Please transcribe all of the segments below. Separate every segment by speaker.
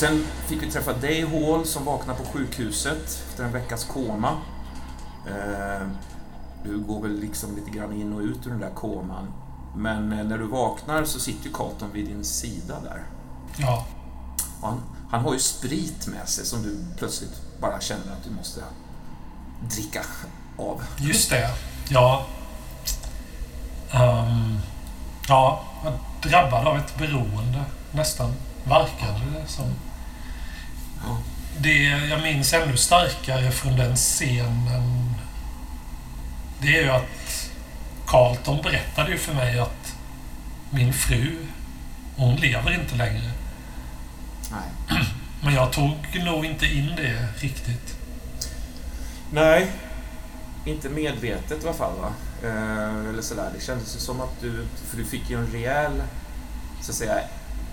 Speaker 1: Sen fick vi träffa Dave Hall som vaknade på sjukhuset efter en veckas koma. Eh, du går väl liksom lite grann in och ut ur den där koman. Men eh, när du vaknar så sitter ju Carlton vid din sida där.
Speaker 2: Ja.
Speaker 1: Han, han, har ju sprit med sig som du plötsligt bara känner att du måste dricka av.
Speaker 2: Just det. Ja. Um, ja, drabbad av ett beroende nästan, verkade det som. Det jag minns ännu starkare från den scenen det är ju att Carlton berättade ju för mig att min fru, hon lever inte längre.
Speaker 1: Nej.
Speaker 2: Men jag tog nog inte in det riktigt.
Speaker 1: Nej, inte medvetet i alla fall. Va? Eh, eller sådär. Det kändes ju som att du, för du fick ju en rejäl så att säga,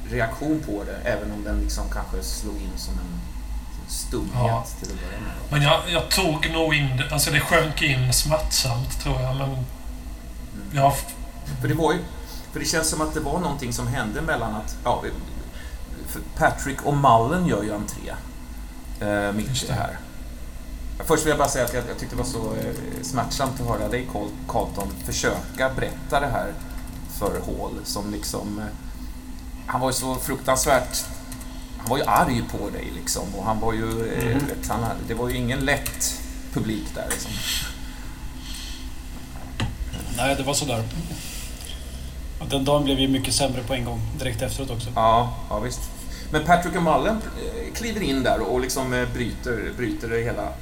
Speaker 1: reaktion på det, även om den liksom kanske slog in som en stumhet ja. till att börja med.
Speaker 2: Men jag, jag tog nog in det, alltså det sjönk in smärtsamt tror jag, men... Mm. Ja.
Speaker 1: För det var ju, för det känns som att det var någonting som hände mellan att, ja, Patrick och Mullen gör ju entré eh, mitt i det här. Först vill jag bara säga att jag, jag tyckte det var så eh, smärtsamt att höra dig Carlton försöka berätta det här för Hall som liksom... Eh, han var ju så fruktansvärt... Han var ju arg på dig liksom och han var ju... Eh, mm. Vet, han, det var ju ingen lätt publik där liksom.
Speaker 3: Nej, det var sådär. Den dagen blev ju mycket sämre på en gång, direkt efteråt också.
Speaker 1: Ja, ja visst. Men Patrick och Mullen eh, kliver in där och liksom eh, bryter, bryter det hela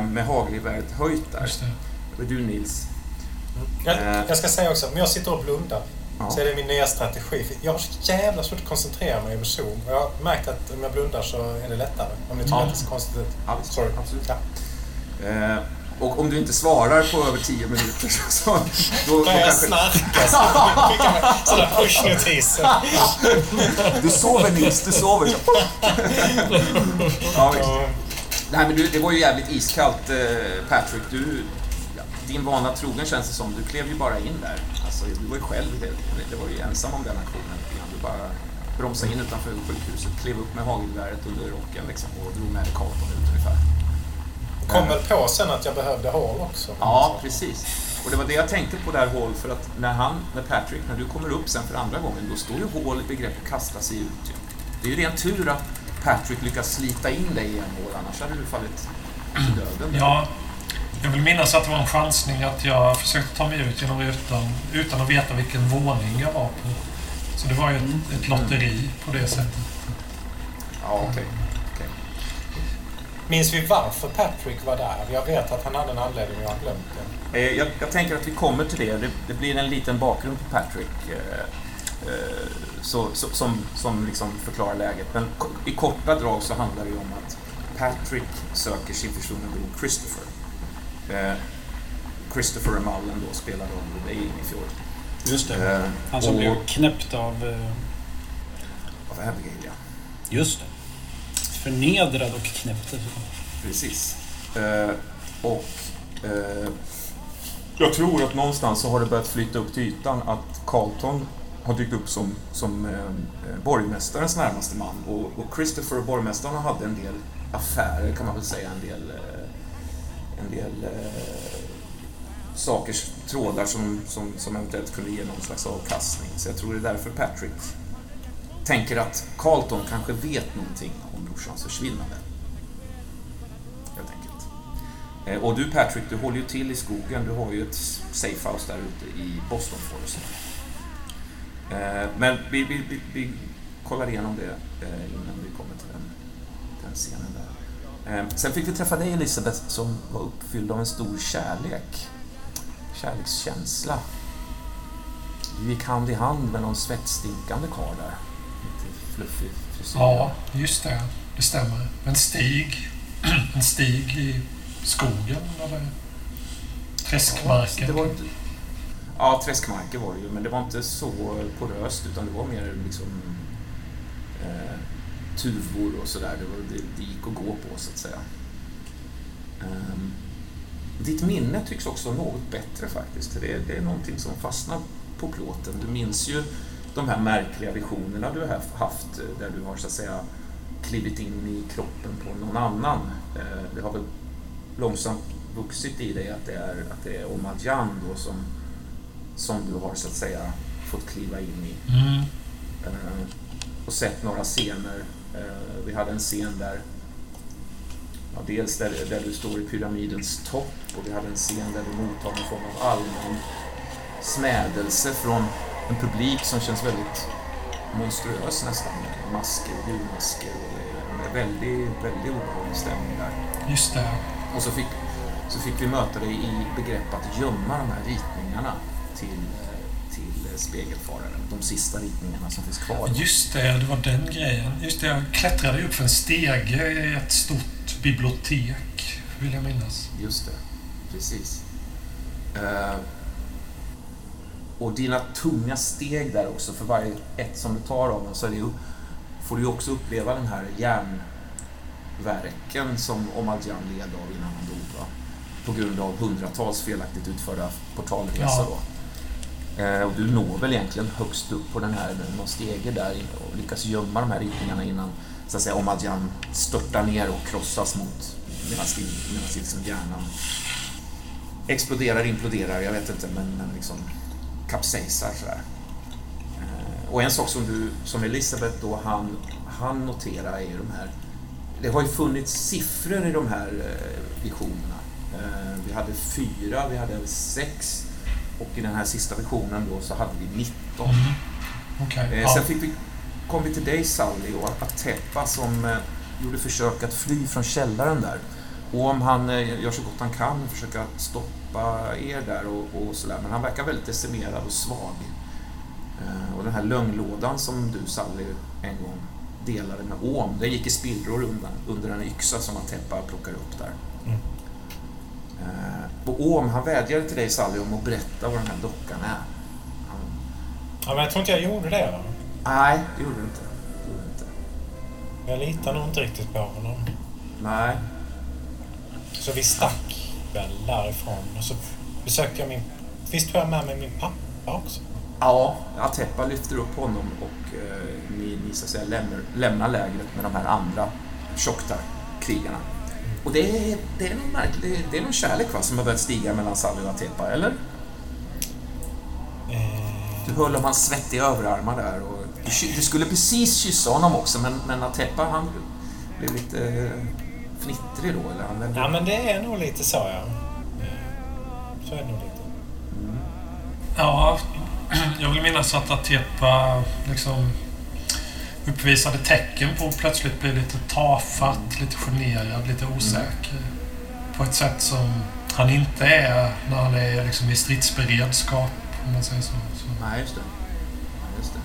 Speaker 1: med hagelgeväret höjt där. Just det. var du Nils.
Speaker 4: Jag, jag, ska säga också, om jag sitter och blundar ja. så är det min nya strategi. Jag har så jävla svårt att koncentrera mig över Zoom. Jag har märkt att om jag blundar så är det lättare. Om ni tycker ja. att det ser konstigt ut.
Speaker 1: Sorry. Absolut. Ja. Eh, och om du inte svarar på över tio minuter så...
Speaker 4: Då, Börjar kanske... snarka. Sådana pushnotiser.
Speaker 1: Du sover Nils, du sover. ja, visst. Nej, men du, det var ju jävligt iskallt eh, Patrick. Du, din vana trogen känns det som. Du klev ju bara in där. Alltså, du var ju själv, det, det var ju ensam om den aktionen. Du bara bromsade in utanför sjukhuset, klev upp med hagelgeväret under rocken liksom, och drog med Carlton ut ungefär.
Speaker 4: Kom väl på sen att jag behövde Hall också.
Speaker 1: Ja, precis. Och det var det jag tänkte på där Hall, för att när han, när Patrick, när du kommer upp sen för andra gången, då står ju Hall i begrepp att kasta sig ut. Det är ju ren tur att Patrick lyckas slita in dig igen Hall, annars hade du fallit till döden.
Speaker 2: Ja, jag vill minnas att det var en chansning att jag försökte ta mig ut genom rutan utan att veta vilken våning jag var på. Så det var ju ett, ett lotteri på det sättet.
Speaker 1: Ja, okej. Okay.
Speaker 4: Minns vi varför Patrick var där? Jag vet att han hade en anledning, jag har glömt
Speaker 1: det. Eh, jag, jag, tänker att vi kommer till det. Det, det blir en liten bakgrund på Patrick eh, eh, så, så, som, som liksom förklarar läget. Men i korta drag så handlar det ju om att Patrick söker sin försvunna bror Christopher. Christopher Mullen då spelar rollen i Inifjord.
Speaker 3: Just det. Han som och, blev knäppt av...
Speaker 1: Av Abigail, ja.
Speaker 3: Just det. Förnedrad och knäppt
Speaker 1: Precis. Eh, och eh, jag tror att någonstans så har det börjat flytta upp till ytan att Carlton har dykt upp som, som eh, borgmästarens närmaste man och, och Christopher och borgmästaren hade en del affärer kan man väl säga, en del, eh, en del eh, saker, trådar som, som, som eventuellt kunde ge någon slags avkastning. Så jag tror det är därför Patrick tänker att Carlton kanske vet någonting om brorsans försvinnande. Helt enkelt. Eh, och du Patrick, du håller ju till i skogen. Du har ju ett safehouse där ute i Boston Forest. Eh, men vi, vi, vi, vi kollar igenom det eh, innan vi kommer till den, den scenen. Sen fick vi träffa dig Elisabeth som var uppfylld av en stor kärlek. Kärlekskänsla. Du gick hand i hand med någon svettstinkande karl där
Speaker 2: fluffig frisyr. Ja, just det. Det stämmer. En stig. En stig i skogen eller träskmarker.
Speaker 1: Ja, det var inte, ja, träskmarker var det ju, men det var inte så poröst utan det var mer liksom eh, tuvor och sådär. Det, det, det gick att gå på så att säga. Um, ditt minne tycks också något bättre faktiskt. Det, det är någonting som fastnar på plåten. Du minns ju de här märkliga visionerna du har haft där du har så att säga klivit in i kroppen på någon annan. Det har väl långsamt vuxit i dig att det är, att det är Omadjan då som, som du har så att säga fått kliva in i. Mm. Uh, och sett några scener. Uh, vi hade en scen där ja, dels där, där du står i pyramidens topp och vi hade en scen där du mottar någon form av allmän smädelse från en publik som känns väldigt monstruös nästan. Med masker, djurmasker och en väldigt, väldigt obehaglig stämning där.
Speaker 2: Just det.
Speaker 1: Och så fick, så fick vi möta dig i begrepp att gömma de här ritningarna till, till spegelfararen. De sista ritningarna som finns kvar.
Speaker 2: Just det, det var den grejen. Just det, jag klättrade upp för en stege i ett stort bibliotek, vill jag minnas.
Speaker 1: Just det, precis. Uh, och dina tunga steg där också, för varje ett som du tar av dem så det, får du också uppleva den här järnverken som Omadjan led av innan han dog. Va? På grund av hundratals felaktigt utförda portalresor. Ja. Eh, Eh, och du når väl egentligen högst upp på den här, någon stege där och lyckas gömma de här ritningarna innan så att säga, Omadjan störtar ner och krossas mot medan, medan liksom hjärnan exploderar, imploderar, jag vet inte, men, men liksom kapsejsar sådär. Eh, och en sak som, du, som Elisabeth då han, han noterar är ju de här det har ju funnits siffror i de här eh, visionerna. Vi hade fyra, vi hade sex och i den här sista versionen då så hade vi 19. Mm.
Speaker 2: Okay.
Speaker 1: Eh, sen fick vi, kom vi till dig Sally och Atepa som eh, gjorde försök att fly från källaren där. Och om han eh, gör så gott han kan försöka stoppa er där och, och sådär, men han verkar väldigt decimerad och svag. Eh, och den här lögnlådan som du Sally en gång delade med Om, den gick i spillror under, under en yxa som Atepa plockar upp där. Mm. Eh, och Om, han vädjade till dig Sally om att berätta vad den här dockan är. Han...
Speaker 4: Ja, men jag tror inte jag gjorde det. Va?
Speaker 1: Nej, det gjorde du inte. Gjorde inte.
Speaker 4: Jag litar nog inte riktigt på honom.
Speaker 1: Nej.
Speaker 4: Så vi stack väl därifrån och så besökte jag min... Visst tog jag med mig min pappa också?
Speaker 1: Ja, Atepa lyfter upp honom och eh, ni, ni så att säga lämnar, lämnar lägret med de här andra Shoktar-krigarna. Och det är, det är någon märklig, det är någon kärlek va, som har börjat stiga mellan Sally och Atepa, eller? Du höll om hans svettiga överarmar där och du, du, skulle precis kyssa honom också men, men Atepa han blev lite eh, fnittrig då eller? Han
Speaker 4: Ja men det är nog lite så ja. Så är det nog lite.
Speaker 2: Mm. Ja, jag vill minnas att Atepa liksom uppvisade tecken på att plötsligt bli lite tafatt, lite generad, lite osäker. Mm. På ett sätt som han inte är när han är liksom i stridsberedskap, om man säger så. så.
Speaker 1: Nej, just det. Just det.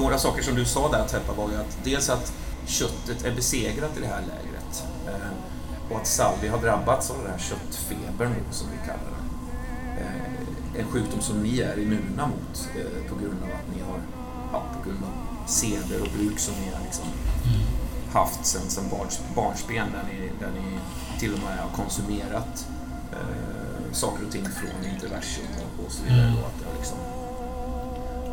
Speaker 1: Några saker som du sa där, Teppa, var ju att dels att köttet är besegrat i det här lägret. Eh, och att Salvi har drabbats av den här köttfebern, som vi kallar det. Eh, en sjukdom som ni är immuna mot eh, på grund av att ni har, ja, på grund av seder och bruk som ni har liksom haft sen, sen barns, barnsben där ni, där ni till och med har konsumerat eh, saker och ting från interversum och, och så vidare. Mm. Då, att det har liksom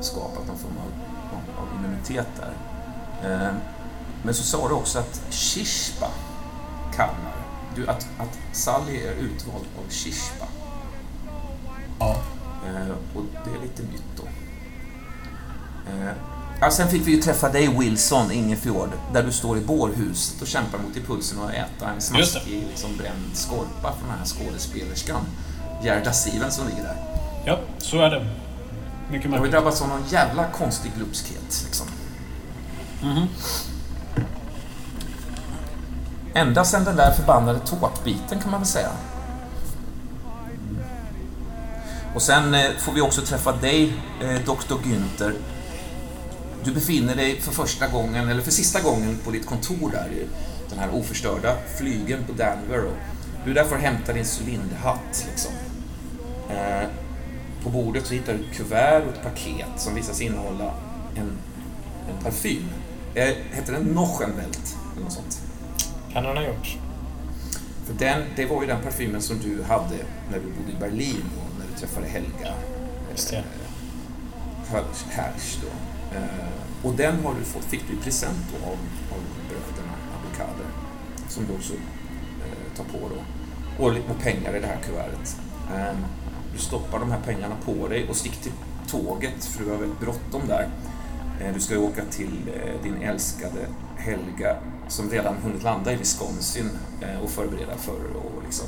Speaker 1: skapat någon form av, av, immunitet där. Eh, men så sa du också att Shishpa kallar du att, att Sally är utvald av Shishpa.
Speaker 2: Ja.
Speaker 1: Eh, och det är lite nytt då. Eh, Ja, sen fick vi ju träffa dig Wilson, Ingefjord, där du står i bårhuset och kämpar mot impulsen att äta en smaskig liksom, bränd skorpa från den här skådespelerskan Gerda Steven som ligger där.
Speaker 3: Ja, så är det. Mycket
Speaker 1: märkligt. har vi drabbats av någon jävla konstig glupskhet. Liksom.
Speaker 3: Mm -hmm.
Speaker 1: Ända sedan den där förbannade tårtbiten kan man väl säga. Och sen eh, får vi också träffa dig, eh, Dr. Günther, du befinner dig för första gången, eller för sista gången, på ditt kontor där i den här oförstörda flygeln på Danver. Och du är där för att hämta din cylinderhatt. Liksom. Eh, på bordet så hittar du ett kuvert och ett paket som visar sig innehålla en, en parfym. Eh, heter den Nochenwelt? Eller något sånt.
Speaker 4: Kan den ha gjort.
Speaker 1: För den, det var ju den parfymen som du hade när du bodde i Berlin och när du träffade Helga.
Speaker 4: Just det.
Speaker 1: Hersch då. Eh, och den har du fått, fick du i present då av, av bröderna Abukade. Som du också eh, tar på då. Och lite pengar i det här kuvertet. Eh, du stoppar de här pengarna på dig och stick till tåget för du har väldigt bråttom där. Eh, du ska ju åka till eh, din älskade Helga som redan hunnit landa i Wisconsin eh, och förbereda för att liksom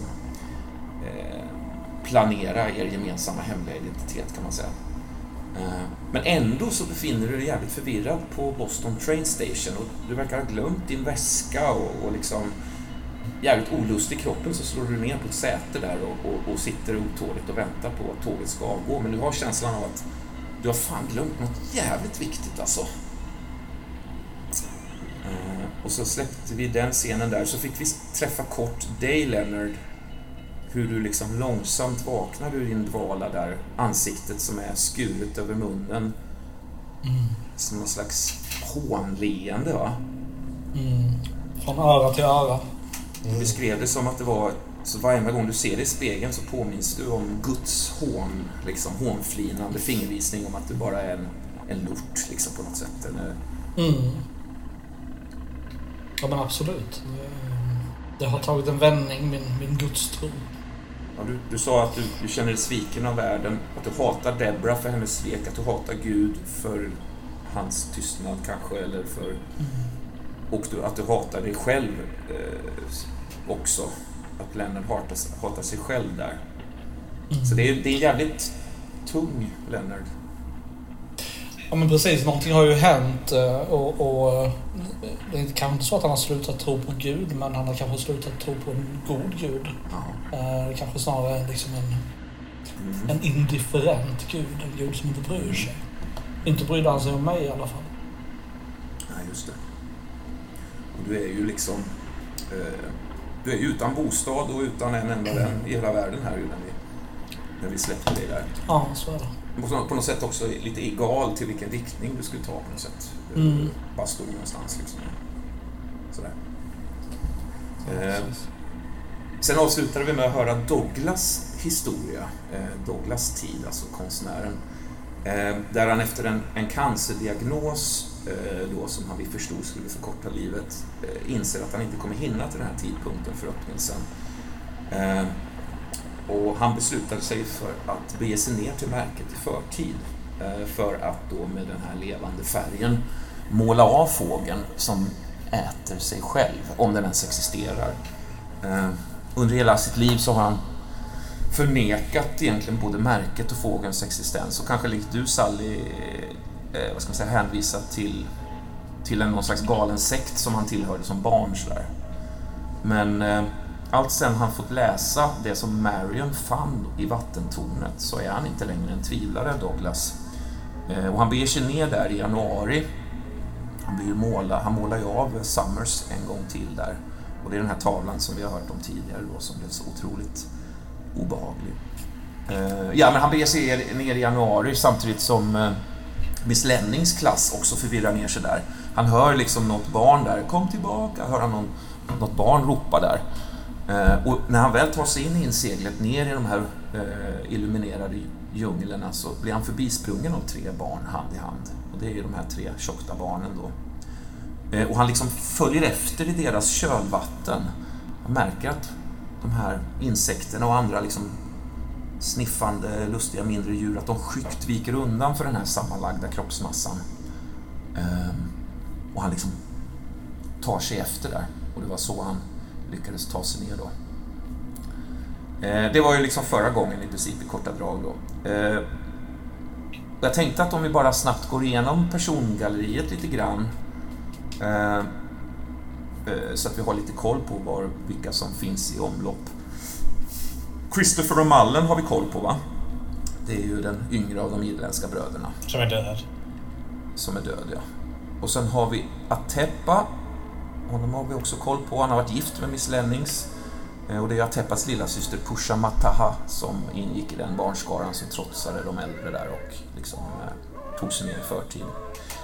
Speaker 1: eh, planera er gemensamma hemliga identitet kan man säga. Eh, men ändå så befinner du dig jävligt förvirrad på Boston Train Station och du verkar ha glömt din väska och, och liksom jävligt olustig i kroppen så slår du ner på ett säte där och, och, och sitter otåligt och väntar på att tåget ska avgå. Men du har känslan av att du har fan glömt något jävligt viktigt alltså. Eh, och så släppte vi den scenen där, så fick vi träffa kort dig, Leonard. Hur du liksom långsamt vaknar ur din dvala där. Ansiktet som är skuret över munnen. Mm. Som någon slags hånleende, va?
Speaker 3: Mm. Från öra till öra.
Speaker 1: Mm. beskrev det som att det var så varje gång du ser det i spegeln så påminns du om Guds hån, liksom hånflinande fingervisning om att du bara är en, en lort liksom på något sätt. Eller...
Speaker 3: Mm. Ja men absolut. Det har tagit en vändning, min, min gudstro.
Speaker 1: Ja, du, du sa att du, du känner dig sviken av världen, att du hatar Debra för hennes svek, att du hatar Gud för hans tystnad kanske, eller för... Mm. Och du, att du hatar dig själv eh, också att Leonard hatar, hatar sig själv där. Mm. Så det är, det är jävligt tung Leonard.
Speaker 3: Ja men precis, någonting har ju hänt eh, och, och eh, det är kanske inte så att han har slutat tro på Gud men han har kanske slutat tro på en god Gud. Ja. Eh, det kanske snarare är liksom en, mm. en indifferent Gud, en Gud som inte bryr sig. Inte brydde han sig om mig i alla fall.
Speaker 1: Nej, just det. Och du är ju liksom eh, du är utan bostad och utan en enda vän i hela världen här ju när vi, när vi släppte dig där.
Speaker 3: Ja, så är det.
Speaker 1: På något sätt också lite egal till vilken riktning du skulle ta på något sätt. Mm. Bara stod någonstans liksom. Sådär. Eh, sen avslutade vi med att höra Douglas historia. Eh, Douglas tid, alltså konstnären. Eh, där han efter en, en cancerdiagnos Eh, då som han vi förstod skulle förkorta livet eh, inser att han inte kommer hinna till den här tidpunkten för öppnelsen. Eh, och han beslutade sig för att bege sig ner till märket i förtid eh, för att då med den här levande färgen måla av fågeln som äter sig själv, om den ens existerar. Eh, under hela sitt liv så har han förnekat egentligen både märket och fågelns existens och kanske likt du Sally eh, vad ska man säga, hänvisat till, till en någon slags galen sekt som han tillhörde som barn. Sådär. Men eh, allt sen han fått läsa det som Marion fann i vattentornet så är han inte längre en tvivlare, Douglas. Eh, och han beger sig ner där i januari. Han, blir måla, han målar ju av Summers en gång till där. Och det är den här tavlan som vi har hört om tidigare då, som blev så otroligt obehaglig. Eh, ja, men han beger sig ner i januari samtidigt som eh, Miss Lennings klass också förvirrar ner sig där. Han hör liksom något barn där, kom tillbaka, hör han någon, något barn ropa där. Eh, och när han väl tar sig in i inseglet ner i de här eh, illuminerade djunglerna så blir han förbisprungen av tre barn hand i hand. Och det är ju de här tre tjockta barnen då. Eh, och han liksom följer efter i deras kölvatten. Han märker att de här insekterna och andra liksom sniffande, lustiga mindre djur, att de skyggt viker undan för den här sammanlagda kroppsmassan. Och han liksom tar sig efter där. Och det var så han lyckades ta sig ner då. Ehm, det var ju liksom förra gången i princip i korta drag då. Ehm, jag tänkte att om vi bara snabbt går igenom persongalleriet lite grann eh, så att vi har lite koll på var, vilka som finns i omlopp. Christopher och Mullen har vi koll på va? Det är ju den yngre av de irländska bröderna.
Speaker 3: Som är död.
Speaker 1: Som är död, ja. Och sen har vi Atepa. Honom har vi också koll på. Han har varit gift med Miss Lennings. Eh, och det är Atepas lilla syster Pusha Mataha som ingick i den barnskaran som trotsade de äldre där och liksom eh, tog sig ner i förtid.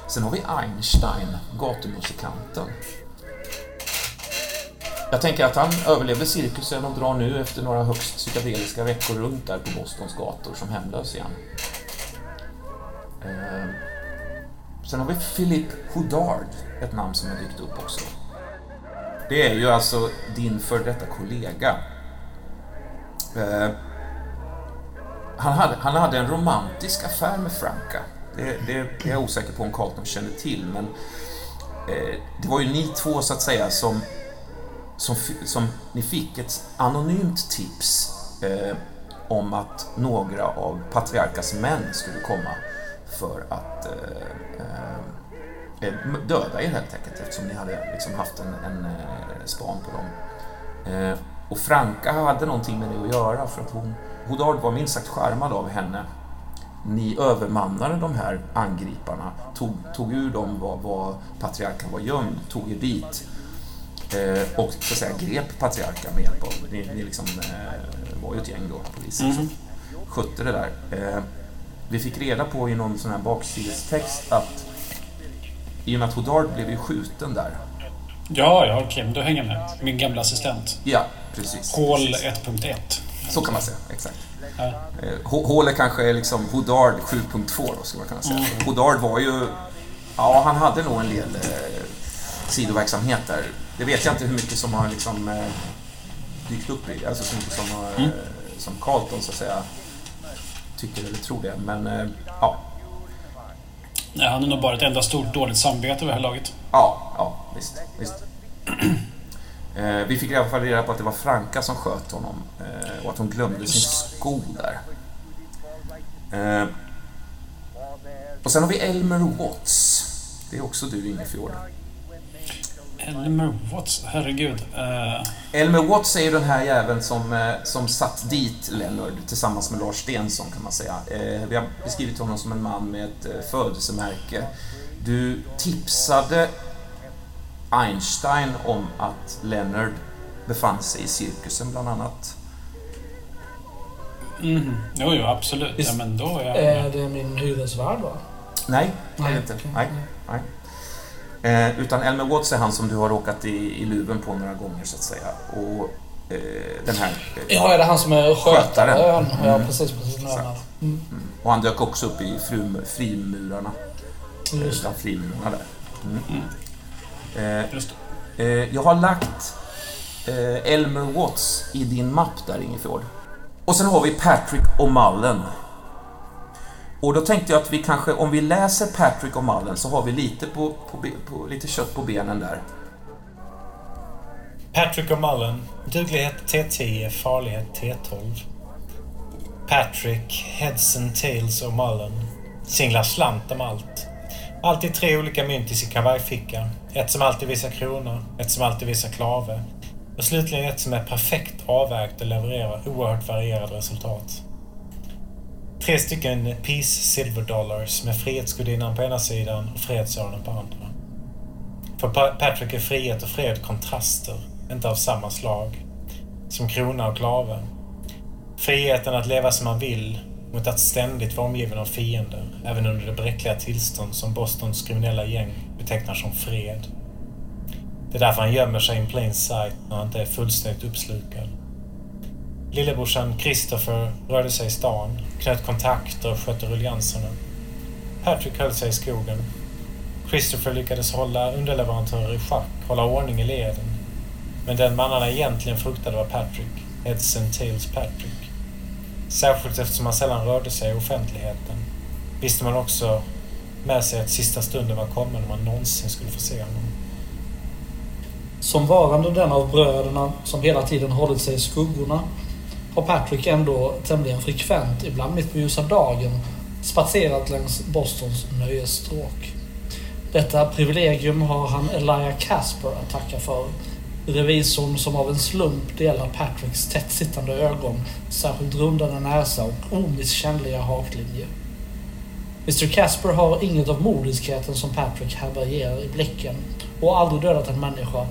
Speaker 1: Sen har vi Einstein, gatumusikanten. Jag tänker att han överlevde cirkusen och drar nu efter några högst psykedeliska veckor runt där på Bostons gator som hemlös igen. Eh, sen har vi Philip Houdard, ett namn som har dykt upp också. Det är ju alltså din för detta kollega. Eh, han, hade, han hade en romantisk affär med Franka. Det, det, det är jag osäker på om Carlton känner till, men eh, det var ju ni två så att säga som, som, som ni fick ett anonymt tips eh, om att några av patriarkas män skulle komma för att eh, eh, döda er helt enkelt eftersom ni hade liksom haft en, en eh, span på dem. Eh, och Franka hade någonting med det att göra för att hon, Hodard var minst sagt skärmad av henne. Ni övermannade de här angriparna, tog, tog ur dem var, var patriarken var gömd, tog er dit eh, och så att säga, grep patriarken med hjälp av... Ni, ni liksom, eh, var ju ett gäng då, poliser, mm. som skötte det där. Eh, vi fick reda på i någon sån här baksidestext att i och med att Hodard blev ju skjuten där.
Speaker 5: Ja, ja, okej, men du hänger med. Min gamla assistent.
Speaker 1: Ja, precis.
Speaker 5: Hål 1.1.
Speaker 1: Så kan man säga, exakt. Ja. Eh, Hål är kanske liksom Hodard 7.2 då, skulle man kunna säga. Mm. Hodard var ju... Ja, han hade nog en del eh, sidoverksamhet där. Det vet jag inte hur mycket som har liksom eh, dykt upp i, alltså så mycket som, har, mm. som Carlton så att säga tycker eller tror det. Men eh, ja.
Speaker 5: Nej, han är nog bara ett enda stort dåligt samvete vid det här laget.
Speaker 1: Ja, ja visst. visst. eh, vi fick i alla fall reda på att det var Franka som sköt honom eh, och att hon glömde sin sko där. Eh, och sen har vi Elmer Watts. Det är också du, Ingefjord.
Speaker 5: Elmer Watts, herregud. Uh...
Speaker 1: Elmer Watts är ju den här jäveln som, uh, som satt dit Leonard tillsammans med Lars Stensson kan man säga. Uh, vi har beskrivit honom som en man med ett födelsemärke. Du tipsade Einstein om att Leonard befann sig i cirkusen bland annat.
Speaker 5: Mm. Jo, jo, absolut. Ja, men då är, jag...
Speaker 3: är det min hyresvärd va?
Speaker 1: Nej, det är det inte. Nej, nej. Eh, utan Elmer Watts är han som du har råkat i, i luven på några gånger så att säga. Och eh, den här...
Speaker 3: Eh, ja, är det han som är skötare? skötaren. Ja, mm. precis. precis mm.
Speaker 1: Mm. Och han dök också upp i frum, frimurarna. Just Bland frimurarna där. Mm. mm. Eh, Just eh, jag har lagt eh, Elmer Watts i din mapp där, Ingefjord. Och sen har vi Patrick O'Mullen. Och då tänkte jag att vi kanske, om vi läser Patrick och Mullen så har vi lite, på, på, på, lite kött på benen där.
Speaker 4: Patrick och Mullen, duglighet T10, farlighet T12. Patrick, Heads and Tails och Mullen, singlar slant om allt. Alltid tre olika mynt i sin kavajficka. Ett som alltid visar krona, ett som alltid visar klave och slutligen ett som är perfekt avvägt och levererar oerhört varierade resultat. Tre stycken Peace Silver Dollars med Frihetsgudinnan på ena sidan och Fredssonen på andra. För Patrick är frihet och fred kontraster, inte av samma slag. Som krona och klave. Friheten att leva som man vill mot att ständigt vara omgiven av fiender, även under det bräckliga tillstånd som Bostons kriminella gäng betecknar som fred. Det är därför han gömmer sig in plain sight när han inte är fullständigt uppslukad. Lillebrorsan Christopher rörde sig i stan, knöt kontakter och skötte ruljangserna. Patrick höll sig i skogen. Christopher lyckades hålla underleverantörer i schack, hålla ordning i leden. Men den mannarna egentligen fruktade var Patrick, Heads and Tails Patrick. Särskilt eftersom han sällan rörde sig i offentligheten visste man också med sig att sista stunden var kommen om man någonsin skulle få se honom.
Speaker 3: Som varande den av bröderna som hela tiden hållit sig i skuggorna har Patrick ändå tämligen frekvent, ibland mitt på ljusa dagen, spatserat längs Bostons nöjesstråk. Detta privilegium har han Elia Casper att tacka för. Revisorn som av en slump delar Patricks tättsittande ögon, särskilt rundade näsa och omisskännliga haklinje. Mr Casper har inget av modiskheten som Patrick härbärgerar i blicken och har aldrig dödat en människa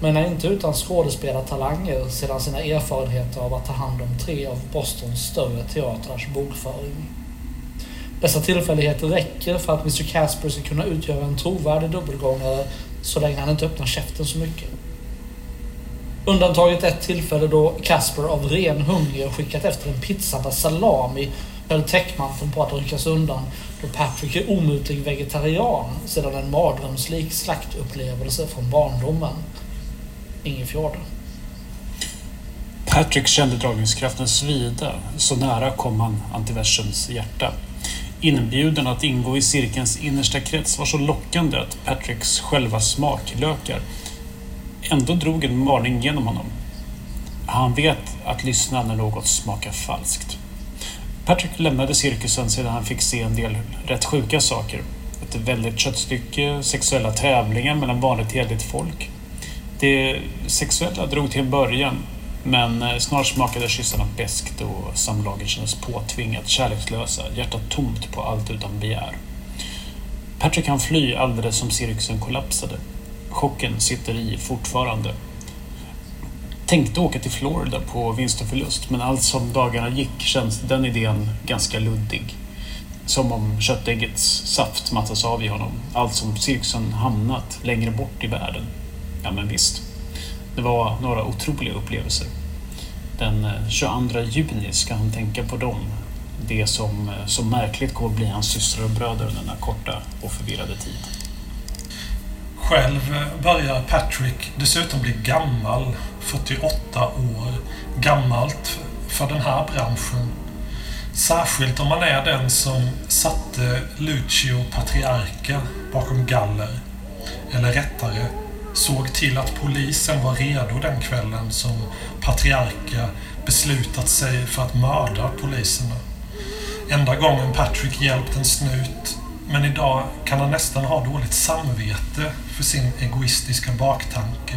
Speaker 3: men är inte utan skådespelartalanger sedan sina erfarenheter av att ta hand om tre av Bostons större teatrars bokföring. Dessa tillfälligheter räcker för att Mr Casper ska kunna utgöra en trovärdig dubbelgångare så länge han inte öppnar käften så mycket. Undantaget ett tillfälle då Casper av ren hunger skickat efter en pizza med salami höll täckmanteln på att ryckas undan då Patrick är omutlig vegetarian sedan en mardrömslik slaktupplevelse från barndomen. Ingen Ingefjord.
Speaker 5: Patrick kände dragningskraften svida. Så nära kom han antiversums hjärta. Inbjudan att ingå i cirkelns innersta krets var så lockande att Patricks själva smaklökar ändå drog en varning genom honom. Han vet att lyssna när något smakar falskt. Patrick lämnade cirkusen sedan han fick se en del rätt sjuka saker. Ett väldigt köttstycke, sexuella tävlingar mellan vanligt hederligt folk. Det sexuella drog till en början, men eh, snart smakade kyssarna beskt och samlaget kändes påtvingat, kärlekslösa, hjärtat tomt på allt utan begär. Patrick kan fly alldeles som cirkusen kollapsade. Chocken sitter i fortfarande. Tänkte åka till Florida på vinst och förlust, men allt som dagarna gick känns den idén ganska luddig. Som om köttäggets saft mattas av i honom. Allt som cirkusen hamnat längre bort i världen. Ja, men visst. Det var några otroliga upplevelser. Den eh, 22 juni ska han tänka på dem. Det som eh, så märkligt går att bli hans systrar och bröder under denna korta och förvirrade tid.
Speaker 2: Själv eh, börjar Patrick dessutom bli gammal, 48 år. Gammalt för den här branschen. Särskilt om man är den som satte Lucio Patriarca bakom galler. Eller rättare, såg till att polisen var redo den kvällen som patriarka beslutat sig för att mörda poliserna. Enda gången Patrick hjälpt en snut, men idag kan han nästan ha dåligt samvete för sin egoistiska baktanke.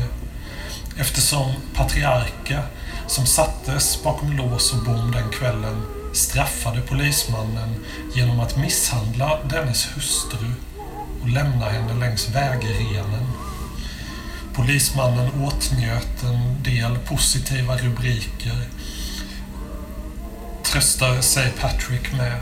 Speaker 2: Eftersom Patriarka, som sattes bakom lås och bom den kvällen, straffade polismannen genom att misshandla dennes hustru och lämna henne längs vägrenen. Polismannen åtnjöt en del positiva rubriker. Tröstar sig Patrick med.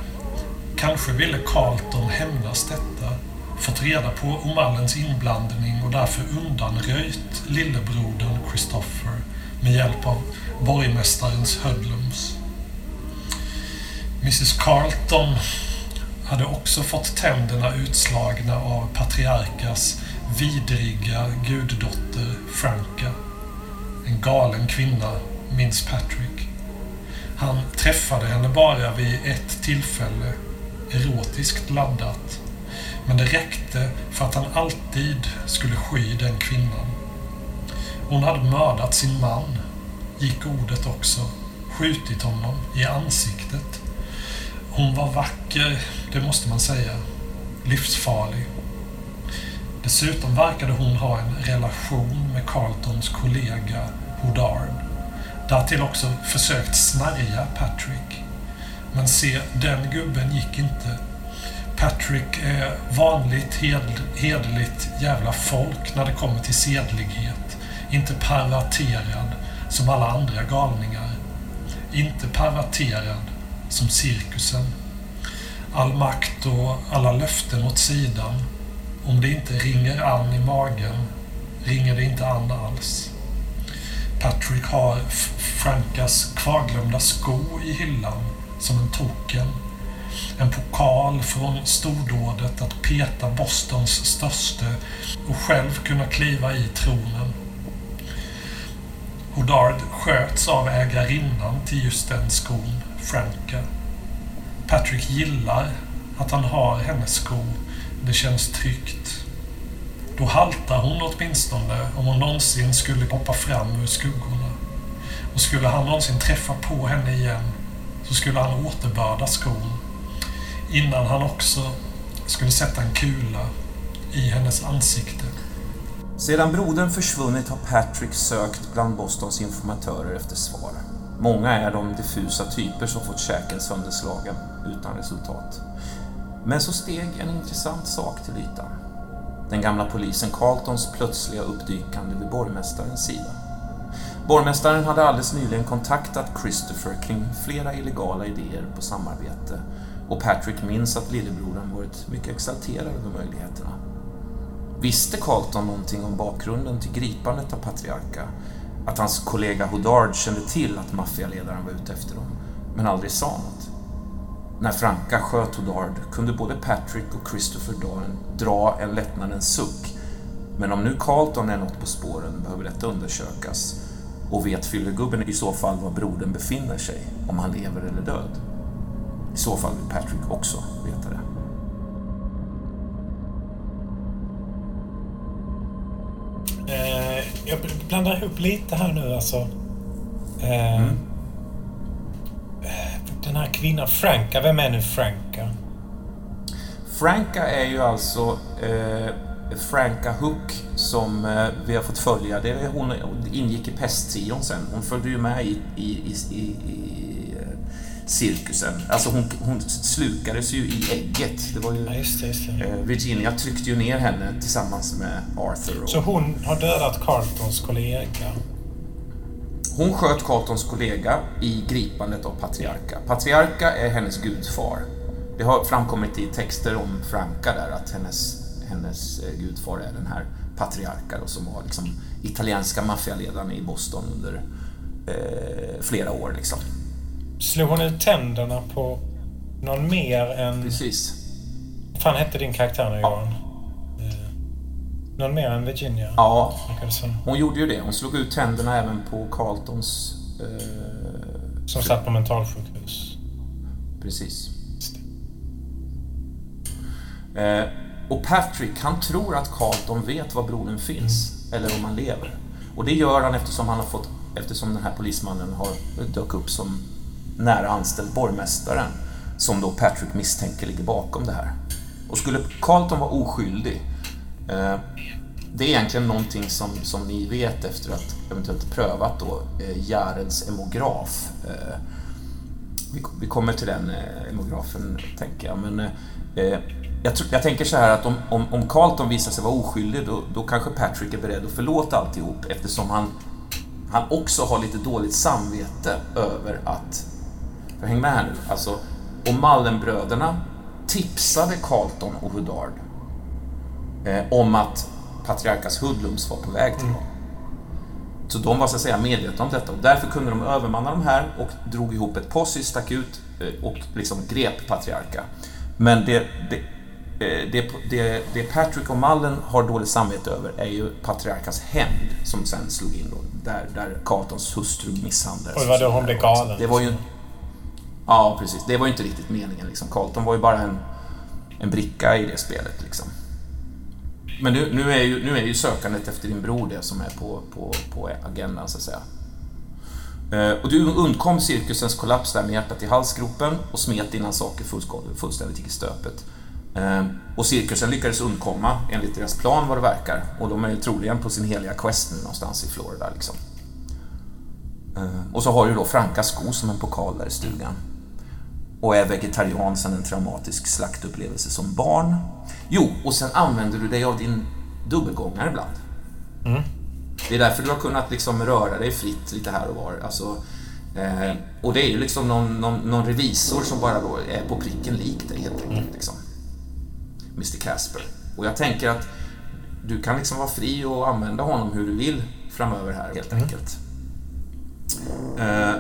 Speaker 2: Kanske ville Carlton hämnas detta, fått reda på O'Mallens inblandning och därför undanröjt lillebrodern Christopher med hjälp av borgmästarens hödlums. Mrs Carlton hade också fått tänderna utslagna av patriarkas vidriga guddotter Franka. En galen kvinna, minns Patrick. Han träffade henne bara vid ett tillfälle, erotiskt laddat. Men det räckte för att han alltid skulle sky den kvinnan. Hon hade mördat sin man, gick ordet också, skjutit honom i ansiktet. Hon var vacker, det måste man säga. Livsfarlig. Dessutom verkade hon ha en relation med Carltons kollega Hodard. Därtill också försökt snärja Patrick. Men se, den gubben gick inte. Patrick är vanligt hederligt jävla folk när det kommer till sedlighet. Inte perverterad som alla andra galningar. Inte perverterad som cirkusen. All makt och alla löften åt sidan. Om det inte ringer an i magen ringer det inte an alls. Patrick har Frankas kvarglömda sko i hyllan som en token. En pokal från stordådet att peta Bostons störste och själv kunna kliva i tronen. Hodard sköts av ägarinnan till just den skon, Franka. Patrick gillar att han har hennes sko. Det känns tryggt. Då haltar hon åtminstone om hon någonsin skulle hoppa fram ur skuggorna. Och skulle han någonsin träffa på henne igen så skulle han återbörda skon innan han också skulle sätta en kula i hennes ansikte.
Speaker 1: Sedan brodern försvunnit har Patrick sökt bland Bostons informatörer efter svar. Många är de diffusa typer som fått käken sönderslagen utan resultat. Men så steg en intressant sak till ytan. Den gamla polisen Carltons plötsliga uppdykande vid borgmästarens sida. Borgmästaren hade alldeles nyligen kontaktat Christopher kring flera illegala idéer på samarbete och Patrick minns att lillebrodern varit mycket exalterad över möjligheterna. Visste Carlton någonting om bakgrunden till gripandet av Patriarka? Att hans kollega Houdard kände till att maffialedaren var ute efter dem, men aldrig sa något? När Franka sköt Hoddard kunde både Patrick och Christopher Doran dra en lättnadens suck. Men om nu Carlton är något på spåren behöver detta undersökas. Och vet fyllegubben i så fall var brodern befinner sig, om han lever eller död? I så fall vill Patrick också veta det.
Speaker 4: Eh, jag blandar ihop lite här nu alltså. Eh,
Speaker 1: Mm.
Speaker 4: Den här kvinnan, Franka, vem är nu Franka?
Speaker 1: Franka är ju alltså eh, Franka Hook som eh, vi har fått följa. Det är hon ingick i Pesttion sen. Hon följde ju med i, i, i, i, i eh, cirkusen. Alltså hon, hon slukades ju i ägget. Det var ju,
Speaker 4: Ja, just det. Just det.
Speaker 1: eh, Virginia tryckte ju ner henne tillsammans med Arthur. Och,
Speaker 4: Så hon har dödat Carltons kollega?
Speaker 1: Hon sköt Carltons kollega i gripandet av Patriarka. Patriarka är hennes gudfar. Det har framkommit i texter om Franka där att hennes, hennes eh, gudfar är den här Patriarka då, som var liksom italienska maffialedaren i Boston under eh, flera år. Liksom.
Speaker 4: Slog hon ut tänderna på någon mer än...
Speaker 1: Precis.
Speaker 4: Vad fan hette din karaktär nu, Johan? Eh, någon mer än Virginia?
Speaker 1: Ja, hon gjorde ju det. Hon slog ut tänderna även på Carltons... Eh,
Speaker 4: Som satt på mentalsjukhus.
Speaker 1: Precis. Eh, och Patrick, han tror att Carlton vet var brodern finns, eller om han lever. Och det gör han eftersom han har fått, eftersom den här polismannen har dök upp som nära anställd borgmästaren, som då Patrick misstänker ligger bakom det här. Och skulle Carlton vara oskyldig, Eh, det är egentligen någonting som, som ni vet efter att eventuellt prövat då eh, Jareds emograf. Eh, vi, vi kommer till den emografen, tänker jag. Men jag, tror- jag tänker så här att om, om, om Carlton visar sig vara oskyldig, då, då kanske Patrick är beredd att förlåta alltihop eftersom han, han också har lite dåligt samvete över att... För häng med här nu. Alltså, om Mallenbröderna tipsade Carlton och Huddard eh, om att Patriarkas hoodlums var på väg till dem. Så de var så att säga medvetna om detta och därför kunde de övermanna de här och drog ihop ett posse, stack ut eh, och liksom grep Patriarka. Men det, det, eh, det, det, det Patrick och Mallen har dåligt samvete över är ju Patriarkas hämnd som sen slog in då, där, där Carltons hustru misshandlades.
Speaker 4: Och det var då hon blev galen.
Speaker 1: Det var ju... Ja, precis. Det var ju inte riktigt meningen. Liksom. Carlton var ju bara en, en bricka i det spelet. Liksom. Men nu, nu, är ju, nu är ju sökandet efter din bror det som är på, på, på agendan, så att säga. Eh, och du undkom cirkusens kollaps där med hjärtat i halsgropen och smet dina saker fullständigt, i stöpet. Eh, och cirkusen lyckades undkomma enligt deras plan vad det verkar. Och de är ju troligen på sin heliga quest nu någonstans i Florida. Liksom. Eh, och så har du då Frankas sko som en pokal där i stugan. Och är vegetarian sedan en traumatisk slaktupplevelse som barn. Jo, och sen använder du dig av din dubbelgångare ibland. Det är därför du har kunnat liksom röra dig fritt lite här och var. Alltså, eh, och det är ju liksom någon, någon, någon revisor som bara då är på pricken lik dig helt enkelt. Liksom. Mr Casper. Och jag tänker att du kan liksom vara fri och använda honom hur du vill framöver här helt enkelt. Eh,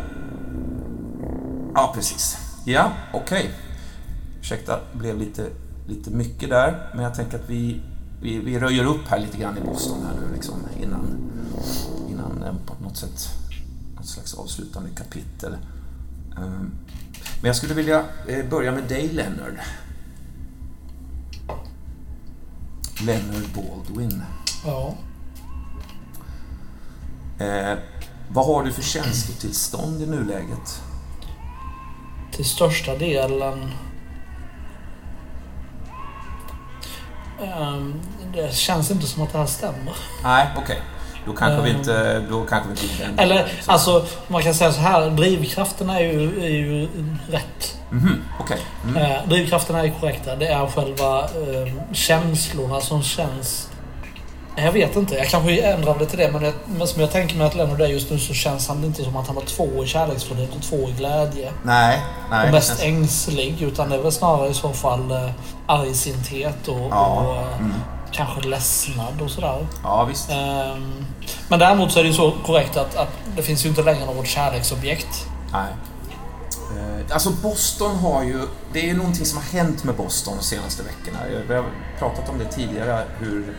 Speaker 1: ja, precis. Ja, okej. Ursäkta, blev lite, lite mycket där. Men jag tänker att vi, vi, vi röjer upp här lite grann i Boston här nu liksom innan, innan eh, på något sätt något slags avslutande kapitel. Eh, Men jag skulle vilja eh, börja med dig, Leonard. Leonard Baldwin.
Speaker 3: Ja.
Speaker 1: Eh, vad har du för känslotillstånd i nuläget?
Speaker 3: Till största delen... Ehm, det känns inte som att det här stämmer.
Speaker 1: Nej, okej. Då kanske vi
Speaker 3: Ehm.
Speaker 1: inte... Då kanske vi inte.
Speaker 3: Eller alltså, man kan säga så här. Drivkrafterna är ju, är ju rätt.
Speaker 1: Mhm. Mm.
Speaker 3: Eh, drivkrafterna är korrekta. Det är själva eh, känslorna som känns... Jag vet inte. Jag kanske ändrar det till det. Men, jag, men som jag tänker mig att Leonard är just nu så känns han inte som att han var två i kärleksfullhet och två i glädje.
Speaker 1: Nej, nej.
Speaker 3: och mest
Speaker 1: känns-
Speaker 3: ängslig. Utan det är väl snarare i så fall eh, argsinthet och,
Speaker 1: Ja,
Speaker 3: och eh,
Speaker 1: mm.
Speaker 3: kanske ledsnad och sådär.
Speaker 1: Ja, visst.
Speaker 3: Ehm, men däremot så är det ju så korrekt att, att det finns ju inte längre något kärleksobjekt.
Speaker 1: Nej. Eh, alltså Boston har ju, det är någonting som har hänt med Boston de senaste veckorna. Vi har pratat om det tidigare, hur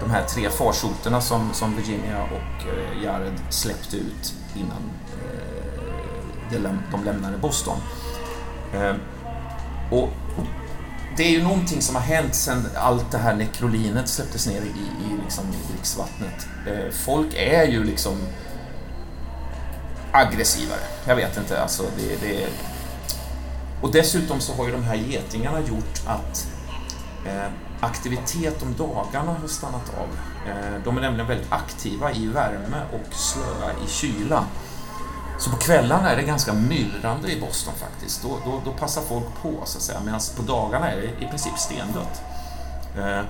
Speaker 1: de här tre farsoterna som, som Virginia och eh, Jared släppte ut innan eh, de lämnade Boston. Eh, och det är ju någonting som har hänt sedan allt det här nekrolinet släpptes ner i, i, liksom, i dricksvattnet. Eh, folk är ju liksom aggressivare. Jag vet inte, alltså det, det... Och dessutom så har ju de här getingarna gjort att eh, aktivitet om dagarna har stannat av. Eh, de är nämligen väldigt aktiva i värme och slöa i kyla. Så på kvällarna är det ganska myllrande i Boston faktiskt. Då, då, då passar folk på så att säga, medan på dagarna är det i princip stendött. Eh,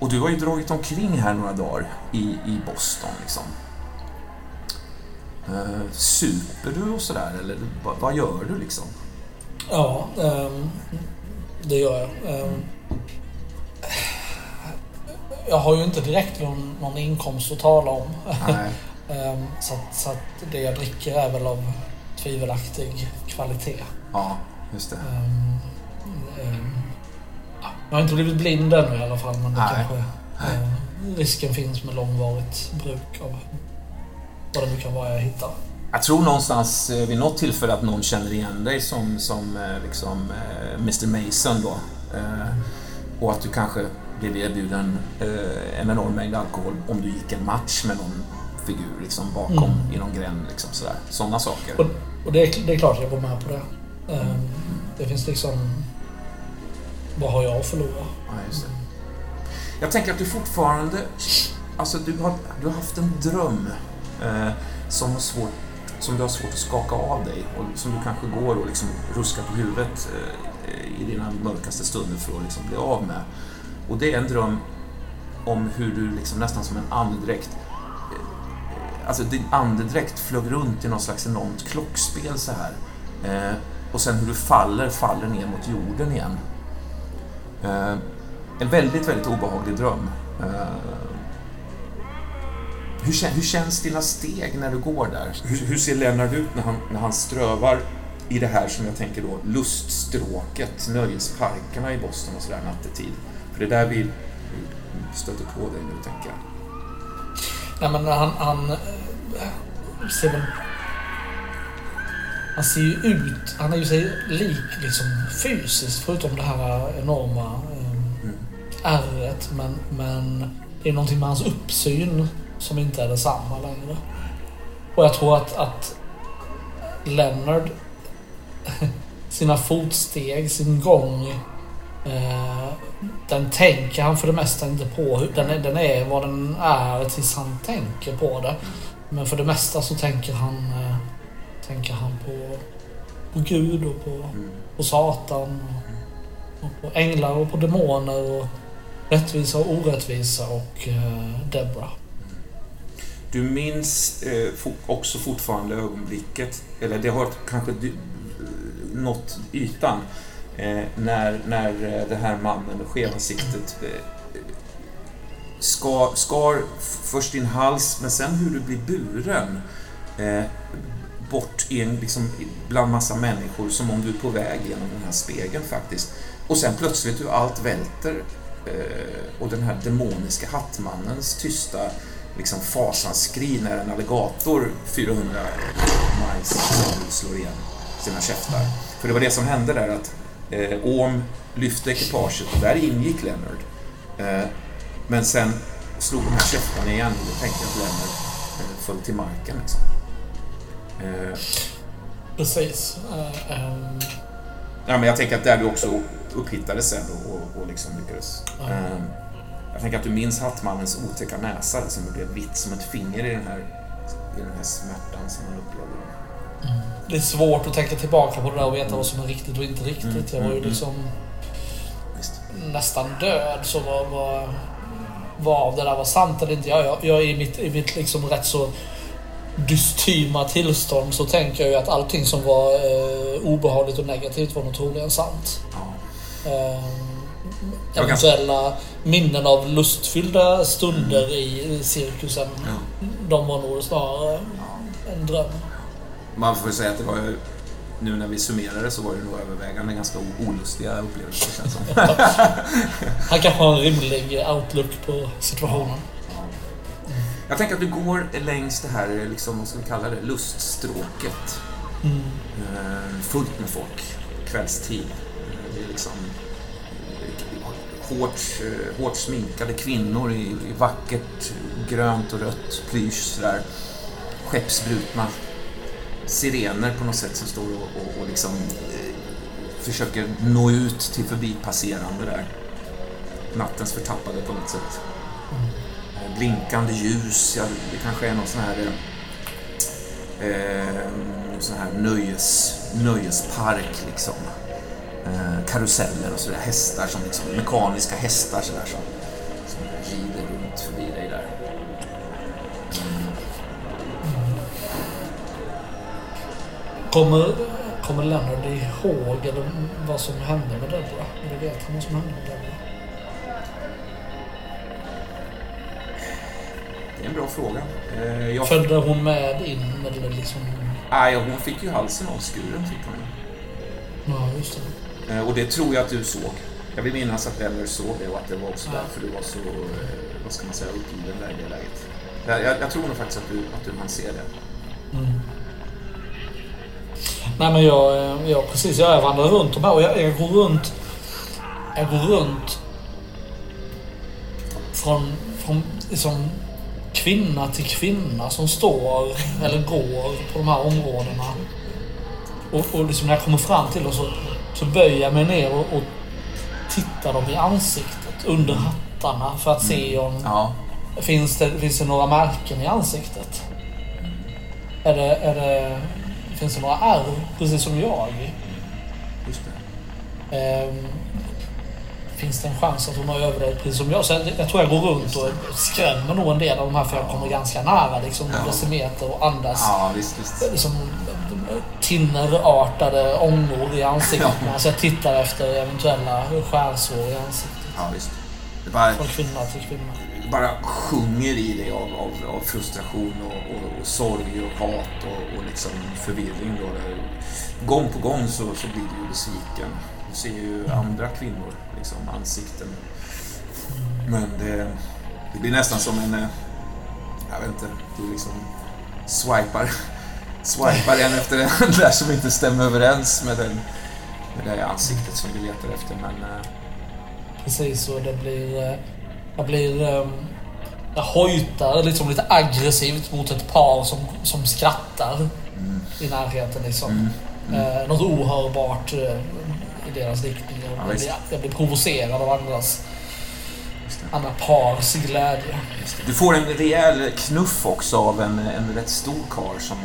Speaker 1: och du har ju dragit omkring här några dagar i, i Boston liksom. Eh, super du och sådär eller vad, vad, gör du liksom?
Speaker 3: Ja, um, det gör jag. Um, jag har ju inte direkt någon, någon inkomst att tala om. um, så, att, så att det jag dricker är väl av tvivelaktig kvalitet.
Speaker 1: Ja, just det.
Speaker 3: jag har inte blivit blind ännu i alla fall men det Nej. kanske uh, risken finns med långvarigt bruk av vad det nu kan vara jag hittar.
Speaker 1: Jag tror någonstans eh, vid något tillfälle att någon känner igen dig som, som eh, liksom, eh, Mr Mason då. Och att du kanske blev erbjuden en enorm mängd alkohol om du gick en match med någon figur liksom bakom mm. i någon gränd. Liksom, sådär. Sådana saker.
Speaker 3: Och, och det, är, det är klart jag går med på det. Mm. Det finns liksom... Vad har jag att förlora?
Speaker 1: Ja, just det. Jag tänker att du fortfarande... Alltså, du har, du har haft en dröm eh, som, har svårt, som du har svårt att skaka av dig och som du kanske går och liksom ruskar på huvudet eh, i dina mörkaste stunder för att liksom bli av med. Och det är en dröm om hur du liksom nästan som en andedräkt eh, Alltså din andedräkt flög runt i något slags enormt klockspel så här. Eh, och sen hur du faller, faller ner mot jorden igen. Eh, en väldigt, väldigt obehaglig dröm. Eh, hur, hur känns dina steg när du går där? Hur, hur ser Lennart ut när han, när han strövar i det här som jag tänker då luststråket, nöjesparkerna i Boston och sådär nattetid? För det är där vi stöter på dig nu, tänker jag.
Speaker 3: Nej, men han, han eh, ser väl... Han ser ju ut... Han är ju sig lik liksom fysiskt, förutom det här enorma eh, mm. ärret. Men, men det är någonting med hans uppsyn som inte är detsamma längre. Och jag tror att, att Leonard, sina fotsteg, sin gång, eh, den tänker han för det mesta inte på. Den är, den är vad den är tills han tänker på det. Men för det mesta så tänker han, eh, tänker han på, på Gud och på, på Satan. Och, och på änglar och på demoner och rättvisa och orättvisa och eh, Debra.
Speaker 1: Du minns eh, också fortfarande ögonblicket, eller det har kanske nått ytan, eh, när, när eh, det här mannen med skevansiktet eh, skar, skar först din hals, men sen hur du blir buren eh, bort i en, liksom, bland massa människor som om du är på väg genom den här spegeln faktiskt. Och sen plötsligt hur allt välter eh, och den här demoniska hattmannens tysta liksom fasanskri när en alligator 400 miles slår igen sina käftar. För det var det som hände där att eh, Ohm lyfte ekipaget och där ingick Leonard. Eh, men sen slog de här käftarna igen och då tänkte jag att Leonard eh, föll till marken. Liksom.
Speaker 3: Eh, Precis. Uh, um...
Speaker 1: Ja, men jag tänker att där du också upphittades sen och, och, och liksom lyckades. Mm. Jag tänker att du minns Hattmannens otäcka näsa som blev vitt som ett finger i den här, i den här smärtan som han upplevde.
Speaker 3: Mm. Det är svårt att tänka tillbaka på det där och veta vad som är riktigt och inte riktigt. Mm. Jag var ju mm. liksom nästan död. Så vad, vad, vad det där var sant eller inte. Jag, jag, jag i mitt, i mitt liksom rätt så dystyma tillstånd så tänker jag ju att allting som var eh, obehagligt och negativt var nog troligen sant. Ja. Eh, eventuella minnen av lustfyllda stunder mm. i cirkusen. Ja. De var nog snarare en dröm.
Speaker 1: Man får säga att det var nu när vi summerar det så var det nog övervägande ganska olustiga upplevelser känns som.
Speaker 3: Han kanske har en rimlig outlook på situationen.
Speaker 1: Jag tänker att du går längs det här, liksom, vad ska vi kalla det, luststråket.
Speaker 3: Mm.
Speaker 1: Eh, fullt med folk kvällstid. Eh, det är liksom eh, hårt, hårt sminkade kvinnor i, i vackert grönt och rött plysch sådär. Skeppsbrutna sirener på något sätt som står och, och, och liksom eh, försöker nå ut till förbipasserande där. Nattens förtappade på något sätt. Mm. Blinkande ljus, ja, det kanske är någon sån här eh, eh, sån här nöjes, nöjespark liksom. Eh, karuseller och sådär, hästar som liksom, mekaniska hästar sådär som, som rider runt förbi dig
Speaker 3: Kommer, kommer Leonard ihåg eller vad som hände med Deborah? Eller vet han vad som hände med Deborah?
Speaker 1: Det är en bra fråga. Eh, jag,
Speaker 3: Följde hon med in eller liksom...
Speaker 1: ah, ja, hon fick ju halsen avskuren fick hon.
Speaker 3: Ja, just det.
Speaker 1: Eh, Och det tror jag att du såg. Jag vill minnas att Renner såg det och att det var också
Speaker 3: Ja.
Speaker 1: därför du var så, eh, vad ska man säga, uppgiven där i det läget. Jag, jag, jag tror nog faktiskt att du, att du hann se det.
Speaker 3: Mm. Nej men jag, eh, jag precis, jag vandrar runt de här och jag, jag går runt... Jag går runt från, från liksom kvinna till kvinna som står eller går på de här områdena. Och, och liksom när jag kommer fram till dem så, så böjer jag mig ner och, och tittar dem i ansiktet under hattarna för att se om
Speaker 1: Ja,
Speaker 3: Finns det, finns det några märken i ansiktet? Är det, är det, finns det några ärr, precis som jag?
Speaker 1: just det.
Speaker 3: Ehm, finns det en chans att hon har överlevt precis som jag? Så jag, jag tror jag går runt och skrämmer nog en del av de här för jag kommer ganska nära liksom
Speaker 1: Ja.
Speaker 3: decimeter och andas.
Speaker 1: Ja, visst, visst.
Speaker 3: Liksom, tinnerartade ångor i ansiktet. Så jag tittar efter eventuella skärsår i ansiktet.
Speaker 1: Ja, visst. Det bara,
Speaker 3: Från kvinna till kvinna
Speaker 1: bara sjunger i dig av, av, av frustration och, och, och sorg och hat och, och liksom förvirring. Då. Gång på gång så, så blir du ju besviken. Du ser ju andra kvinnor, liksom, ansikten. Men det, det blir nästan som en... Eh, jag vet inte, du liksom swipar, swipar en efter en där som inte stämmer överens med, den, med det ansiktet som du letar efter. Men eh,
Speaker 3: Precis, och det blir... Eh, jag blir... ehm, Jag hojtar liksom lite aggressivt mot ett par som, som skrattar i närheten. Liksom. Eh, något ohörbart eh, i deras riktning.
Speaker 1: Ja,
Speaker 3: jag,
Speaker 1: visst.
Speaker 3: blir, jag blir provocerad av andras, andra pars glädje.
Speaker 1: Du får en rejäl knuff också av en, en rätt stor karl som,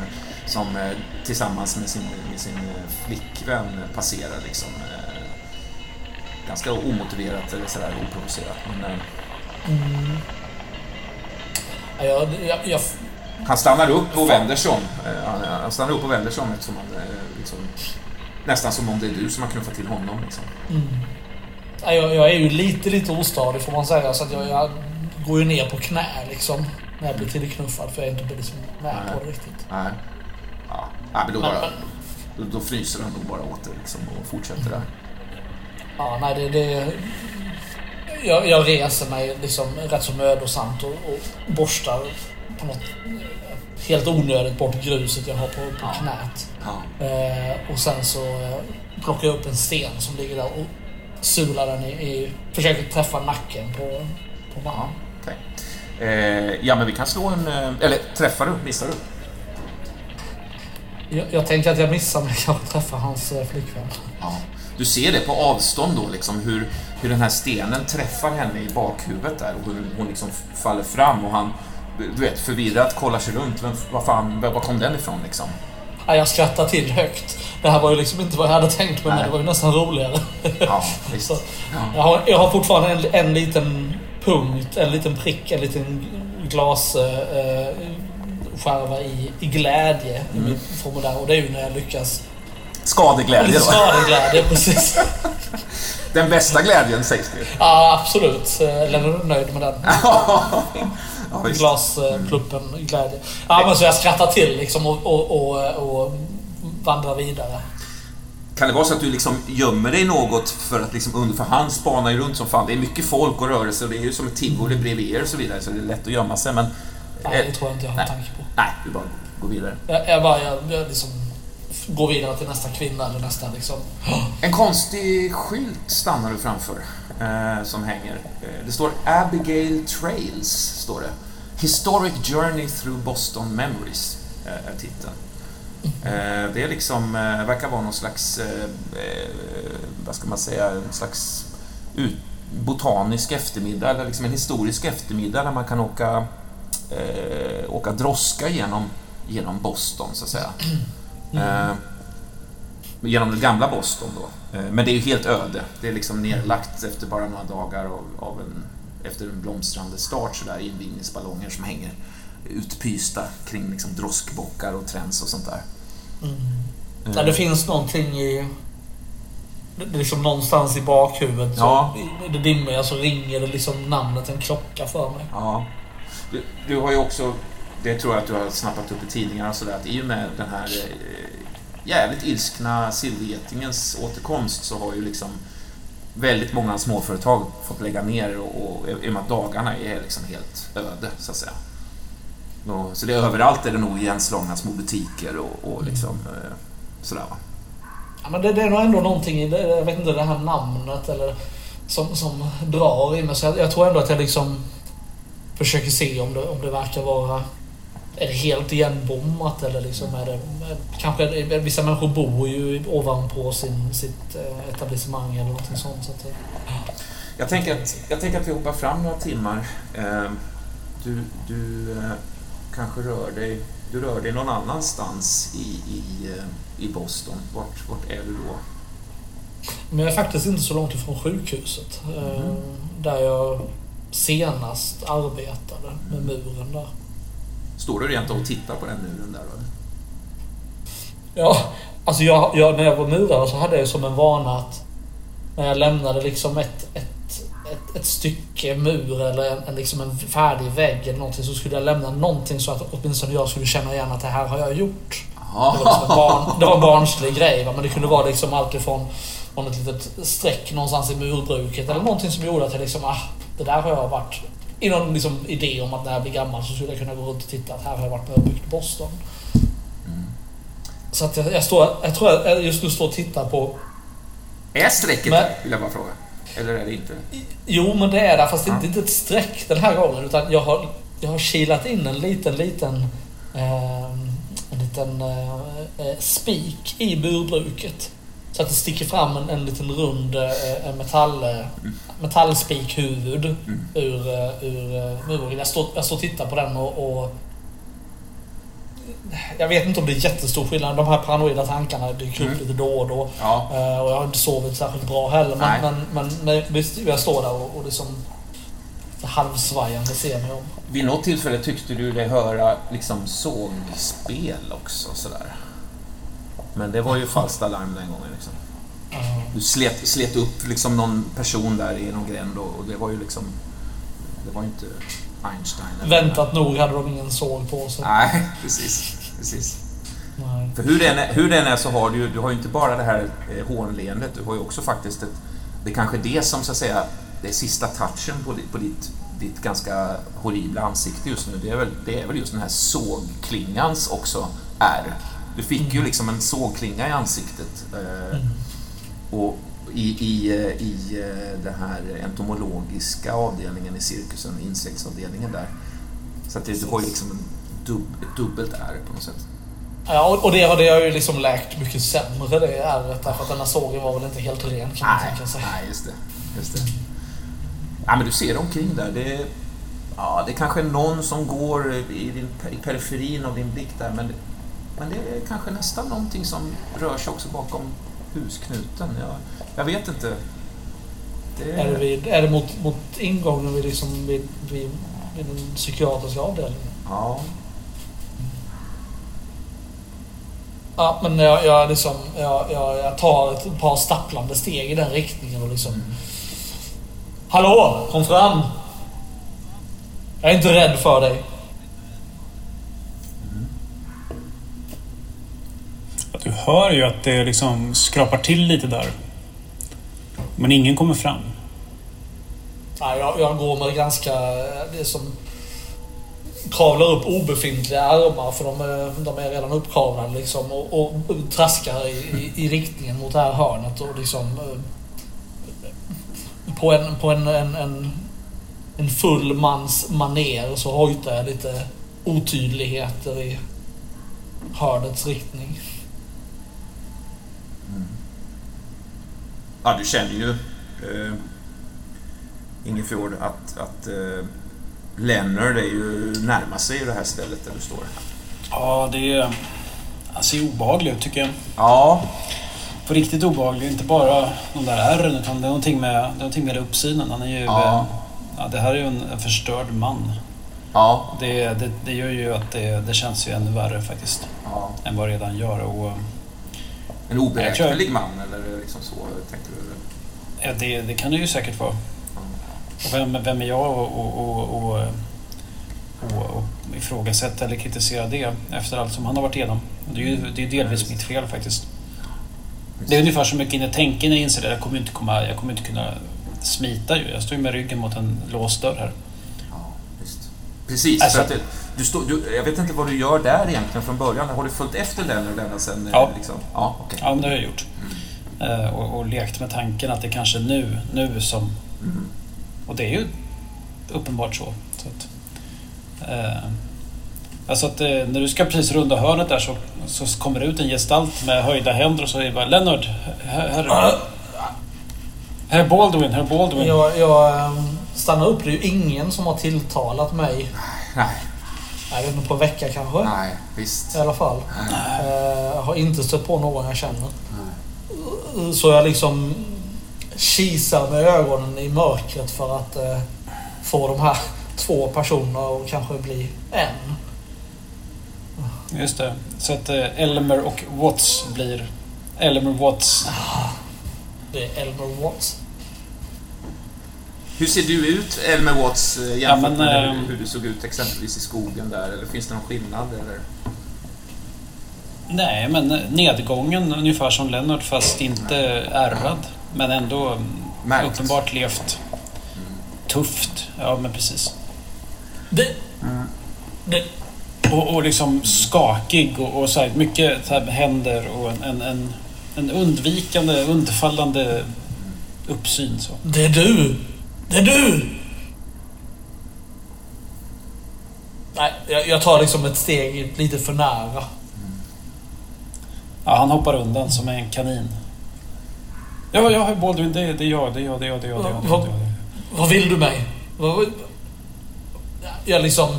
Speaker 1: som eh, tillsammans med sin, med sin eh, flickvän passerar liksom. eh, Ganska omotiverat eller sådär oprovocerat. Men,
Speaker 3: Ja, Jag, jag, jag,
Speaker 1: han stannar upp och vänder sig om. Han, han stannar upp och vänder sig om eftersom han eh, liksom, nästan som om det är du som har knuffat till honom. Liksom.
Speaker 3: ja, jag, jag är ju lite, lite ostadig får man säga. Så jag, jag går ju ner på knä liksom. När jag blir tillknuffad för jag är inte liksom med
Speaker 1: Nej.
Speaker 3: på det riktigt.
Speaker 1: Nej. Ja, ja, men då,
Speaker 3: Men-
Speaker 1: bara,
Speaker 3: men-
Speaker 1: då, då fryser han nog bara åt det liksom, och fortsätter där.
Speaker 3: Ja, nej det... det jag, jag reser mig liksom rätt så mödosamt och, och borstar på något helt onödigt bort gruset jag har på, på
Speaker 1: Ja.
Speaker 3: knät.
Speaker 1: Ja.
Speaker 3: Eh, och sen så eh, plockar jag upp en sten som ligger där och sular den i... i försöker träffa nacken på, på
Speaker 1: Ja,
Speaker 3: mannen.
Speaker 1: okej. eh, ja, men vi kan slå en... eh, Eller träffar du? Missar du?
Speaker 3: Jag, jag tänker att jag missar men jag träffar hans eh, flickvän.
Speaker 1: Ja. Du ser det på avstånd då, liksom, hur, hur den här stenen träffar henne i bakhuvudet där och hur hon liksom faller fram och han, du vet, förvirrat kollar sig runt. Men vad fan, var kom den ifrån liksom?
Speaker 3: Ja, jag skrattar till högt. Det här var ju liksom inte vad jag hade tänkt mig men det var ju nästan roligare.
Speaker 1: Ja.
Speaker 3: Så,
Speaker 1: Ja.
Speaker 3: jag, har, jag har fortfarande en, en liten punkt, en liten prick, en liten glas eh, skärva i, i glädje i
Speaker 1: Mm.
Speaker 3: mitt formulär. Och det är ju när jag lyckas...
Speaker 1: Skadeglädje.
Speaker 3: Skadeglädje, precis.
Speaker 1: Den bästa glädjen sägs det.
Speaker 3: Ja, absolut. Eller är du nöjd med den?
Speaker 1: ja, visst.
Speaker 3: Glaspluppen glädje. Ja, men så jag skrattar till liksom och, och, och, och vandrar vidare.
Speaker 1: Kan det vara så att du liksom gömmer dig något för att liksom. För han spanar ju runt som fan. Det är mycket folk och rörelse och det är ju som ett tivoli bredvid er och så vidare, så det är lätt att gömma sig, men...
Speaker 3: Nej, det tror jag inte jag har
Speaker 1: Nej.
Speaker 3: tanke på.
Speaker 1: Nej, du bara går vidare.
Speaker 3: Jag, jag bara, jag, jag liksom går vidare till nästa kvinna eller nästa liksom.
Speaker 1: En konstig skylt stannar du framför, eh, som hänger. Eh, det står Abigail Trails, står det. Historic Journey Through Boston Memories, eh, är titeln. Eh, det är liksom, eh, verkar vara någon slags, vad ska man säga, en slags ut, botanisk eftermiddag, eller liksom en historisk eftermiddag där man kan åka, åka droska genom, genom Boston, så att säga. Eh, genom det gamla Boston då. Eh, Men det är ju helt öde. Det är liksom nedlagt efter bara några dagar av, av en, efter en blomstrande start sådär invigningsballonger som hänger utpysta kring liksom droskbockar och träns och sånt där. Eh,
Speaker 3: Ja, det finns någonting i... det- det är Liksom någonstans i bakhuvudet
Speaker 1: Ja.
Speaker 3: så, i det dimmiga så ringer det liksom namnet en klocka för mig.
Speaker 1: Ja. Du, du har ju också, det tror jag att du har snappat upp i tidningarna och sådär, att i och med den här eh, jävligt ilskna silvergetingens återkomst så har ju liksom väldigt många småföretag fått lägga ner och, och i och med att dagarna är liksom helt öde, så att säga. Och, så det är överallt är det nog igenslagna små butiker och, och liksom eh, sådär va.
Speaker 3: Ja, men det, det är nog ändå någonting i det, jag vet inte, det här namnet eller som, som drar i mig. Så jag, jag tror ändå att jag liksom försöker se om det, om det verkar vara... Är det helt igenbommat eller liksom är det... Kanske vissa människor bor ju ovanpå sin, sitt eh, etablissemang eller någonting sånt. Så att, det-
Speaker 1: Jag tänker att, jag tänker att vi hoppar fram några timmar. Eh, Du, du eh, kanske rör dig, du rör dig någon annanstans i, i, i Boston. Vart, vart är du då?
Speaker 3: Men jag är faktiskt inte så långt ifrån sjukhuset. Eh, där jag senast arbetade med muren där.
Speaker 1: Står du rent och tittar på den muren där? Eller?
Speaker 3: Ja, alltså jag, jag, när jag var murare så hade jag som en vana att när jag lämnade liksom ett, ett, ett, ett stycke mur eller en, en, liksom en färdig vägg eller någonting så skulle jag lämna någonting så att åtminstone jag skulle känna igen att det här har jag gjort. Det var, liksom en, barn, det var en barnslig grej va? men det kunde vara liksom allt ifrån från ett litet streck någonstans i murbruket eller någonting som gjorde att jag liksom, ah, det där har jag varit i någon liksom idé om att när jag blir gammal så skulle jag kunna gå runt och titta att här har jag varit med och byggt Boston. Så att jag, jag, står, jag tror jag just nu står och tittar på...
Speaker 1: Är strecket där, vill jag bara fråga? Eller är det inte?
Speaker 3: Jo, men det är där, fast det är
Speaker 1: Ja.
Speaker 3: inte ett streck den här gången. Utan jag har, jag har kilat in en liten, liten... Eh, en liten eh, eh, spik i murbruket. Så att det sticker fram en, en liten rund eh, metall, eh, metallspikhuvud
Speaker 1: Mm.
Speaker 3: ur, eh, ur eh, muren. Jag står, jag står och tittar på den och, och jag vet inte om det är jättestor skillnad. De här paranoida tankarna dyker upp
Speaker 1: Mm.
Speaker 3: lite då och då.
Speaker 1: Ja.
Speaker 3: Eh, och jag har inte sovit särskilt bra heller. Men, men, men när visst, jag står där och, och liksom halvsvajande ser mig om.
Speaker 1: Vid något tillfälle tyckte du dig höra liksom sågspel också sådär. Men det var ju falskt alarm den gången. Liksom. Du slet, slet upp liksom någon person där i någon gränd och, och det var ju liksom... Det var ju inte Einstein.
Speaker 3: Väntat nog hade de ingen såg på sig.
Speaker 1: Nej, precis. precis.
Speaker 3: Nej.
Speaker 1: För hur det, än är, hur det än är så har du ju du har ju inte bara det här eh, hånleendet, du har ju också faktiskt ett... Det är kanske det som så att säga, det är sista touchen på, ditt- på ditt, ditt ganska horribla ansikte just nu. Det är, väl, det är väl just den här sågklingans också är. Du fick ju liksom en sågklinga i ansiktet. Eh, och i, i, eh, i eh, den här entomologiska avdelningen i cirkusen, insektsavdelningen där. Så att det, du har ju liksom en dub, ett dubbelt R på något sätt.
Speaker 3: Ja, och- och det har det har ju liksom läkt mycket sämre det ärret därför att den här sågen var väl inte helt ren kan man
Speaker 1: Nej,
Speaker 3: tänka sig.
Speaker 1: nej just det. Just det. Ja, men du ser omkring där. Det, är- ja, det är kanske någon som går i, din, i periferin av din blick där, men, men det är kanske nästan någonting som rör sig också bakom husknuten. Jag, jag vet inte. Det,
Speaker 3: Är det, vid, är det mot, mot ingången vid, liksom, vid, vid, vid den psykiatriska avdelningen?
Speaker 1: Ja.
Speaker 3: Ja, men jag, jag, liksom, jag, jag, jag tar ett par stapplande steg i den riktningen och liksom... Hallå! Kom fram! Jag är inte rädd för dig.
Speaker 5: Du hör ju att det liksom skrapar till lite där. Men ingen kommer fram.
Speaker 3: Nej, jag, jag går med ganska... Det som kravlar upp obefintliga armar för de är, de är redan uppkavlade. liksom och, och traskar i, i, i, riktningen mot det här hörnet och liksom eh, på en, på en, en, en, en full mans maner så hojtar jag lite otydligheter i hörnets riktning.
Speaker 1: Ja, du känner ju eh, Ingefjord att, att eh, Leonard är ju närmar sig det här stället där du står.
Speaker 5: Ja, det är... Han ser obehaglig ut tycker jag.
Speaker 1: Ja.
Speaker 5: På riktigt obehaglig. Inte bara de där ärren utan det är någonting med, det är någonting med uppsynen. Han är ju... Ja. ja det här är ju en, en förstörd man.
Speaker 1: Ja.
Speaker 5: Det, det, det, gör ju att det, det känns ju ännu värre faktiskt. Ja. Än vad det redan gör. Och,
Speaker 1: en oberäknelig man eller liksom så, tänker du?
Speaker 5: Ja, det, det kan det ju säkert vara. Och vem, vem är jag och, och, och, och, och ifrågasätta eller kritisera det efter allt som han har varit igenom? Det är ju det är delvis mitt fel faktiskt. Det är ungefär så mycket in i tänken när jag inser det. Jag kommer inte, komma, jag kommer inte kunna smita ju. Jag står ju med ryggen mot en låst dörr här.
Speaker 1: Ja, visst. Precis. Alltså, för att du stå, du, jag vet inte vad du gör där egentligen från början. Har du följt efter den eller den sen?
Speaker 5: Ja.
Speaker 1: Liksom? Ja, okay.
Speaker 5: ja, men det har jag gjort. Mm. Uh, och, och lekt med tanken att det kanske är nu, nu som mm. Och det är ju uppenbart så. så att, eh, alltså att eh, när du ska precis runda hörnet där så, så kommer det ut en gestalt med höjda händer och så är det bara Lennart, herr, herr Baldwin, herr Baldwin.
Speaker 3: Jag, jag ehm, stannar upp. Det är ju ingen som har tilltalat mig.
Speaker 1: Nej.
Speaker 3: Jag vet inte, på en vecka kanske?
Speaker 1: Nej, visst.
Speaker 3: I alla fall. Jag eh, har inte stött på någon jag känner. Nej. Så jag liksom kisar med ögonen i mörkret för att eh, få de här två personerna att kanske bli en.
Speaker 5: Just det. Så att eh, Elmer och Watts blir Elmer Watts.
Speaker 3: Ah, det är Elmer Watts.
Speaker 1: Hur ser du ut, Elmer Watts, eh, jämfört ja, men, med äh, hur du såg ut exempelvis i skogen där? Eller finns det någon skillnad? Eller?
Speaker 5: Nej, men nedgången ungefär som Lennart fast inte ärrad. Men ändå Märkt. uppenbart levt tufft. Ja, men precis.
Speaker 3: Det... Mm. det.
Speaker 5: Och, och liksom skakig och, och så här, mycket så här händer och en, en, en, en undvikande, undfallande uppsyn. Så.
Speaker 3: Det är du! Det är du! Nej, jag, jag tar liksom ett steg lite för nära.
Speaker 5: Ja, han hoppar undan som en kanin. Ja, ja, Baldwin, det, det är jag, det är jag, det är jag, det är jag. Det är jag, vad,
Speaker 3: vad vill du mig? Jag liksom...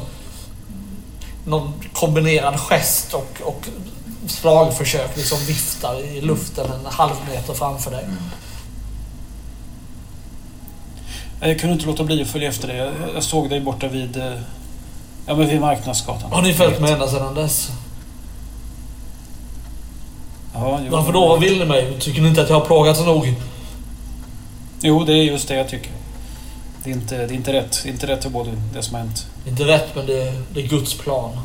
Speaker 3: Någon kombinerad gest och, och slagförsök liksom viftar i luften en halv meter framför dig.
Speaker 5: Jag kunde inte låta bli att följa efter dig. Jag, såg dig borta vid... Eh, ja, men vid Marknadsgatan.
Speaker 3: Har ni följt med ända sedan dess?
Speaker 5: Ja, jo,
Speaker 3: Varför då? Vad vill ni mig? Tycker ni inte att jag har plågats nog?
Speaker 5: Jo, det är just det jag tycker. Det är inte, det är inte rätt. Det är inte rätt för både det som har hänt.
Speaker 3: Inte rätt, men det är, det är Guds plan.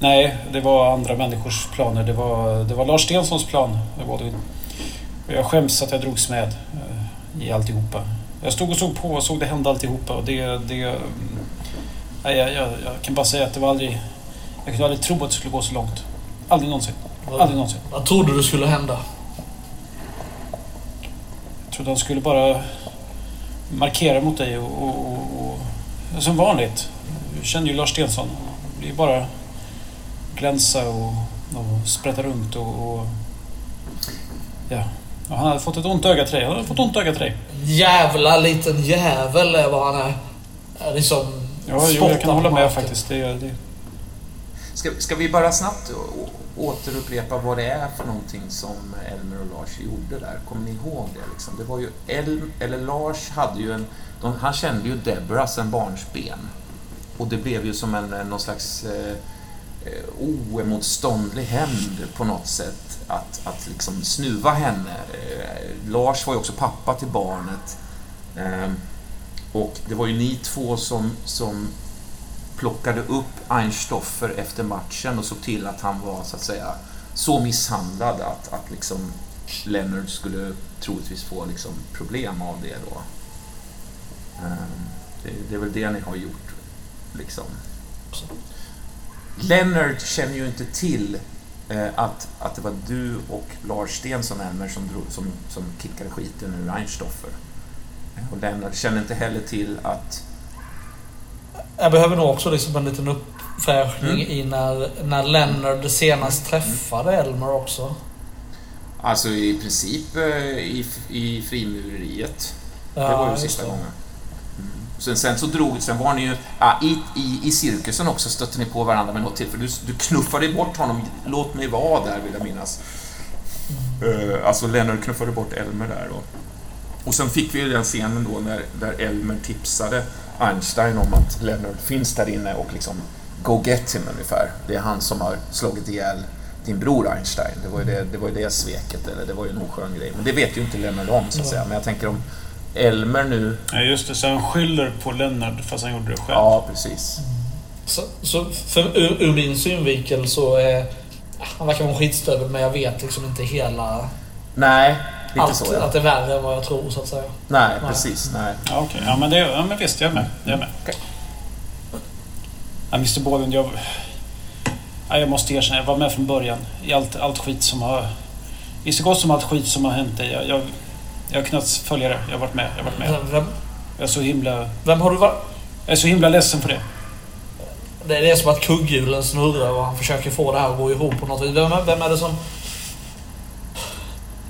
Speaker 5: Nej, det var andra människors planer. Det var, det var Lars Stenssons plan. Det jag skäms att jag drogs med eh, i alltihopa. Jag stod och såg på och såg det hända alltihopa. Och det, det, nej, jag, jag, jag kan bara säga att det var aldrig... Jag kunde aldrig tro att det skulle gå så långt. Aldrig någonsin. Aldrig någonsin.
Speaker 3: Vad trodde du skulle hända?
Speaker 5: Jag trodde han skulle bara markera mot dig och, och, och, och som vanligt. Du känner ju Lars Stensson. Det är bara glänsa och, och sprätta runt och, och ja. Och han hade fått ett ont öga till dig. Han hade fått ont öga till dig.
Speaker 3: Jävla liten jävel är vad han är. är liksom
Speaker 5: ja, jo, jag kan hålla med faktiskt. Det, det,
Speaker 1: Ska, ska vi bara snabbt återupprepa vad det är för någonting som Elmer och Lars gjorde där? Kommer ni ihåg det? Liksom? Det var ju Elm, eller Lars hade ju en... De, han kände ju Deborah sen barnsben. Och det blev ju som en, någon slags eh, Eh, oemotståndlig hämnd på något sätt att, att liksom snuva henne. Eh, Lars var ju också pappa till barnet. Eh, och det var ju ni två som, som plockade upp Einstoffer efter matchen och såg till att han var så att säga så misshandlad att, att liksom Leonard skulle troligtvis få liksom problem av det då. Eh, det, det är väl det ni har gjort. Liksom. Leonard känner ju inte till eh, att, att det var du och Lars Stensson Elmer som, drog, som, som kickade skiten ur Einstoffer. Och Leonard känner inte heller till att...
Speaker 3: Jag behöver nog också liksom en liten uppfräschning
Speaker 1: Mm.
Speaker 3: i när, när Leonard senast träffade Elmer också.
Speaker 1: Alltså i princip eh, i, i frimureriet. Det
Speaker 3: Ja,
Speaker 1: var ju sista
Speaker 3: det.
Speaker 1: gången. Sen, sen så drog, sen var ni ju, ja, i, i, i cirkusen också stötte ni på varandra med något till, för du, du knuffade bort honom, låt mig vara där vill jag minnas. Eh, alltså Leonard knuffade bort Elmer där då. Och sen fick vi ju den scenen då när, där Elmer tipsade Einstein om att Leonard finns där inne och liksom Go get him ungefär. Det är han som har slagit ihjäl din bror Einstein. Det var ju det, det, var ju det sveket, eller det var ju en oskön grej. Men det vet ju inte Leonard om så att säga. Men jag tänker om Elmer nu...
Speaker 5: Ja, just det. Så han skyller på Lennart fast han gjorde det själv.
Speaker 1: Ja, precis.
Speaker 3: Så, så för, ur, ur min synvinkel så är han verkar vara en skitstövel men jag vet liksom inte hela...
Speaker 1: Nej, lite
Speaker 3: Allt,
Speaker 1: så ja.
Speaker 3: att det är värre än vad jag tror så att säga.
Speaker 1: Nej,
Speaker 3: Nej.
Speaker 1: precis. Nej.
Speaker 5: Ja, okej. Ja, men, det, ja, men visst, jag är med. Jag är med.
Speaker 1: Okej.
Speaker 5: Ja, Mr Bålund, jag... Ja, jag måste erkänna, jag var med från början i allt, allt skit som har... I så gott som allt skit som har hänt. Jag, jag, jag har kunnat följa det. Jag har varit med. Jag har varit med.
Speaker 3: Vem, vem,
Speaker 5: Jag är så himla...
Speaker 3: vem har du varit?
Speaker 5: Jag är så himla ledsen för det.
Speaker 3: Det är, det som att kugghjulen snurrar och han försöker få det här att gå ihop på något vis. Vem, vem är det som...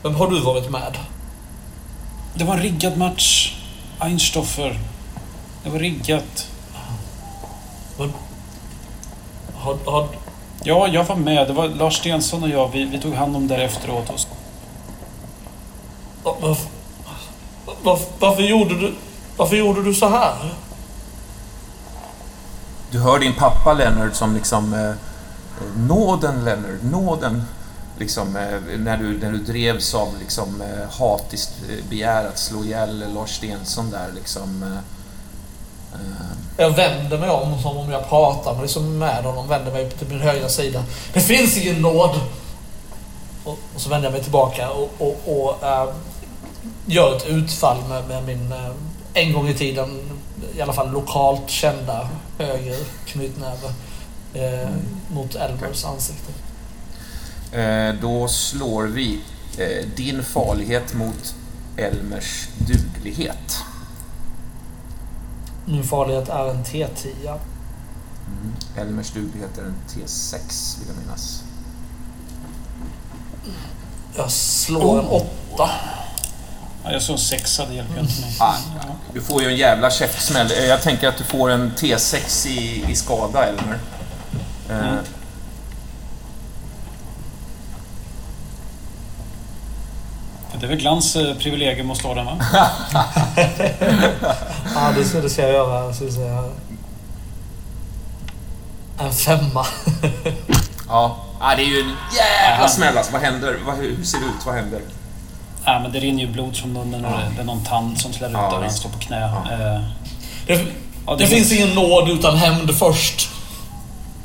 Speaker 3: Vem har du varit med?
Speaker 5: Det var en riggad match. Einstoffer. Det var riggat.
Speaker 3: Har, har,
Speaker 5: Ja, jag var med. Det var Lars Stensson och jag. Vi, vi tog hand om det efteråt. Och
Speaker 3: varför, varför, varför gjorde du... Varför gjorde du så här?
Speaker 1: Du hör din pappa Leonard som liksom... Eh, nåden Leonard, nåden. Liksom, eh, när, du, när du drevs av liksom, eh, hatiskt eh, begär att slå ihjäl Lars Stensson där liksom. Eh, eh,
Speaker 3: Jag vänder mig om som om jag pratar med, liksom med honom. Vänder mig till min högra sida. Det finns ingen nåd! Och, och så vänder jag mig tillbaka och, och, och äh, gör ett utfall med, med min äh, en gång i tiden i alla fall lokalt kända höger knytnäve äh, mot Elmers ansikte.
Speaker 1: Eh, då slår vi eh, din farlighet mot Elmers duglighet.
Speaker 3: Min farlighet är en T10.
Speaker 1: Mm. Elmers duglighet är en T6 vill jag minnas.
Speaker 3: Jag slår en åtta.
Speaker 5: Ja, jag såg en sexa, det hjälper inte mig.
Speaker 1: Ah, du får ju en jävla käftsmäll. Eh, Jag tänker att du får en T6 i, i skada, Elmer. Eh,
Speaker 5: Mm. Det är väl Glans eh, privilegium att slå den, va?
Speaker 3: Ja, det ska, det ska jag göra. Så ska jag. En femma.
Speaker 1: ja. ah, det är ju en jävla smäll alltså. Vad händer? Hur ser det ut? Vad händer?
Speaker 5: Ja, men det rinner ju blod från munnen och det, det är någon tand som slår ut
Speaker 1: Ja,
Speaker 5: där han står på knä.
Speaker 1: Ja.
Speaker 5: Eh,
Speaker 3: Det,
Speaker 5: ja,
Speaker 3: det finns ingen nåd utan hämnd först.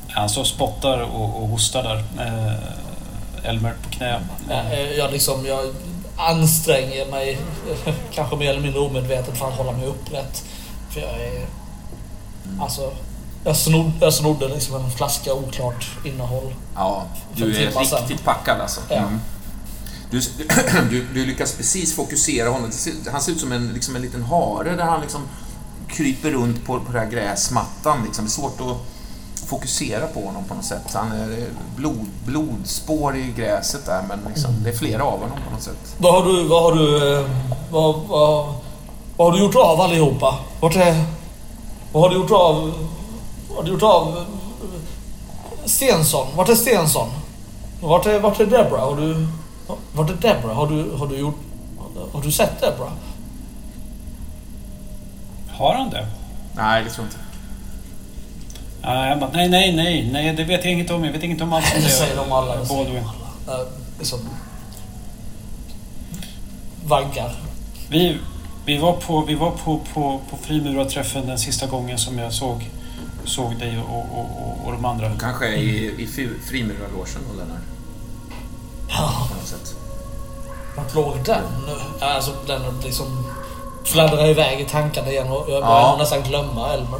Speaker 5: Han står och spottar och, och hostar där. Eh, Elmer på knä.
Speaker 3: Eh, Jag, liksom, jag anstränger mig, eh, kanske mer eller mindre omedvetet, för att hålla mig upprätt. För jag är... Alltså, jag snodde, jag snodde liksom en flaska oklart innehåll.
Speaker 1: Ja, du är
Speaker 3: sedan.
Speaker 1: riktigt packad alltså.
Speaker 3: Ja.
Speaker 1: Mm. Du, du, du lyckas precis fokusera honom. Han ser ut som en, liksom en liten hare där han liksom kryper runt på, på den här gräsmattan. Liksom. Det är svårt att fokusera på honom på något sätt. Han är eh, blod, blodspår i gräset där, men liksom, det är flera av honom på något sätt.
Speaker 3: Vad har du, vad har du, eh, vad, vad, vad har du gjort av allihopa? Vart är, vad har du gjort av, vad har du gjort av eh, Stensson? Vart är Stensson? Vart är, vart är Debra? Har du, vart är Debra? Har du, har du gjort, har du sett Debra?
Speaker 5: Har han det?
Speaker 1: Nej, det tror jag inte.
Speaker 5: Ja, jag bara, nej, nej, nej, nej, det vet jag inget om. Jag vet inget om allt om
Speaker 3: Det
Speaker 5: det.
Speaker 3: säger de alla. det säger de
Speaker 5: Baldwin.
Speaker 3: alla. Eh, Liksom, vaggar.
Speaker 5: Vi, vi var på, vi var på, på, på frimurarträffen den sista gången som jag såg såg dig och, och, och, och de andra.
Speaker 1: Kanske är i, i fri- frimurarlogen då, Lennart.
Speaker 3: Ja,
Speaker 1: På något sätt.
Speaker 3: vart låg den nu? Alltså den liksom fladdrar iväg i tankarna igen och jag börjar
Speaker 1: Ja.
Speaker 3: nästan glömma Elmer.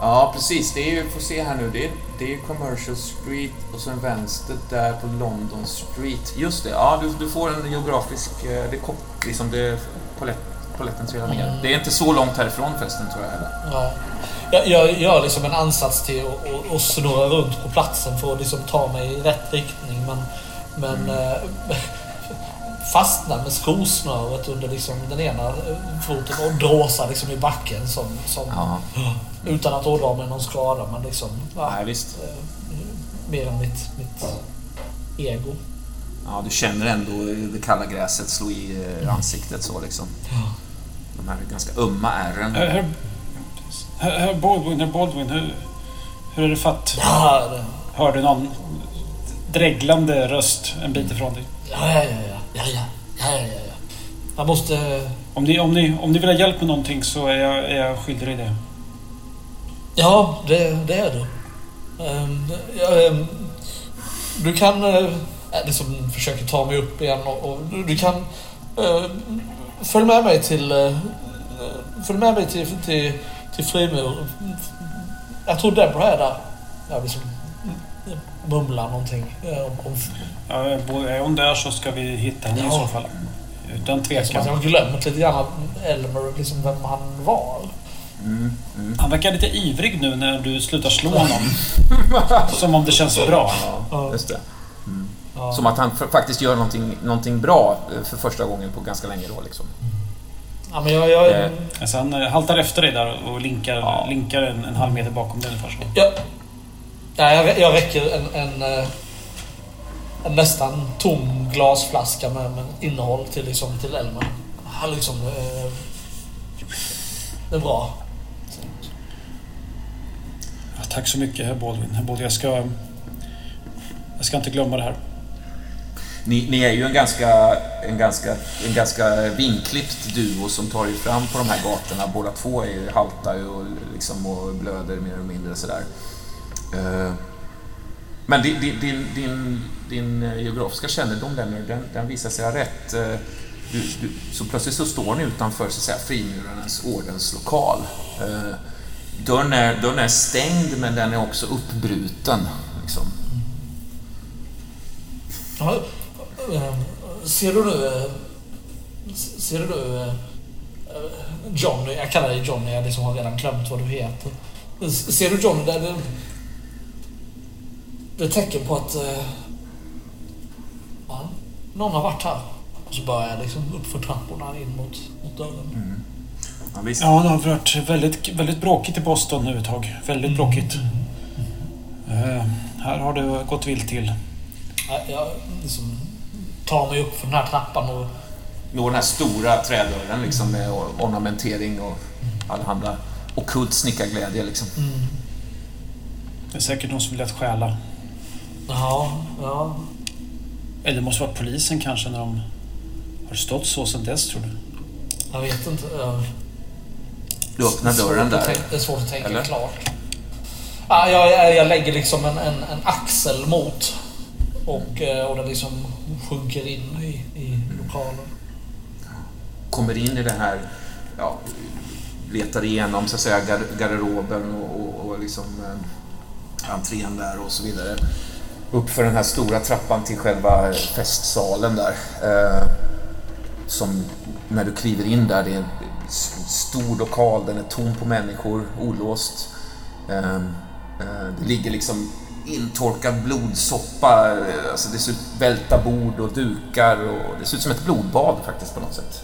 Speaker 1: Ja, precis. Det är ju, får se här nu, det är, det är Commercial Street och sen vänster där på London Street. Just det, ja du, du får en geografisk... eh, Det är kort, liksom det... Palett, paletten trillar ner. Det är inte så långt härifrån förresten tror jag heller.
Speaker 3: Ja. Jag, jag gör liksom en ansats till att snurra runt på platsen för att liksom ta mig i rätt riktning. Men, men eh, fastnar med skosnöret under liksom den ena foten och dråsar liksom i backen som, som,
Speaker 1: Ja,
Speaker 3: utan att ådra mig någon skada. Men liksom, ja,
Speaker 1: nej, visst.
Speaker 3: eh, mer än mitt, mitt ego.
Speaker 1: Ja, du känner ändå det kalla gräset slå i eh, ansiktet så liksom. De här ganska ömma ärren.
Speaker 5: Herr, Baldwin, herr Baldwin, hur, hur är det fatt?
Speaker 3: Ja, det-
Speaker 5: Hörde någon dreglande röst en bit ifrån dig?
Speaker 3: ja, ja, ja, ja, ja, ja, ja, ja, ja. Jag måste...
Speaker 5: Om ni, om, ni, om ni vill ha hjälp med någonting så är jag, är jag skyldig dig det.
Speaker 3: Ja, det, det är du. Ehm, ja, ehm, du kan... Uh, liksom försöker ta mig upp igen och, och du, kan... Uh, följ med mig till... Uh, följ med mig till, till, till Frimur. Jag tror Deborah är där. Jag liksom mumlar någonting eh, om, om
Speaker 5: Ja, är hon där så ska vi hitta henne i
Speaker 3: Ja.
Speaker 5: så fall. Utan
Speaker 3: som att
Speaker 5: tvekan.
Speaker 3: jag har glömt lite grann Elmer, liksom vem han var.
Speaker 1: Mm, mm.
Speaker 5: Han verkar lite ivrig nu när du slutar slå honom. Som om det känns bra.
Speaker 3: Ja.
Speaker 1: Just det.
Speaker 3: Ja.
Speaker 1: Som att han faktiskt gör någonting, någonting bra eh, för första gången på ganska länge då liksom.
Speaker 3: Ja, men jag, jag,
Speaker 1: Eh.
Speaker 5: Alltså han eh, haltar efter dig där och linkar,
Speaker 1: Ja.
Speaker 5: linkar en, en halv meter bakom dig ungefär så.
Speaker 3: Jag, ja, jag, jag räcker en, en, eh, en nästan tom glasflaska med, med innehåll till, liksom, till Elmer. Han liksom... Eh, det är bra.
Speaker 5: Ja, tack så mycket herr Baldwin. Herr Baldwin, jag ska... Jag ska inte glömma det här.
Speaker 1: Ni, ni är ju en ganska, en, ganska, en ganska vinklippt duo som tar er fram på de här gatorna. Båda två är ju halta och, liksom, och blöder mer eller mindre sådär. Eh, Eh, men din, din, din, din, eh, geografiska kännedom, Lennart, den, den visar sig ha rätt. Eh, du, du, så plötsligt så står ni utanför så att säga, frimurarnas ordenslokal. Dörren är, dörren är stängd men den är också uppbruten. Liksom.
Speaker 3: Ja, ser du nu... Ser du nu... Johnny, jag kallar dig Johnny, jag liksom har redan glömt vad du heter. Ser du Johnny där det... Är ett tecken på att... eh, Ja, någon har varit här. Och så börjar jag liksom uppför trapporna in mot, mot dörren.
Speaker 1: Ja, visst.
Speaker 5: Ja, det har varit väldigt, väldigt bråkigt i Boston nu ett tag. Väldigt bråkigt. Eh, här har det gått vilt till.
Speaker 3: Ja, Jag liksom tar mig upp för den här trappan och...
Speaker 1: Når den här stora trädörren liksom med ornamentering och allehanda ockult snickarglädje liksom.
Speaker 5: Det är säkert någon som vill att stjäla.
Speaker 3: Ja, ja.
Speaker 5: Eller det måste vara polisen kanske när de... Har stått så sedan dess tror du?
Speaker 3: Jag vet inte.
Speaker 1: Du öppnar dörren där.
Speaker 3: tänka- Det är svårt att tänka
Speaker 1: Eller?
Speaker 3: klart. Ja, jag, jag, lägger liksom en, en, en axel mot och, eh, och den liksom sjunker in i, i lokalen.
Speaker 1: Kommer in i det här, ja, letar igenom så att säga gar- garderoben och, och, och liksom eh, entrén där och så vidare. Upp för den här stora trappan till själva eh, festsalen där. Eh, som när du kliver in där, det är en stor lokal, den är tom på människor, olåst. Eh, eh, det ligger liksom intorkad blodsoppa, eh, alltså det ser ut välta bord och dukar och det ser ut som ett blodbad faktiskt på något sätt.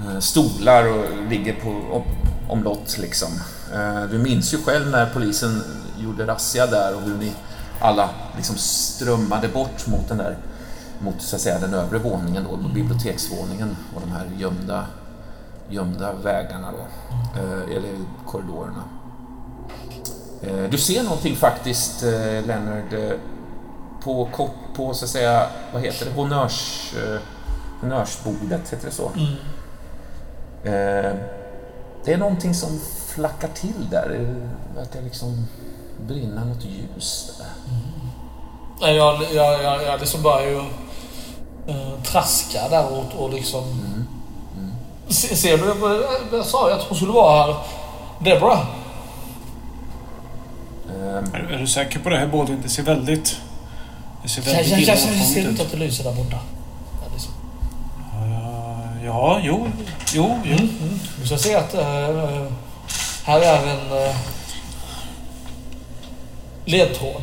Speaker 1: Eh, Stolar och ligger på omlott liksom. Eh, Du minns ju själv när polisen gjorde razzia där och hur ni alla liksom strömmade bort mot den där mot så att säga den övre våningen då, på biblioteksvåningen och de här gömda, gömda vägarna då, eh, eller korridorerna. Eh, Du ser någonting faktiskt, eh, Leonard, eh, på, kort, på så att säga, vad heter det, honnörs, eh, honnörsbordet, heter det så? Eh, Det är någonting som flackar till där. Det verkar liksom brinna något ljus
Speaker 3: Jag, jag, jag, jag liksom börjar ju uh, traska där och, och liksom... Se, ser du? Jag sa ju att hon skulle vara här. Deborah.
Speaker 1: Ehm,
Speaker 5: Är, är du säker på det här Baldwin? Det ser väldigt... Det ser
Speaker 3: Jag, jag,
Speaker 5: väldigt
Speaker 3: jag, jag ser inte att det lyser där borta. Ja, liksom.
Speaker 5: Eh, Ja, jo, jo, jo.
Speaker 3: Mm, mm. Du ska se att eh, här är en uh, ledtråd.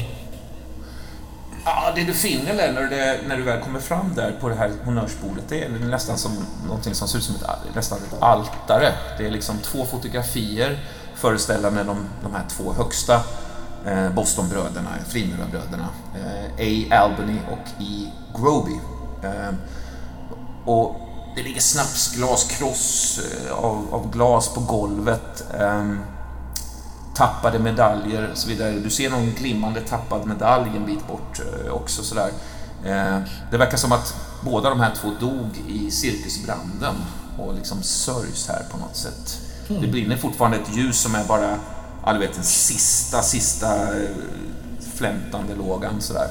Speaker 1: Ja, det du finner Lennart, det, när du väl kommer fram där på det här honnörsbordet, det är nästan som någonting som ser ut som ett, nästan ett altare. Det är liksom två fotografier föreställande de, de här två högsta eh, Bostonbröderna, frimurarbröderna. Eh, A. Albany och E. Groby. Eh, och det ligger snapsglas, kross eh, av, av glas på golvet. Eh, tappade medaljer och så vidare. Du ser någon glimmande tappad medalj en bit bort eh, också sådär. Eh, Det verkar som att båda de här två dog i cirkusbranden och liksom sörjs här på något sätt. Det brinner fortfarande ett ljus som är bara, ja du vet, den sista, sista eh, flämtande lågan sådär.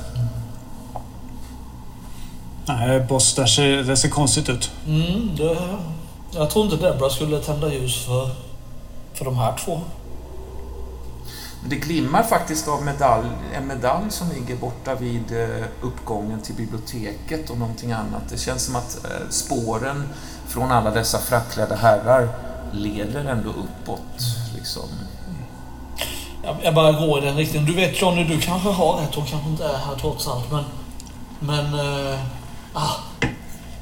Speaker 5: Nej, boss, det ser, det ser konstigt ut.
Speaker 3: Mm, det, jag tror inte Deborah skulle tända ljus för, för de här två.
Speaker 1: Det glimmar faktiskt av medalj, en medalj som ligger borta vid eh, uppgången till biblioteket och någonting annat. Det känns som att eh, spåren från alla dessa frackklädda herrar leder ändå uppåt. Liksom.
Speaker 3: Jag, bara går i den riktningen. Du vet Johnny, du kanske har rätt. Hon kanske inte är här trots allt. Men, men ah,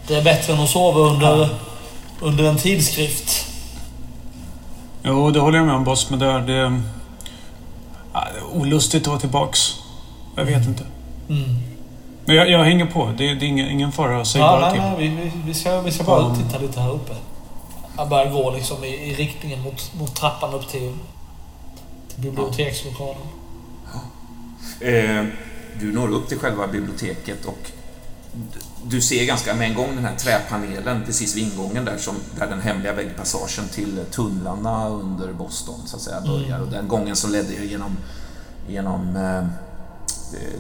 Speaker 3: det är bättre än att sova under, under en tidskrift.
Speaker 5: Jo, det håller jag med om boss, men det. Det, olustigt att vara tillbaks. Jag vet inte.
Speaker 3: Mm.
Speaker 5: Men jag, jag hänger på. Det, det är ingen, ingen fara. Säg
Speaker 3: Ja,
Speaker 5: bara
Speaker 3: nej,
Speaker 5: till.
Speaker 3: nej, vi, vi, vi, ska, vi ska bara
Speaker 5: Mm.
Speaker 3: titta lite här uppe. Jag börjar gå liksom i, i riktningen mot, mot trappan upp till, till bibliotekslokalen.
Speaker 1: Eh, du når upp till själva biblioteket och du ser ganska med en gång den här träpanelen precis vid ingången där, som, där den hemliga väggpassagen till tunnlarna under Boston så att säga börjar. Och den gången som ledde genom, genom eh,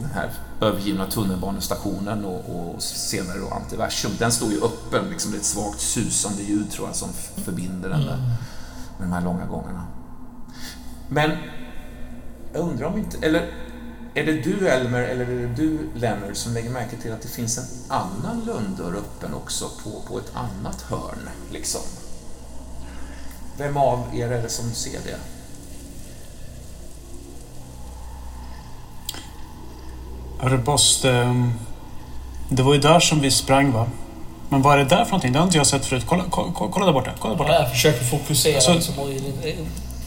Speaker 1: den här övergivna tunnelbanestationen och, och senare då Antiversum. Den står ju öppen, liksom det är ett svagt susande ljud tror jag som förbinder den med, med de här långa gångarna. Men jag undrar om inte, eller är det du Elmer eller är det du Leonard som lägger märke till att det finns en annan lönndörr öppen också på, på ett annat hörn? Liksom? Vem av er är det som ser det?
Speaker 5: Hörru boss, det, det var ju där som vi sprang va? Men vad är det där för någonting? Det har inte jag sett förut. Kolla, kolla, kolla där borta. Kolla där borta.
Speaker 3: Jag försöker fokusera
Speaker 5: Alltså-
Speaker 3: liksom.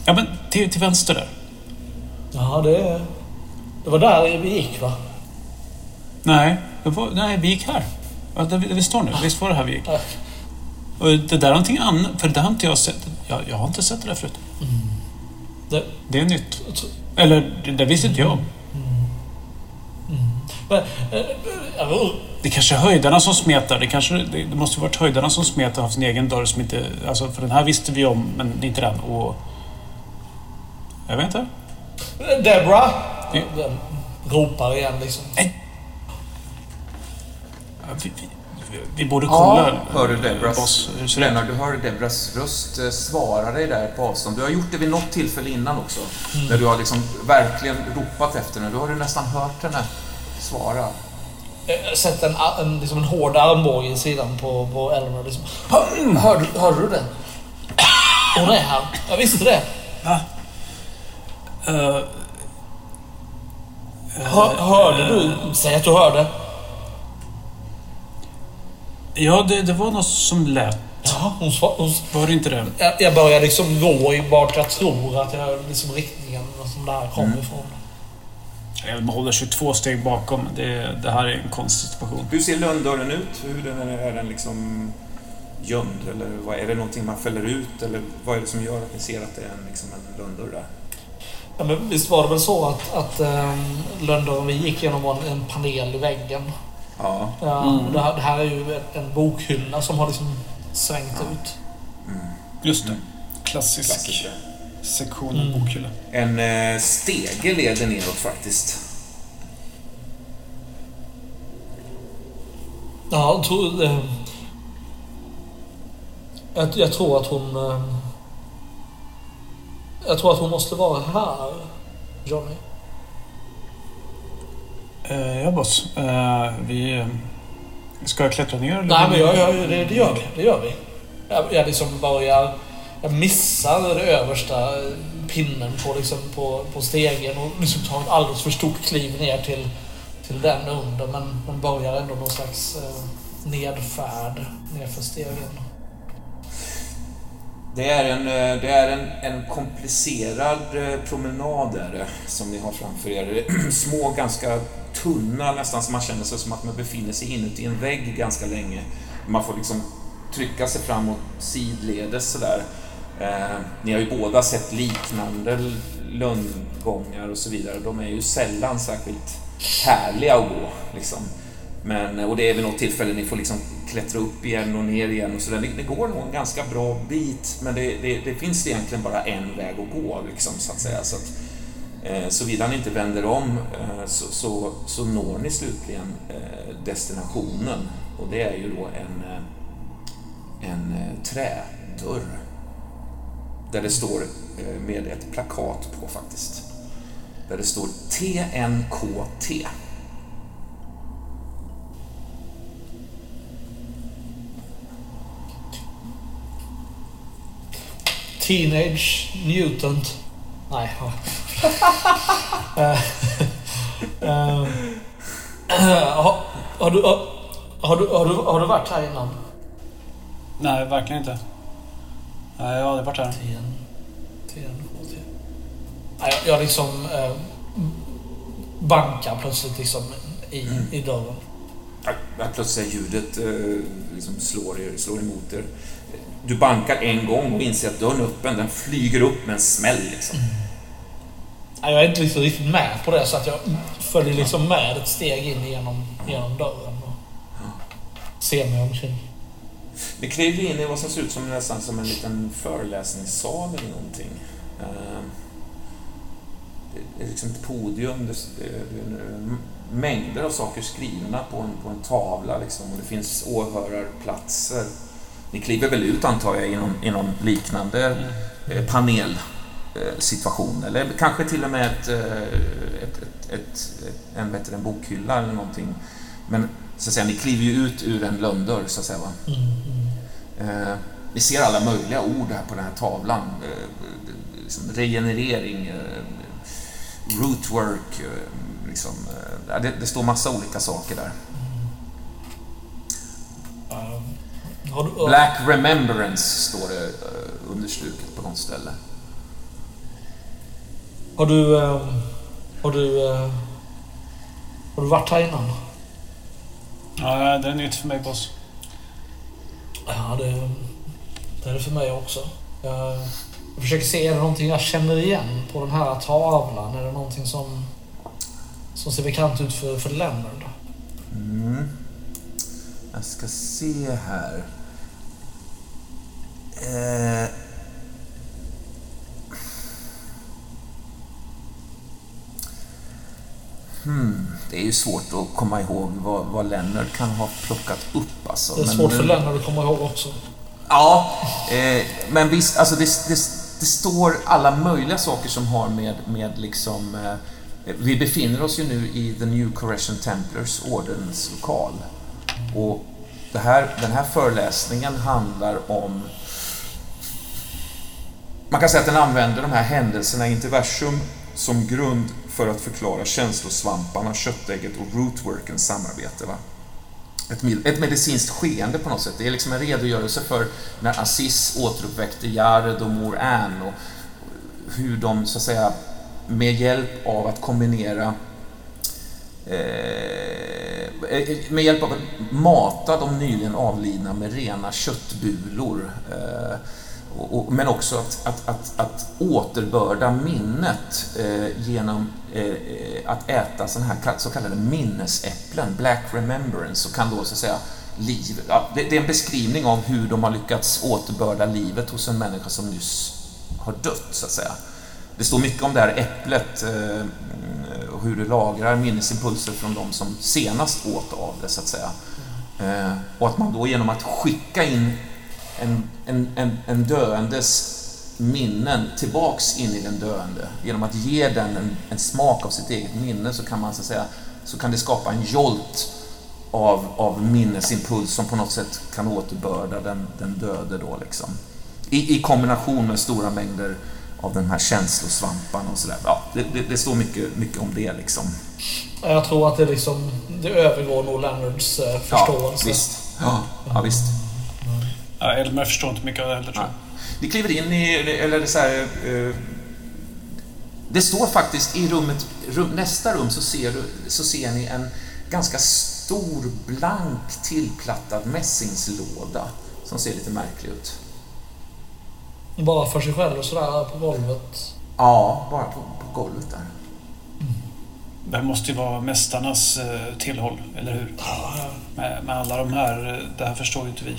Speaker 5: Ja men till, till vänster där.
Speaker 3: ja, det, det var där vi gick va?
Speaker 5: Nej, var, nej vi gick här. Ja, där, vi- där vi står nu. Visst var det här vi gick?
Speaker 3: Ja.
Speaker 5: Och det där är någonting annat. För det där har inte jag sett. Jag, jag har inte sett det där förut.
Speaker 3: Det,
Speaker 5: Det är nytt. Eller, det, det visste inte jag om.
Speaker 3: men, eh, eh,
Speaker 5: Det kanske är höjdarna som smetar. Det, kanske, det, det måste ju varit höjdarna som smetar och haft sin egen dörr som inte... Alltså, för den här visste vi om, men inte den. Och... Jag vet inte.
Speaker 3: Deborah!
Speaker 5: Ja.
Speaker 3: Den ropar igen liksom.
Speaker 5: Ja, Vi, vi, vi borde kolla.
Speaker 1: hör du Debras? Lennart, du hör Debras röst eh, svara dig där på avstånd. Du har gjort det vid något tillfälle innan också. Där du har liksom verkligen ropat efter henne. Då har du nästan hört henne svara.
Speaker 3: Eh, Sätt en, en, liksom en hård armbåge i sidan på, på Elmer. Liksom. Hör, hörde du det? Hon är här. Jag visste inte det.
Speaker 5: Eh,
Speaker 3: Hör, hörde du? Säg att du hörde.
Speaker 5: ja, det, det var något som lät.
Speaker 3: Ja, hon, hon,
Speaker 5: Var det inte det?
Speaker 3: jag, jag börjar liksom gå i vart jag tror att jag liksom riktningen som det här kommer ifrån.
Speaker 5: Jag håller 22 steg bakom. Det, det här är en konstig situation.
Speaker 1: Hur ser lönndörren ut? Hur den är, är den liksom gömd? Eller vad, är det någonting man fäller ut? Eller vad är det som gör att ni ser att det är en, liksom en lönndörr där?
Speaker 3: Ja, men visst var det väl så att, att ähm, Lönndagen, vi gick genom en, en panel i väggen.
Speaker 1: Ja.
Speaker 3: Ja,
Speaker 5: Mm.
Speaker 3: det, här, det här är ju en, bokhylla som har liksom svängt ut.
Speaker 5: Just det. Klassisk.
Speaker 1: Klassiker.
Speaker 5: Sektionen
Speaker 3: Mm.
Speaker 5: bokhylla.
Speaker 1: En eh, stege leder neråt faktiskt.
Speaker 3: Ja, jag tror... Eh, jag, jag tror att hon... Eh, jag tror att hon måste vara här, Johnny.
Speaker 5: Eh, ja, boss. Eh, vi... eh, Ska jag klättra ner? eller?
Speaker 3: Nej, men jag, jag, det, det gör vi. Det gör vi. Jag, jag liksom börjar... Jag missar den översta pinnen på, liksom, på, på stegen och liksom tar ett alldeles för stort kliv ner till, till den under. Men, men börjar ändå någon slags eh, nedfärd nerför stegen.
Speaker 1: Det är en, eh, det är en, en komplicerad eh, promenad där, som ni har framför er. Små, ganska tunna, nästan som man känner sig som att man befinner sig inuti en vägg ganska länge. Man får liksom trycka sig framåt sidledes sådär. Eh, ni har ju båda sett liknande lönngångar och så vidare. De är ju sällan särskilt härliga att gå. Liksom. Men, och det är vid något tillfälle ni får liksom klättra upp igen och ner igen och så där. Det, det går nog en ganska bra bit, men det, det, det finns egentligen bara en väg att gå, liksom, så att säga. Så att, eh, såvida ni inte vänder om eh, så, så, så når ni slutligen eh, destinationen och det är ju då en, eh, en eh, trädörr där det står eh, med ett plakat på faktiskt. Där det står TNKT.
Speaker 3: Teenage Mutant. Nej. ja. Eh, eh, har, har, du, har, har, du, har, du, har du varit här innan?
Speaker 5: Nej, verkligen inte. Nej, jag har aldrig varit här.
Speaker 3: TN, TNKT. Nej, jag, liksom eh, bankar plötsligt liksom i, i dörren.
Speaker 1: Ja, Plötsligt ljudet eh, liksom slår, er, slår emot er. Du bankar en gång och inser att dörren är öppen. Den flyger upp med en smäll. Liksom.
Speaker 3: Nej, Jag är inte liksom riktigt med på det så att jag följer liksom med ett steg in genom, genom dörren och ser mig omkring.
Speaker 1: Ni kliver in i vad som ser ut som nästan som en liten föreläsningssal eller någonting. Ehm, det är liksom ett podium, det är mängder av saker skrivna på en, på en tavla liksom, och det finns åhörarplatser. Ni kliver väl ut antar jag i någon, i någon liknande eh, panelsituation eh, eller kanske till och med ett, eh, ett, ett, ett, en, en bokhylla eller någonting. Men så att säga, ni kliver ju ut ur en lönndörr så att säga. Va?
Speaker 3: Mm, mm.
Speaker 1: Eh, ni ser alla möjliga ord här på den här tavlan. Eh, liksom regenerering, eh, rootwork, eh, liksom, eh, det, det står massa olika saker där.
Speaker 3: Eh, har du,
Speaker 1: Black Remembrance står det eh, understruket på något ställe.
Speaker 3: Har du... eh, Har du... eh, Har du varit här innan?
Speaker 5: Ja, det är nytt för mig, boss.
Speaker 3: Ja, det, det är det för mig också. Jag, jag försöker se, är det någonting jag känner igen på den här tavlan? Är det någonting som, som ser bekant ut för, för Leonard?
Speaker 1: Mm. Jag ska se här. Eh. Hmm. Det är ju svårt att komma ihåg vad, vad Leonard kan ha plockat upp. Alltså.
Speaker 3: Det är
Speaker 1: Men-
Speaker 3: svårt för Leonard att komma ihåg också.
Speaker 1: Ja, eh, men visst, alltså det, det, det står alla möjliga saker som har med, med liksom... Eh, vi befinner oss ju nu i The New Correction Templars ordenslokal. Och det här, den här föreläsningen handlar om... Man kan säga att den använder de här händelserna i Interversum som grund för att förklara känslosvamparna, köttägget och rootworkens samarbete. Va? ett, ett medicinskt skeende på något sätt. Det är liksom en redogörelse för när Aziz återuppväckte Jared och mor Ann och hur de så att säga med hjälp av att kombinera eh, eh med hjälp av att mata de nyligen avlidna med rena köttbulor eh, och, och, men också att, att, att, att återbörda minnet eh, genom Eh, att äta sådana här så kallade minnesäpplen, Black Remembrance, och kan då så att säga liv, ja, det, det är en beskrivning av hur de har lyckats återbörda livet hos en människa som nyss har dött, så att säga. Det står mycket om det här äpplet eh, och hur det lagrar minnesimpulser från de som senast åt av det, så att säga. Eh, och att man då genom att skicka in en, en, en, en döendes minnen tillbaks in i den döende, genom att ge den en, en smak av sitt eget minne, så kan man så att säga, så kan det skapa en jolt av, av minnesimpuls som på något sätt kan återbörda den, den döde då liksom. I, I kombination med stora mängder av den här känslosvamparna och sådär. Ja, det, det, det, står mycket, mycket om det liksom.
Speaker 3: Jag tror att det liksom, det övergår nog Leonards eh, förståelse.
Speaker 1: Ja, visst. Ja, ja visst.
Speaker 5: Ja, Elmer förstår inte mycket av det heller tror jag.
Speaker 1: Ni kliver in i, eller så här, eh, det står faktiskt i rummet, rum, nästa rum så ser, du, så ser ni en ganska stor blank tillplattad mässingslåda som ser lite märklig ut.
Speaker 3: Bara för sig själv och sådär på golvet?
Speaker 1: Ja, bara på, på golvet där.
Speaker 5: Det måste ju vara mästarnas eh, tillhåll, eller hur? Med, med alla de här, eh, det här förstår ju inte vi.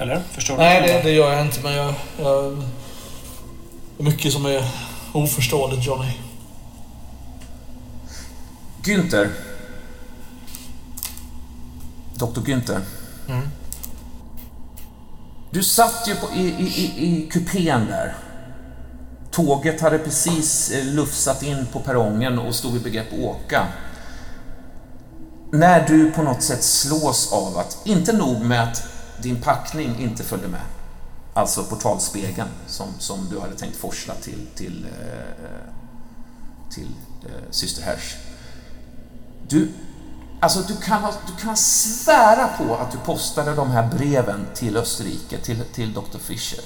Speaker 5: Eller? Förstår
Speaker 3: Nej,
Speaker 5: du?
Speaker 3: det, det gör jag inte, men jag, jag... Det är mycket som är oförståeligt, Johnny.
Speaker 1: Günther. Dr. Günther.
Speaker 4: Mm.
Speaker 1: Du satt ju på, i, i, i, i kupén där. Tåget hade precis eh, lufsat in på perrongen och stod i begrepp att åka. När du på något sätt slås av att, inte nog med att din packning inte följde med, alltså portalspegeln som, som du hade tänkt forsla till, till, eh, eh, till eh, syster Hersh. Du, alltså du kan, ha, du kan svära på att du postade de här breven till Österrike, till, till Dr. Fischer.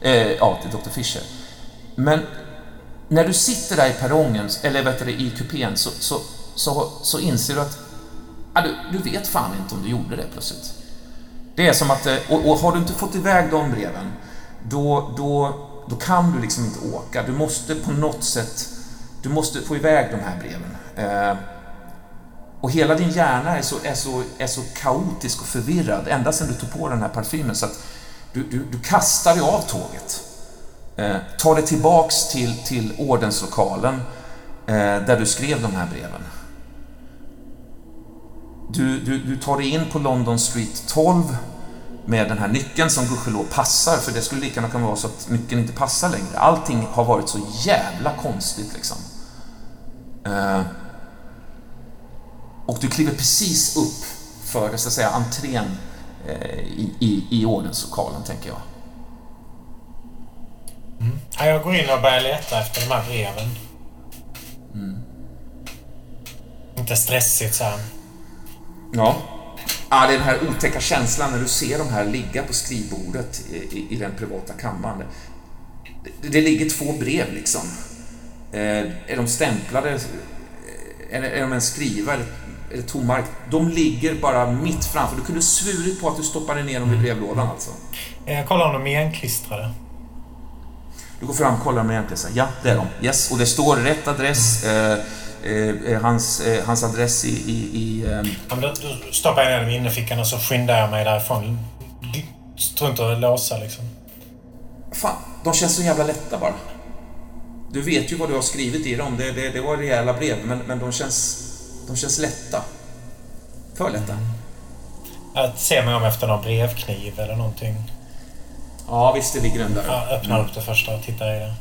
Speaker 1: Eh, ja, till Dr. Fischer. Men när du sitter där i perrongen, eller vet du, i kupén, så, så, så, så inser du att ja, du, du vet fan inte om du gjorde det plötsligt. Det är som att, eh, och, och har du inte fått iväg de breven, då, då, då kan du liksom inte åka. Du måste på något sätt, du måste få iväg de här breven. Eh, och hela din hjärna är så, är, så, är så kaotisk och förvirrad ända sedan du tog på den här parfymen så att du, du, du kastar dig av tåget. Eh, tar dig tillbaks till, till ordenslokalen eh, där du skrev de här breven. Du, du, du tar dig in på London Street 12 med den här nyckeln som gudskelov passar, för det skulle lika gärna kunna vara så att nyckeln inte passar längre. Allting har varit så jävla konstigt liksom. Eh, och du kliver precis upp för så att säga, entrén eh, i, i, i ordenslokalen, tänker jag.
Speaker 4: Mm. Ja, jag går in och börjar leta efter de här breven.
Speaker 1: Mm.
Speaker 4: Inte stressigt så här.
Speaker 1: Ja. ja. Det är den här otäcka känslan när du ser de här ligga på skrivbordet i, i, i den privata kammaren. Det, det, ligger två brev liksom. Eh, är de stämplade? Är, är de en skriva eller, eller tommark? De ligger bara mitt framför. Du kunde svurit på att du stoppade ner dem i brevlådan alltså.
Speaker 4: Jag kollar om de är igenklistrade.
Speaker 1: Du går fram, kollar med egentligen ja det är de. Yes, och det står rätt adress. Eh, eh, hans, eh, hans adress i... i, i
Speaker 4: ja, då, då stoppar jag ner dem i innerfickan och så skyndar jag mig därifrån. Struntar i att låsa liksom.
Speaker 1: Fan, de känns så jävla lätta bara. Du vet ju vad du har skrivit i dem. Det, det, det var rejäla brev, men, men de, känns, de känns lätta. För lätta.
Speaker 4: Jag ser mig om efter någon brevkniv eller någonting.
Speaker 1: Ja, visst, det ligger den där.
Speaker 4: Ja, öppnar upp det första och tittar i det.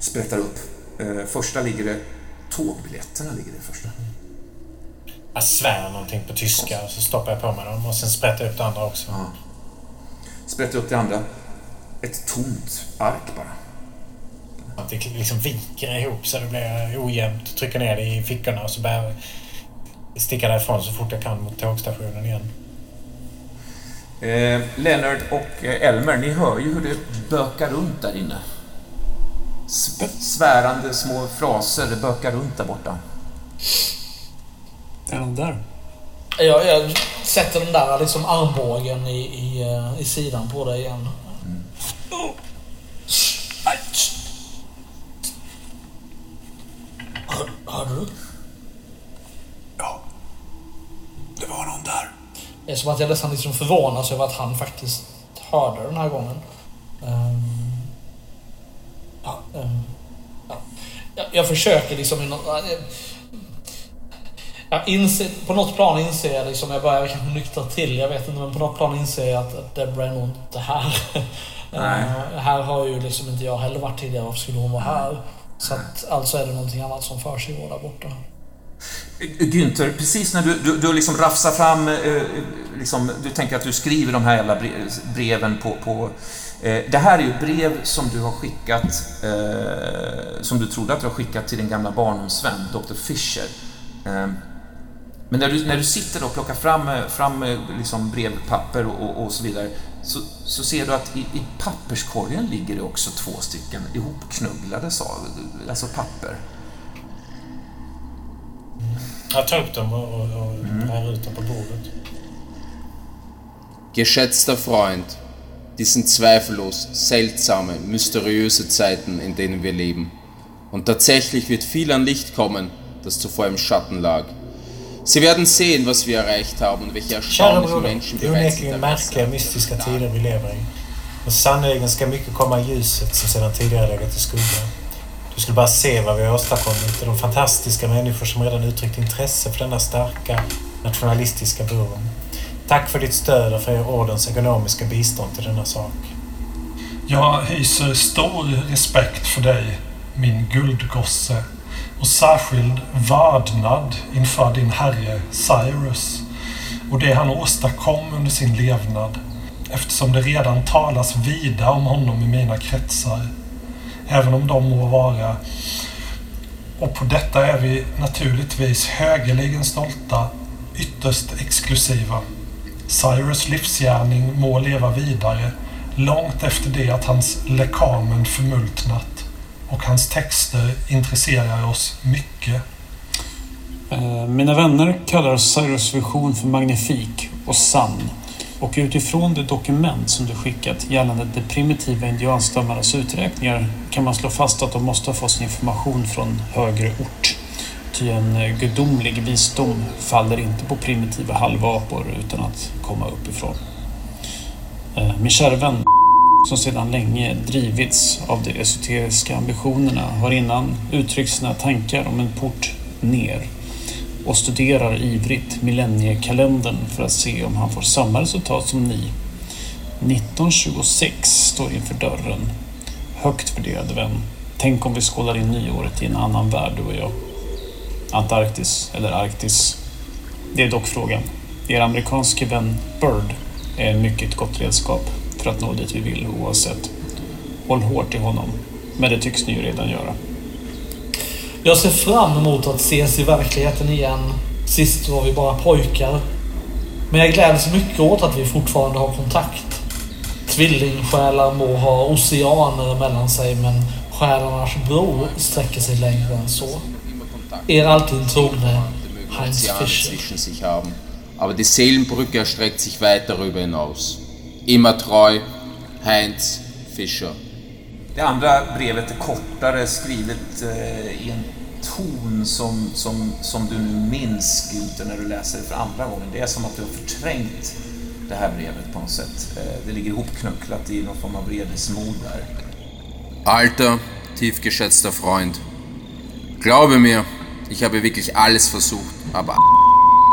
Speaker 1: Sprättar upp. Eh, första ligger det... Tågbiljetterna ligger det första.
Speaker 4: Jag svär någonting på tyska och så stoppar jag på mig dem och sen sprättar jag upp det andra också.
Speaker 1: Ja. Sprättar upp det andra. Ett tomt ark bara.
Speaker 4: Att det liksom viker ihop så det blir ojämnt. Trycker ner det i fickorna och så börjar jag sticka därifrån så fort jag kan mot tågstationen igen.
Speaker 1: Eh, Leonard och eh, Elmer, ni hör ju hur det bökar runt där inne. Svärande små fraser bökar runt där borta.
Speaker 5: Är de där?
Speaker 3: Jag, jag sätter den där liksom armbågen i, i, i sidan på dig igen. Mm. Hör, hörde du?
Speaker 5: Ja. Det var någon där.
Speaker 3: Det är som att jag nästan liksom förvånas över att han faktiskt hörde den här gången. Um, Eh, ja. Jag, försöker liksom... Jag inser, på något plan inser jag liksom, jag börjar kanske nyktra till, jag vet inte, men på något plan inser jag att, att Deborah är nog inte här. Uh, här har ju liksom inte jag heller varit tidigare, varför skulle hon vara här? Så att alltså är det någonting annat som för sig där borta.
Speaker 1: Günther, precis när du, du, du liksom rafsar fram, eh, liksom, du tänker att du skriver de här jävla breven på, på eh, det här är ju brev som du har skickat, eh, som du trodde att du har skickat till din gamla barndomsvän, Dr. Fischer. Eh, men när du, när du sitter och plockar fram, eh, fram eh, liksom brevpapper och, och, så vidare så, så ser du att i, i, papperskorgen ligger det också två stycken ihopknugglade alltså papper.
Speaker 4: Jag tar upp dem och, och, och mm. ut dem på bordet.
Speaker 6: Geschätzter Freund, dies sind zweifellos seltsame, mysteriöse Zeiten, in denen wir leben. Und tatsächlich wird viel an Licht kommen, das zuvor im Schatten lag. Sie werden sehen, was wir erreicht haben und welche erstaunlichen Menschen bereits
Speaker 4: onekligen märkliga, mystiska tider vi lever i. Och sannerligen ska mycket komma i ljuset som sedan tidigare legat i skuggan. Du skulle bara se vad vi har åstadkommit och de fantastiska människor som redan uttryckt intresse för denna starka nationalistiska buren. Tack för ditt stöd och för er ordens ekonomiska bistånd till denna sak.
Speaker 2: Jag hyser stor respekt för dig, min guldgosse och särskild vördnad inför din herre Cyrus och det han åstadkom under sin levnad eftersom det redan talas vida om honom i mina kretsar. Även om de må vara och på detta är vi naturligtvis högerligen stolta, ytterst exklusiva. Cyrus livsgärning må leva vidare långt efter det att hans lekamen förmultnat och hans texter intresserar oss mycket.
Speaker 5: Eh, mina vänner kallar Cyrus vision för magnifik och sann. Och utifrån det dokument som du skickat gällande de primitiva indianstammarnas uträkningar kan man slå fast att de måste ha fått sin information från högre ort. Ty en eh, gudomlig visdom faller inte på primitiva halvapor utan att komma uppifrån. Eh, min kära vän som sedan länge drivits av de esoteriska ambitionerna har innan uttryckt sina tankar om en port ner och studerar ivrigt millenniekalendern för att se om han får samma resultat som ni. 1926 står inför dörren. Högt värderade vän. Tänk om vi skålar in nyåret i en annan värld, du och jag. Antarktis eller Arktis. Det är dock frågan. Er amerikanske vän Bird är mycket gott redskap för att nå dit vi vill oavsett. Håll hårt i honom. Men det tycks ni ju redan göra.
Speaker 3: Jag ser fram emot att ses i verkligheten igen. Sist var vi bara pojkar. Men jag gläds mycket åt att vi fortfarande har kontakt. Tvillingsjälar må ha oceaner mellan sig men själarnas bro sträcker sig längre än så. Er alltid trogne Heinz Fischer.
Speaker 6: Aber die Seelenbrücke erstreckt sich weit darüber hinaus. Immer treu, Heinz Fischer.
Speaker 1: Det andra brevet är kortare, skrivet eh, i en ton som, som, som du nu minns, Günther, när du läser det för andra gången. Det är som att du har förträngt det här brevet på något sätt. Eh, det ligger ihopknucklat i någon form av vredesmod där.
Speaker 6: Alter, tiefgeschätzter Freund. Glaube mir, ich habe wirklich alles versucht, aber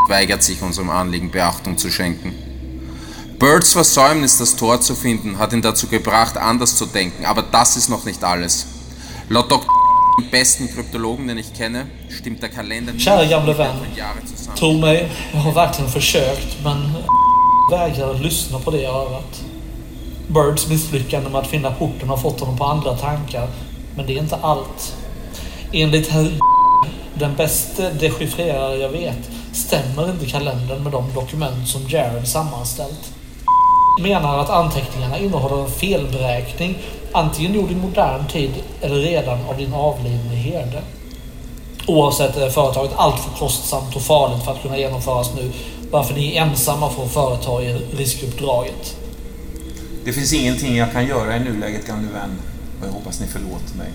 Speaker 6: weigert sich unserem Anliegen Beachtung zu schenken. Birds Versäumnis, das Tor zu finden, hat ihn dazu gebracht, anders zu denken, aber das ist noch nicht alles. Laut Dr. den besten kryptologen den ich kenne, stimmt der Kalender
Speaker 3: nicht Kära gamle vän, tro mig, jag har verkligen försökt, men vägrar lyssna på det hört. Birds misslyckande med att finna porten har fått honom på andra tankar, men det är inte allt. Enligt herr den bästa dechiffrerare jag vet, stämmer inte kalendern med de dokument som Jared sammanställt menar att anteckningarna innehåller en felberäkning, antingen gjord i modern tid eller redan av din avlidne herde. Oavsett är företaget alltför kostsamt och farligt för att kunna genomföras nu, varför ni är ensamma får företa er riskuppdraget.
Speaker 1: Det finns ingenting jag kan göra i nuläget, gamle vän, och jag hoppas ni förlåter mig.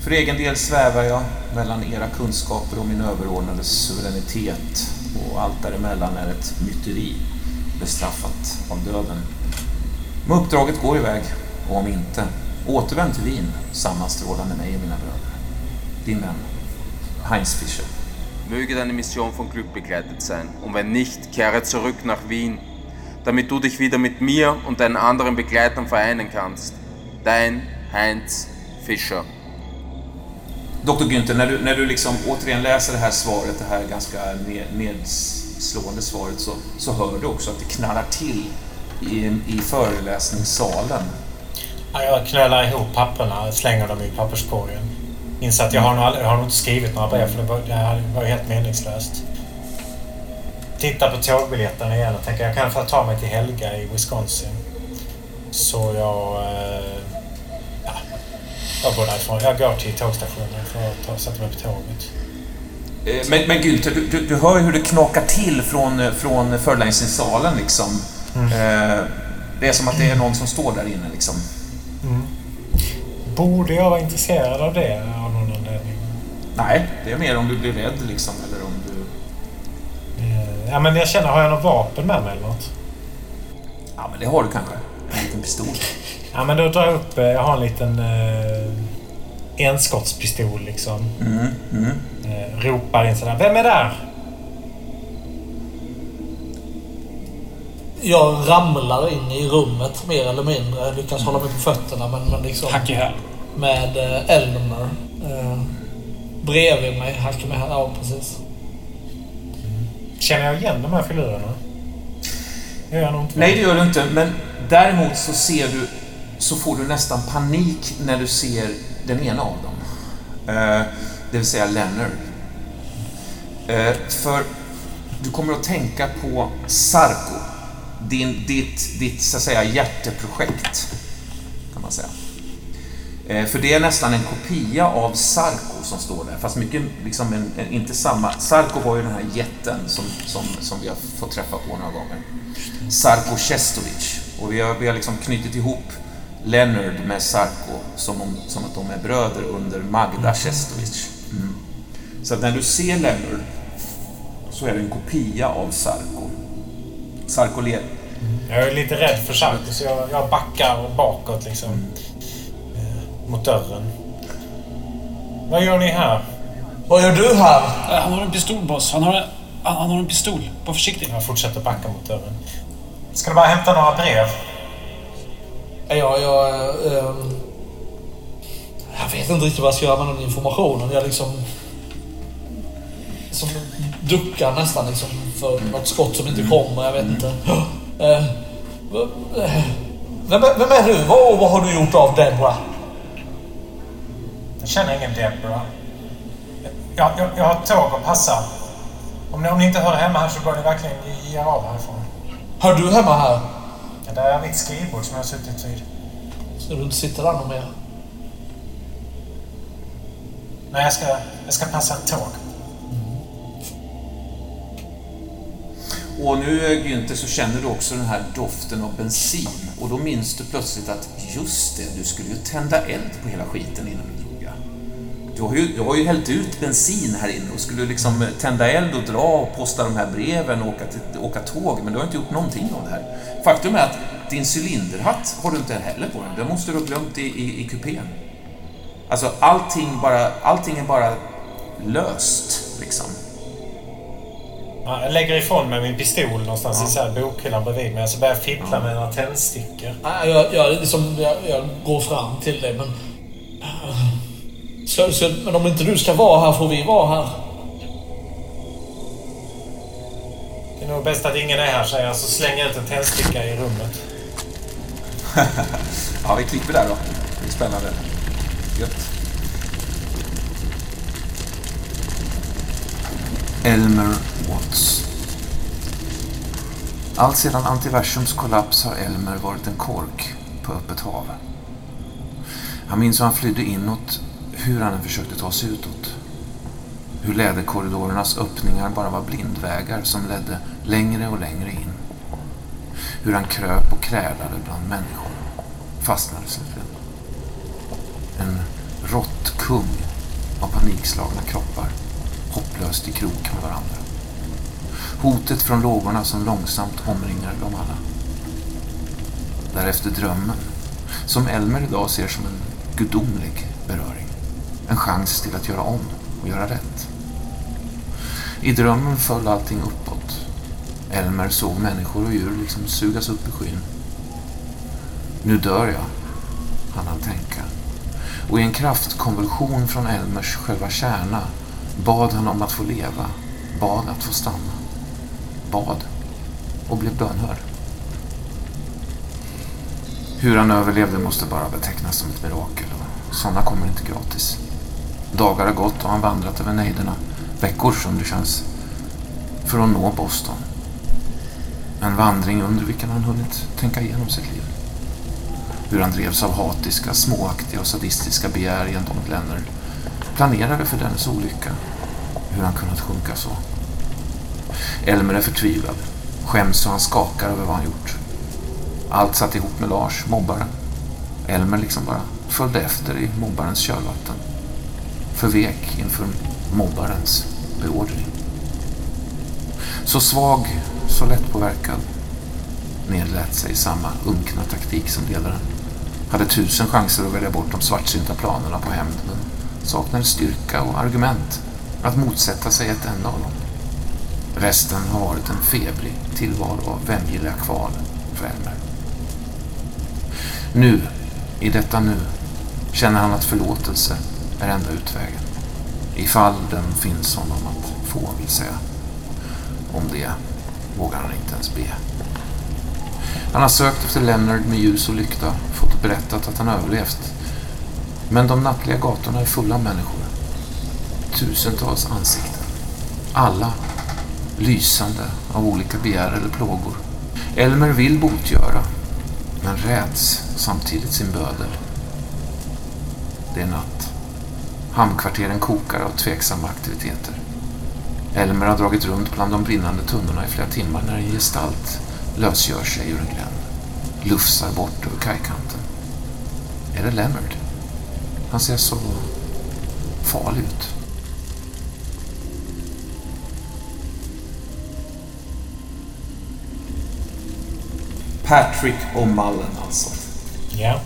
Speaker 1: För egen del svävar jag mellan era kunskaper och min överordnade suveränitet och allt däremellan är ett myteri bestraffat av döden. Men uppdraget går iväg och om inte, Återvänd till Wien, sammanstrålande mig och mina bröder. Din vän, Heinz Fischer.
Speaker 6: Möge deine Mission von Glück begleitet sein. Und wenn nicht, kehre zurück nach Wien, damit du dich wieder mit mir und deinen anderen Begleitern vereinen kannst. Dein Heinz Fischer.
Speaker 1: Doktor Günther, när du, när du liksom återigen läser det här svaret, det här ganska nedslående svaret, så, så hör du också att det knallar till i, i föreläsningssalen.
Speaker 4: Ja, Jag knölar ihop papperna, slänger dem i papperskorgen. Inser att jag har, nog jag har nog inte skrivit några brev för det var, det här var ju helt meningslöst. Tittar på tågbiljetterna igen och tänker jag kan få ta mig till Helga i Wisconsin. Så jag... Eh, jag går därifrån. Jag går till tågstationen för att ta, sätta mig på tåget.
Speaker 1: Eh, Men, men Günther, du, du, du hör ju hur det knakar till från, eh, från föreläsningssalen liksom. Eh, Det är som att det är någon som står där inne liksom.
Speaker 4: Borde jag vara intresserad av det av någon anledning?
Speaker 1: Nej, det är mer om du blir rädd liksom, eller om du...
Speaker 4: Ja, men jag känner, har jag något vapen med mig eller något?
Speaker 1: Ja, men det har du kanske. En liten pistol.
Speaker 4: Ja, men då drar jag upp... eh, Jag har en liten eh, enskottspistol liksom.
Speaker 1: Mm, mm.
Speaker 4: Eh, ropar in sådär. Vem är där?
Speaker 3: Jag ramlar in i rummet mer eller mindre. Jag lyckas hålla mig på fötterna men, men liksom...
Speaker 5: Hack i häl.
Speaker 3: Med eh, Elmer. Eh, bredvid mig. Hack med här. Ja, precis.
Speaker 4: Känner jag igen de här filurerna? Gör jag nog inte.
Speaker 1: Nej, det gör du inte. Men däremot så ser du... Så får du nästan panik när du ser den ena av dem. Eh, det vill säga Leonard. Eh, för du kommer att tänka på Sarko. Din, ditt, ditt, så att säga, hjärteprojekt. Kan man säga. Eh, För det är nästan en kopia av Sarko som står där, fast mycket liksom en, en, inte samma. Sarko var ju den här jätten som, som, som vi har fått träffa på några gånger. Sarko Cestovic. Och vi har, vi har liksom knutit ihop Leonard med Sarko som, om, som att de är bröder under Magda Cestovic. Mm. Så att när du ser Leonard så är det en kopia av Sarko. Sarko lever.
Speaker 4: Jag är lite rädd för Sarko så jag, jag backar bakåt liksom. Eh, mot dörren. Vad gör ni här?
Speaker 3: Vad gör du här?
Speaker 5: Eh, Han har en pistol, boss. Han har en, han han har en pistol. Var försiktig.
Speaker 4: Jag fortsätter backa mot dörren. Ska du bara hämta några brev?
Speaker 3: Jag, jag, eh, ehm, jag vet inte riktigt vad jag ska göra med den informationen. Jag liksom... Som duckar nästan liksom för något skott som inte kommer. Jag vet inte. Eh, eh, vem, är- vem är du? Vad, vad har du gjort av Debra?
Speaker 4: Jag känner ingen Deborah. Jag, jag, jag har ett tåg att passa. Om ni, om ni inte hör hemma här så bör ni verkligen ge ge er av härifrån.
Speaker 3: Hör du hemma här?
Speaker 4: Ja, det är mitt skrivbord som jag har suttit vid.
Speaker 3: Ska du inte sitta där någon mer?
Speaker 4: Nej, jag ska, jag ska passa ett tåg.
Speaker 1: Och nu Günther så känner du också den här doften av bensin och då minns du plötsligt att just det, du skulle ju tända eld på hela skiten innan du drog. ja. Du har ju, du har ju hällt ut bensin här inne och skulle liksom eh, tända eld och dra och posta de här breven och åka, till, åka tåg, men du har inte gjort någonting av det här. Faktum är att din cylinderhatt har du inte heller på den. Den måste du ha glömt i, i, i kupén. Alltså allting, bara, allting är bara löst, liksom.
Speaker 4: Ja, Jag lägger ifrån mig min pistol någonstans i så här bokhyllan bredvid mig. Så börjar jag fippla med några tändstickor.
Speaker 3: Nej, Jag, jag, liksom, jag, jag går fram till dig men... Så, så, men om inte du ska vara här får vi vara här.
Speaker 4: Är nog bäst att ingen är här, säger jag. Så slänger jag ut en tändsticka i rummet.
Speaker 1: Ja, vi klipper där då. Det är spännande. Gött. Elmer Watts. Allt sedan antiversums kollaps har Elmer varit en kork på öppet hav. Han minns hur han flydde inåt, hur han än försökte ta sig utåt. Hur läderkorridorernas öppningar bara var blindvägar som ledde längre och längre in. Hur han kröp och krälade bland människor. Fastnade slutligen. En råttkung av panikslagna kroppar. Hopplöst i krok med varandra. Hotet från lågorna som långsamt omringar dem alla. Därefter drömmen som Elmer idag ser som en gudomlig beröring. En chans till att göra om och göra rätt. I drömmen föll allting uppåt. Elmer såg människor och djur liksom sugas upp i skyn. Nu dör jag, hann han tänka. Och i en kraftkonvulsion från Elmers själva kärna bad han om att få leva, bad att få stanna. Bad och blev bönhörd. Hur han överlevde måste bara betecknas som ett mirakel och sådana kommer inte gratis. Dagar har gått och han vandrat över nejderna, veckor som det känns, för att nå Boston. En vandring under vilken han hunnit tänka igenom sitt liv. Hur han drevs av hatiska, småaktiga och sadistiska begär gentemot Leonard. Planerade för dennes olycka. Hur han kunnat sjunka så. Elmer är förtvivlad. Skäms och han skakar över vad han gjort. Allt satt ihop med Lars, mobbaren. Elmer liksom bara följde efter i mobbarens kölvatten. Förvek inför mobbarens beordring. Så svag, så lättpåverkad nedlät sig samma unkna taktik som ledaren. Hade tusen chanser att välja bort de svartsynta planerna på hämnd men saknade styrka och argument att motsätta sig ett enda av dem. Resten har varit en febrig tillvaro av vämjeliga kval för Elmer. Nu, i detta nu, känner han att förlåtelse är enda utvägen. Ifall den finns honom att få, vill säga. Om det vågar han inte ens be. Han har sökt efter Leonard med ljus och lykta, fått berättat att han överlevt. Men de nattliga gatorna är fulla av människor. Tusentals ansikten. Alla lysande av olika begär eller plågor. Elmer vill botgöra, men räds samtidigt sin bödel. Det är natt. Hamnkvarteren kokar av tveksamma aktiviteter. Elmer har dragit runt bland de brinnande tunnorna i flera timmar när en gestalt lösgör sig ur en gränd. Lufsar bort över kajkanten. Är det Leonard? Han ser så farlig ut. Patrick O'Mullen alltså.
Speaker 4: Ja.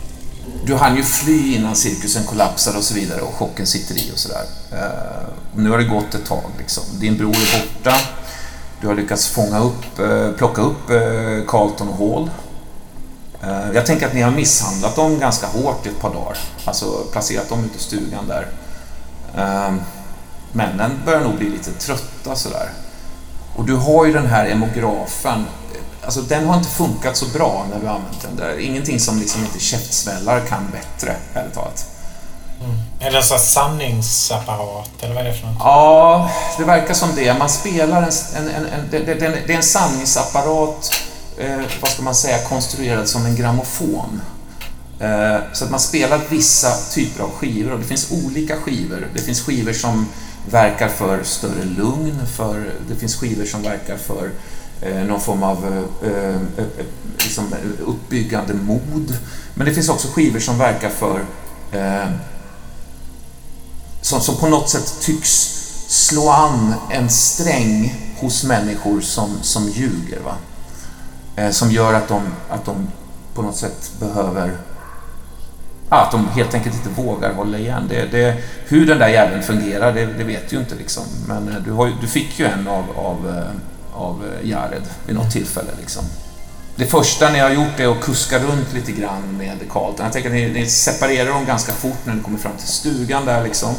Speaker 1: Du hann ju fly innan cirkusen kollapsade och så vidare och chocken sitter i och sådär. Uh, nu har det gått ett tag liksom. Din bror är borta. Du har lyckats fånga upp, uh, plocka upp uh, Carlton och Hall. Jag tänker att ni har misshandlat dem ganska hårt i ett par dagar. Alltså placerat dem ute i stugan där. Männen börjar nog bli lite trötta sådär. Och du har ju den här emografen Alltså den har inte funkat så bra när har använt den. Det är ingenting som liksom inte käftsmällar kan bättre, ärligt talat.
Speaker 4: Mm. Är det en sån sanningsapparat, eller vad är det för något?
Speaker 1: Ja, det verkar som det. Man spelar en... en, en, en det, det, det, är en sanningsapparat, eh, vad ska man säga, konstruerad som en grammofon. Eh, så att man spelar vissa typer av skivor och det finns olika skivor. Det finns skivor som verkar för större lugn, för, det finns skivor som verkar för Eh, någon form av eh, eh, eh liksom uppbyggande mod. Men det finns också skivor som verkar för som, som på något sätt tycks slå an en sträng hos människor som, som ljuger. Va? som gör att de, att de på något sätt behöver att de helt enkelt inte vågar hålla igen. Det, det, hur den där jäveln fungerar, det, det vet ju inte liksom. Men du, har, du fick ju en av, av av eh, Jared vid något tillfälle. Liksom. Det första ni har gjort är att kuska runt lite grann med Carlton. Jag tänker att ni, ni separerar dem ganska fort när ni kommer fram till stugan där liksom.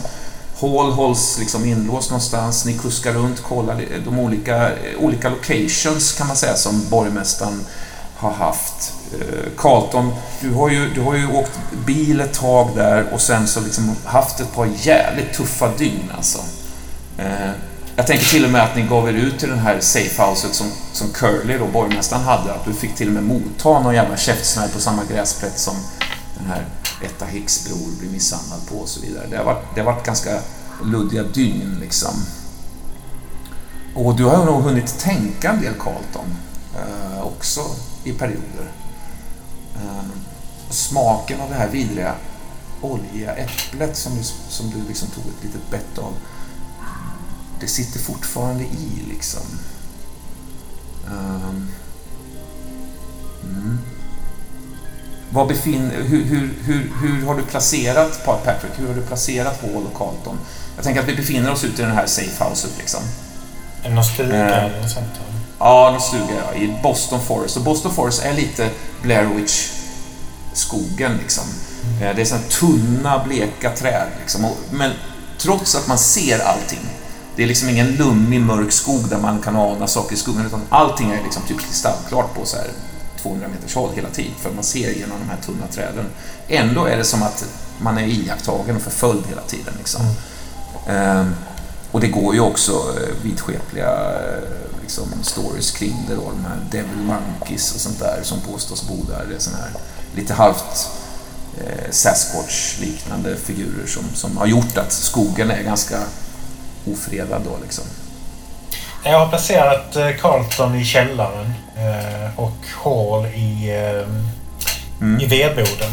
Speaker 1: Hall hålls liksom inlåst någonstans. Ni kuskar runt, kollar de olika, eh, olika locations kan man säga som borgmästaren har haft. Eh, Carlton, du har, ju, du har ju åkt bil ett tag där och sen så liksom haft ett par jävligt tuffa dygn alltså. Jag tänker till och med att ni gav er ut till det här safehouset som, som Curly, då, borgmästaren, hade. Att du fick till och med motta någon jävla käftsmäll på samma gräsplätt som den här Etta Hicks bror blir misshandlad på och så vidare. Det har varit, det har varit ganska luddiga dygn liksom. Och du har nog hunnit tänka en del Carlton eh, också i perioder. Eh, smaken av det här vidriga oljiga äpplet som du, som du liksom tog ett litet bett av det sitter fortfarande i liksom. Um, mm. vad befinner, hur, hur, hur, hur har du placerat Patrick? Hur har du placerat Hall och Carlton? Jag tänker att vi befinner oss ute i det här safe-houset liksom.
Speaker 4: Är det någon stuga
Speaker 1: Eh.
Speaker 4: eller sånt?
Speaker 1: Ja, någon stuga ja, i Boston Forest. Och Boston Forest är lite Blair Witch-skogen liksom. Eh, Det är sådana tunna, bleka träd liksom. Men trots att man ser allting. Det är liksom ingen lummig, mörk skog där man kan ana saker i skuggan. Utan allting är liksom typ kristallklart på så här 200 meters håll hela tiden. För man ser genom de här tunna träden. Ändå är det som att man är iakttagen och förföljd hela tiden. Liksom. Ehm, och det går ju också eh, vidskepliga eh, liksom, stories kring det då. De här Devil Monkeys och sånt där som påstås bo där. Det är sån här lite halvt eh, Sasquatch-liknande figurer som, som har gjort att skogen är ganska ofredad då liksom.
Speaker 4: Jag har placerat eh, Carlton i källaren eh, och Hall i,
Speaker 1: Mm.
Speaker 4: eh, i vedboden.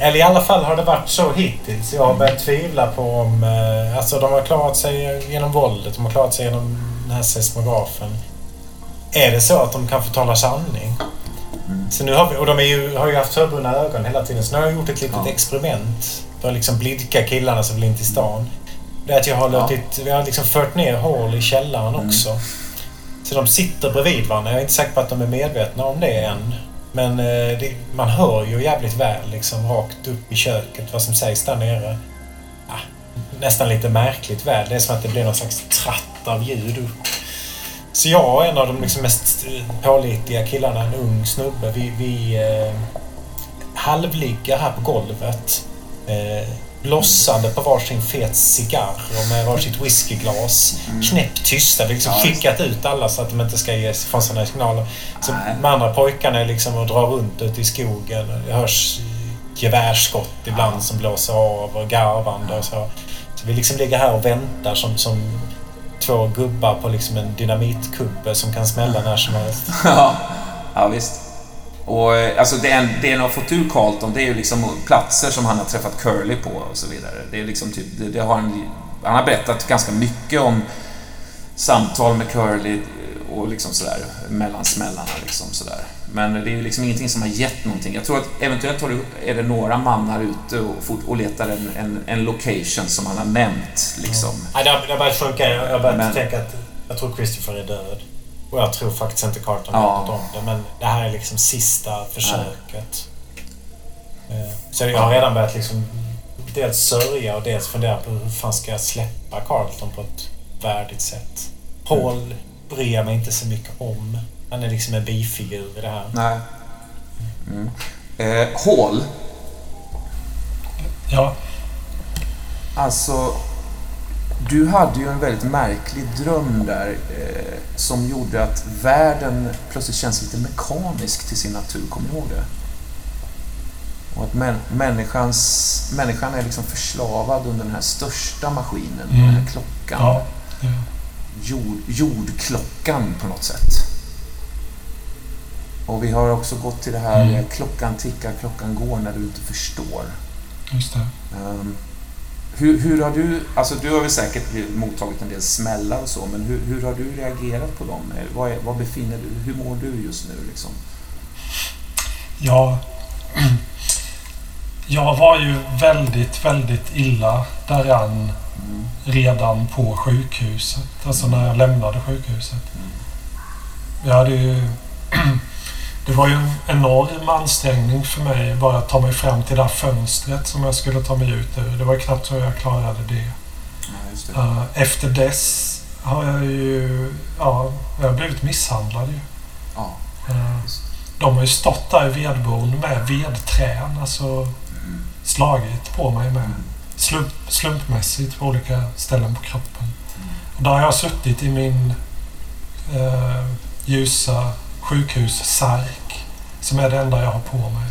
Speaker 4: Eller i alla fall har det varit så hittills. Jag har börjat tvivla på om... Alltså de har klarat sig genom våldet, de har klarat sig genom den här seismografen. Är det så att de kan få tala sanning? Så nu har vi, och de ju, har ju haft förbundna ögon hela tiden. Så nu har jag gjort ett litet
Speaker 1: Ja.
Speaker 4: experiment för att liksom blidka killarna som vill in till stan. Det är att jag har
Speaker 1: Ja.
Speaker 4: låtit, vi har liksom fört ner Hall i källaren också. Så de sitter bredvid varandra. Jag är inte säker på att de är medvetna om det än. Men eh, det, man hör ju jävligt väl liksom rakt upp i köket vad som sägs där nere. Ah, nästan lite märkligt väl. Det är som att det blir någon slags tratt av ljud upp. Så jag och en av de liksom mest pålitliga killarna, en ung snubbe, vi, vi eh, halvligger här på golvet. Eh, blossande på varsin fet cigarr och med varsitt whiskyglas. Knäpptysta. Vi har liksom
Speaker 1: Ja,
Speaker 4: skickat ut alla så att de inte ska ge ifrån sådana signaler. Så
Speaker 1: Nej.
Speaker 4: de andra pojkarna är liksom och drar runt ute i skogen. Det hörs gevärsskott ibland som blåser av och garvande och så. Så vi liksom ligger här och väntar som, som två gubbar på liksom en dynamitkubbe som kan smälla när som helst.
Speaker 1: ja, ja, visst. Och eh, alltså det, en, det en har fått ur Carlton, det är ju liksom platser som han har träffat Curly på och så vidare. Det är liksom typ, det, det har han, han har berättat ganska mycket om samtal med Curly och liksom sådär, mellan smällarna liksom sådär. Men det är ju liksom ingenting som har gett någonting. Jag tror att eventuellt har det, är det några mannar ute och, fort, och letar en, en, en location som han har nämnt liksom.
Speaker 4: Det har, det har börjat sjunka. Jag har börjat tänka att jag tror Christopher är död. Och jag tror faktiskt inte Carlton
Speaker 1: Ja.
Speaker 4: vet om det. Men det här är liksom sista försöket. Eh, Så jag har redan börjat liksom dels sörja och dels fundera på hur fan ska jag släppa Carlton på ett värdigt sätt. Paul bryr jag mig inte så mycket om. Han är liksom en bifigur i det här.
Speaker 1: Nej. Mm. Eh, Hall,
Speaker 2: Ja,
Speaker 1: Alltså, du hade ju en väldigt märklig dröm där eh, som gjorde att världen plötsligt känns lite mekanisk till sin natur. Kommer du ihåg det? Och att män, människans, människan är liksom förslavad under den här största maskinen, den här
Speaker 2: Mm.
Speaker 1: klockan.
Speaker 2: ja. ja.
Speaker 1: Jord, jordklockan på något sätt. Och vi har också gått till det här,
Speaker 2: Mm.
Speaker 1: klockan tickar, klockan går när du inte förstår.
Speaker 2: Just det.
Speaker 1: Ehm, hur, hur har du, alltså du har väl säkert mottagit en del smällar och så, men hur, hur har du reagerat på dem? Eh, Vad, är, vad befinner du, hur mår du just nu liksom?
Speaker 2: Ja, jag var ju väldigt, väldigt illa däran redan på sjukhuset. Alltså när jag lämnade sjukhuset. Jag hade ju... Det var ju en enorm ansträngning för mig bara att ta mig fram till det här fönstret som jag skulle ta mig ut ur. Det var knappt så jag klarade det.
Speaker 1: Ja, just
Speaker 2: Eh, Efter dess har jag ju... Ja, jag har blivit misshandlad ju.
Speaker 1: Ja,
Speaker 2: Eh. De har ju stått där i vedboden med vedträn, alltså slagit på mig med slump, slumpmässigt på olika ställen på kroppen. Och där har jag suttit i min eh, ljusa sjukhussärk som är det enda jag har på mig.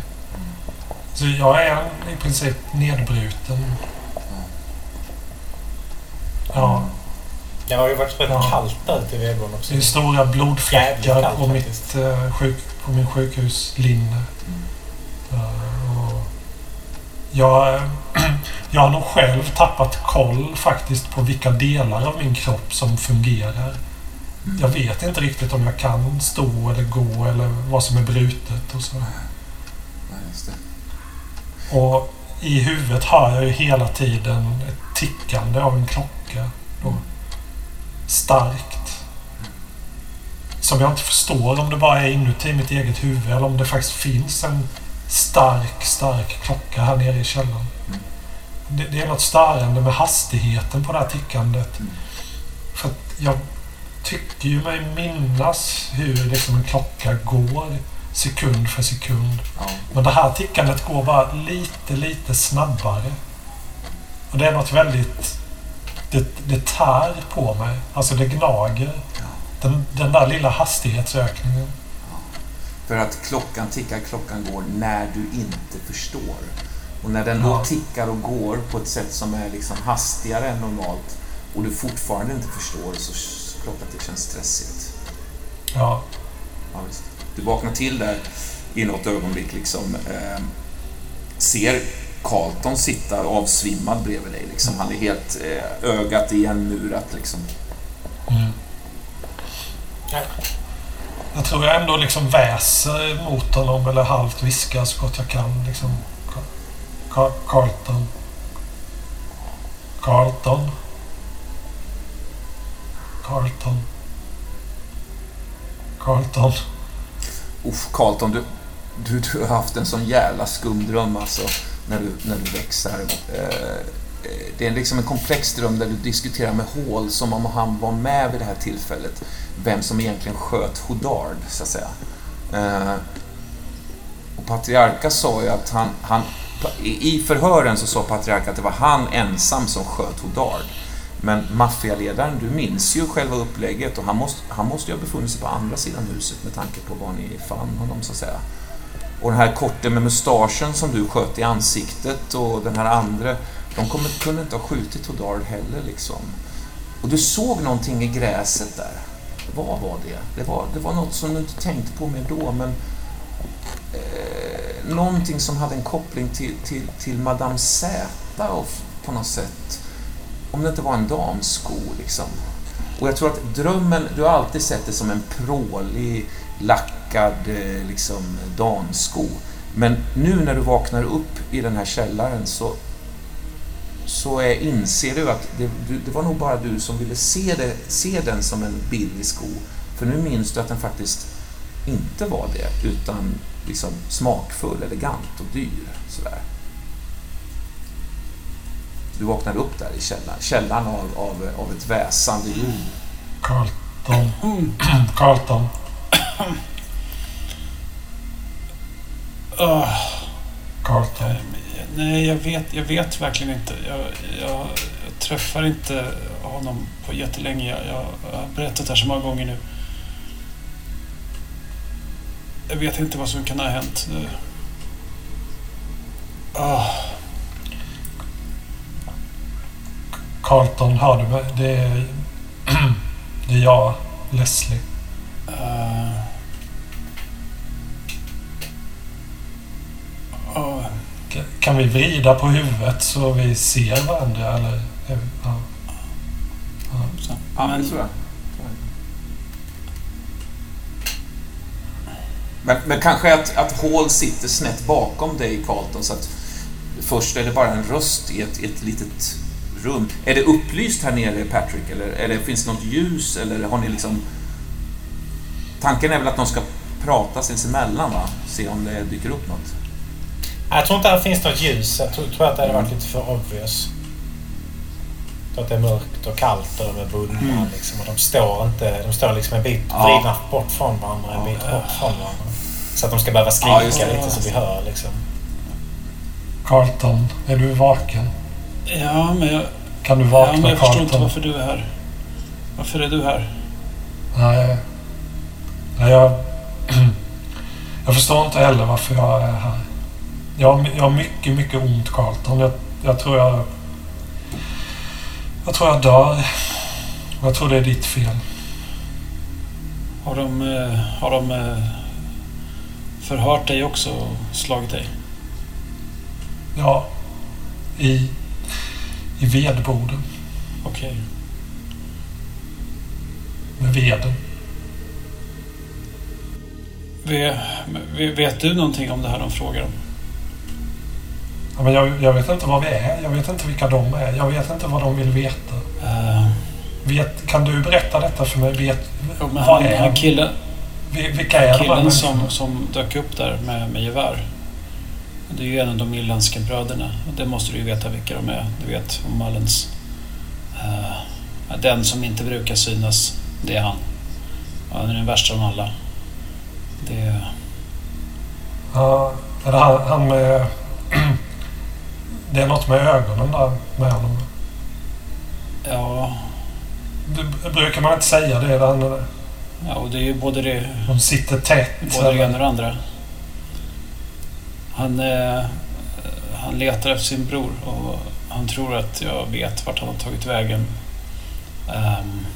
Speaker 2: Så jag är i princip nedbruten. Ja,
Speaker 4: Det har ju varit rätt
Speaker 2: Ja.
Speaker 4: kallt där ute i vedboden också.
Speaker 2: det är stora blodfläckar
Speaker 4: kallt
Speaker 2: på, mitt, eh, sjuk, på min sjukhuslinne. Eh, och jag, jag har nog själv tappat koll faktiskt på vilka delar av min kropp som fungerar. Jag vet inte riktigt om jag kan stå eller gå eller vad som är brutet och så.
Speaker 1: Det.
Speaker 2: Och i huvudet har jag ju hela tiden ett tickande av en klocka. Då. Starkt. Som jag inte förstår om det bara är inuti mitt eget huvud eller om det faktiskt finns en stark, stark klocka här nere i källaren. Det, det är något störande med hastigheten på det här tickandet. För att jag tycker ju mig minnas hur liksom en klocka går sekund för sekund.
Speaker 1: Ja.
Speaker 2: Men det här tickandet går bara lite, lite snabbare. Och det är något väldigt... Det, det tär på mig. Alltså det gnager. Den, den där lilla hastighetsökningen.
Speaker 1: För att klockan tickar, klockan går när du inte förstår. Och när den då
Speaker 2: Ja.
Speaker 1: tickar och går på ett sätt som är liksom hastigare än normalt och du fortfarande inte förstår så klart att det känns stressigt.
Speaker 2: Ja,
Speaker 1: Ja. Du vaknar till där i något ögonblick liksom. Eh, ser Carlton sitta avsvimmad bredvid dig. Liksom. Han är helt eh, ögat igenmurat liksom.
Speaker 2: jag tror jag ändå liksom väser mot honom eller halvt viskar så gott jag kan. Liksom. Carlton. Carlton. Carlton. Carlton.
Speaker 1: Uff, Carlton, du, du, du har haft en sån jävla skum dröm alltså, när du, när du växer. Eh, eh, det är liksom en komplex dröm där du diskuterar med Hall som om han var med vid det här tillfället. Vem som egentligen sköt Hodard, så att säga. Eh, och Patriarka sa ju att han, han... I i förhören så sa Patriarka att det var han ensam som sköt Hodard. Men maffialedaren, du minns ju själva upplägget och han måste, han måste ju ha befunnit sig på andra sidan huset med tanke på var ni fann honom så att säga. Och den här korten med mustaschen som du sköt i ansiktet och den här andra, de kommer, kunde inte ha skjutit Hodard heller liksom. Och du såg någonting i gräset där. Vad var det? Det var, det var något som du inte tänkte på mer då, men eh, någonting som hade en koppling till, till, till Madame Z och på något sätt. Om det inte var en damsko liksom. Och jag tror att drömmen, du har alltid sett det som en prålig, lackad eh, liksom damsko. Men nu när du vaknar upp i den här källaren så, så är, inser du att det, du, det var nog bara du som ville se, det, se den som en billig sko. För nu minns du att den faktiskt inte var det, utan liksom smakfull, elegant och dyr. Sådär. Du vaknade upp där i källaren, källaren av, av, av ett väsande ljud.
Speaker 2: Carlton. Carlton.
Speaker 5: Åh,
Speaker 2: Carlton.
Speaker 5: nej, jag vet, jag vet verkligen inte. Jag, jag, jag träffar inte honom på jättelänge. Jag, jag, har berättat det här så många gånger nu. Jag vet inte vad som kan ha hänt. Det-
Speaker 2: Carlton, hör du mig? Det är, det är jag, Leslie.
Speaker 5: Åh,
Speaker 2: Ka- Kan vi vrida på huvudet så vi ser varandra? Eller? Ja.
Speaker 5: så.
Speaker 1: Ja,
Speaker 5: Men-
Speaker 1: det tror jag. Men, men kanske att, att Hall sitter snett bakom dig, Carlton, så att först är det bara en röst i ett, i ett litet rum. Är det upplyst här nere, Patrick, eller, eller finns det något ljus, eller har ni liksom... Tanken är väl att de ska prata sinsemellan, va? Se om det dyker upp något.
Speaker 4: Jag tror inte att det finns något ljus. Jag tror, tror att det hade varit lite för obvious. Att det är mörkt och kallt och de är bundna. Liksom, och de står inte... De står liksom en bit
Speaker 1: Ja.
Speaker 4: vridna bort från varandra, en bit bort från varandra. Så att de ska behöva skrika
Speaker 1: Ja,
Speaker 4: lite så vi hör liksom.
Speaker 2: Carlton, är du vaken?
Speaker 5: Ja, men jag,
Speaker 2: Kan du
Speaker 5: ja,
Speaker 2: vakna,
Speaker 5: men jag förstår inte varför du är här. Varför är du här?
Speaker 2: Nej. Nej, jag... Jag förstår inte heller varför jag är här. Jag har, jag har mycket, mycket ont, Carlton. Jag, jag tror jag... Jag tror jag dör. Jag tror det är ditt fel.
Speaker 5: Har de, eh, har de eh, förhört dig också och slagit dig?
Speaker 2: Ja. I... I vedboden.
Speaker 5: Okej.
Speaker 2: Med veden.
Speaker 5: Ve- ve- Vet du någonting om det här de frågar om?
Speaker 2: Ja, men jag, jag vet inte vad vi är. Jag vet inte vilka de är. Jag vet inte vad de vill veta.
Speaker 5: Uh,
Speaker 2: Vet, kan du berätta detta för mig? Vet,
Speaker 5: jo, men han,
Speaker 2: är
Speaker 5: han killen,
Speaker 2: vi- vilka är de här
Speaker 5: killen som, som dök upp där med, med gevär. Det är ju en av de irländska bröderna. Och Det måste du ju veta vilka de är. Du vet om Mullens. Eh, den som inte brukar synas, det är han. Han är den värsta av alla. Det,
Speaker 2: Ja, är det han, han med... Det är något med ögonen där med honom.
Speaker 5: ja,
Speaker 2: Det, brukar man inte säga det? Han,
Speaker 5: ja, och det är ju både det,
Speaker 2: de sitter tätt.
Speaker 5: både det ena och det andra. Han, eh, han letar efter sin bror och han tror att jag vet vart han har tagit vägen. Ehm,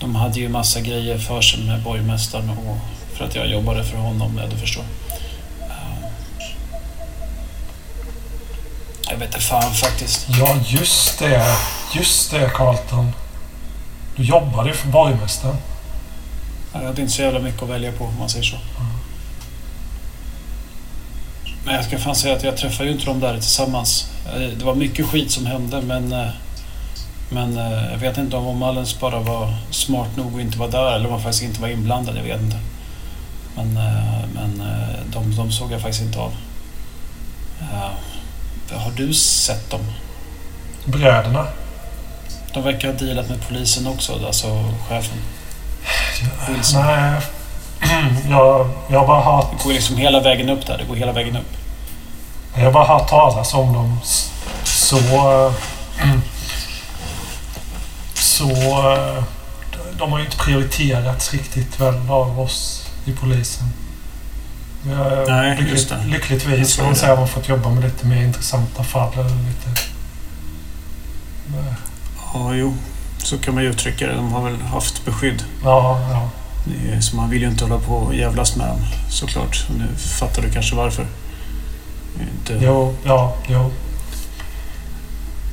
Speaker 5: de hade ju massa grejer för sig med borgmästaren och för att jag jobbade för honom, ja, du förstår. Ehm, jag vet inte fan faktiskt.
Speaker 2: Ja, just det. Just det, Carlton. Du jobbade ju för borgmästaren.
Speaker 5: Jag hade inte så jävla mycket att välja på om man säger så. Men jag ska fan säga att jag träffade ju inte dem där tillsammans. Eh, Det var mycket skit som hände men eh, men eh, jag vet inte om Mullens bara var smart nog att inte vara där eller om han faktiskt inte var inblandad. Jag vet inte. Men, men de, de såg jag faktiskt inte av. Har du sett dem?
Speaker 2: Bröderna.
Speaker 5: De verkar ha dealat med polisen också, alltså chefen. Wilson.
Speaker 2: Nej. Jag, jag har bara hört,
Speaker 5: Det går liksom hela vägen upp där. Det går hela vägen upp.
Speaker 2: jag har bara hört talas om dem. Så... eh, Så... De har ju inte prioriterats riktigt väl av oss i polisen. Har
Speaker 5: Nej,
Speaker 2: lyckligt,
Speaker 5: just det.
Speaker 2: Lyckligtvis
Speaker 5: Jag
Speaker 2: kan man säga har man fått jobba med lite mer intressanta fall. Eller lite,
Speaker 5: Ja, jo. Så kan man ju uttrycka det. De har väl haft beskydd.
Speaker 2: ja, ja.
Speaker 5: Så man vill ju inte hålla på och jävlas med dem, såklart. Nu fattar du kanske varför. Inte,
Speaker 2: Jo, ja, jo.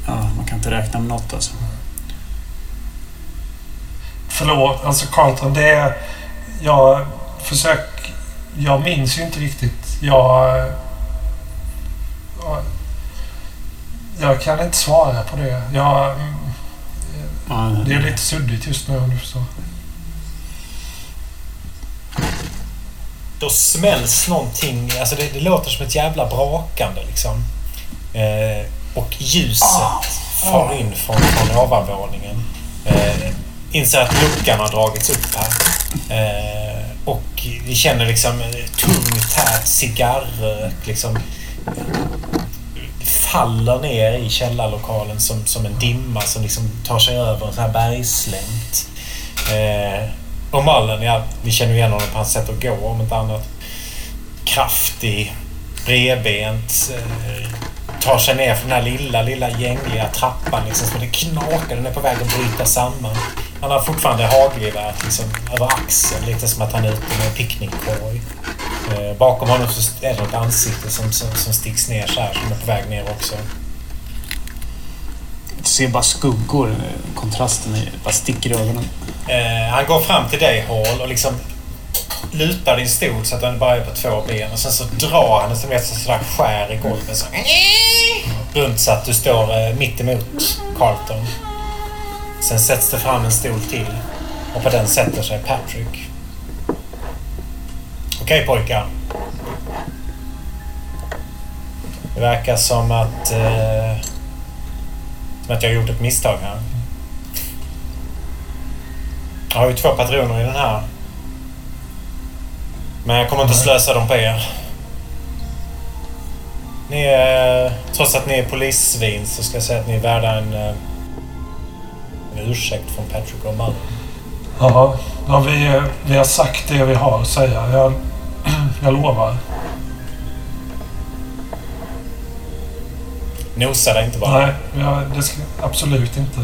Speaker 5: ja, man kan inte räkna med något alltså.
Speaker 2: Förlåt, alltså Carlton, det är... Jag försöker... Jag minns ju inte riktigt. Jag... jag- Jag kan inte svara på det. Jag,
Speaker 5: Ja,
Speaker 2: det är lite suddigt just nu om du förstår.
Speaker 4: Då smälls någonting. Alltså det, det låter som ett jävla brakande liksom. Eh, och ljuset far in från, från ovanvåningen. Eh, inser att luckan har dragits upp här. Eh, och vi känner liksom eh, tung tät cigarrök liksom faller ner i källarlokalen som, som en dimma som liksom tar sig över en sån här bergslängt. Eh, och mallen, ja, vi känner igen honom på hans sätt att gå om inte annat. Kraftig, bredbent, eh, tar sig ner för den här lilla, lilla gängliga trappan liksom så det knakar. Den är på väg att bryta samman. Han har fortfarande hagelgeväret liksom över axeln, lite som att han är ute med en picknickkorg. Eh, bakom honom så är det ett ansikte som, som, som sticks ner så här, som är på väg ner också.
Speaker 5: Jag ser bara skuggor. Eh, kontrasten är, bara sticker i ögonen.
Speaker 4: Eh, han går fram till dig Hall och liksom lutar din stol så att den bara är på två ben och sen så drar han som ett sådär skär i golvet så runt så att du står eh, mitt emot Carlton. Sen sätts det fram en stol till och på den sätter sig Patrick. Okej pojkar. Det verkar som att, eh, som att jag har gjort ett misstag här. Jag har ju två patroner i den här. Men jag kommer inte slösa dem på er. Ni är, trots att ni är polissvin så ska jag säga att ni är värda en, eh, en ursäkt från Patrick och Mullen.
Speaker 2: Ja, ja vi, vi har sagt det vi har att säga. Jag, jag lovar.
Speaker 4: Nosa dig inte bara.
Speaker 2: Nej, jag, det ska, absolut inte.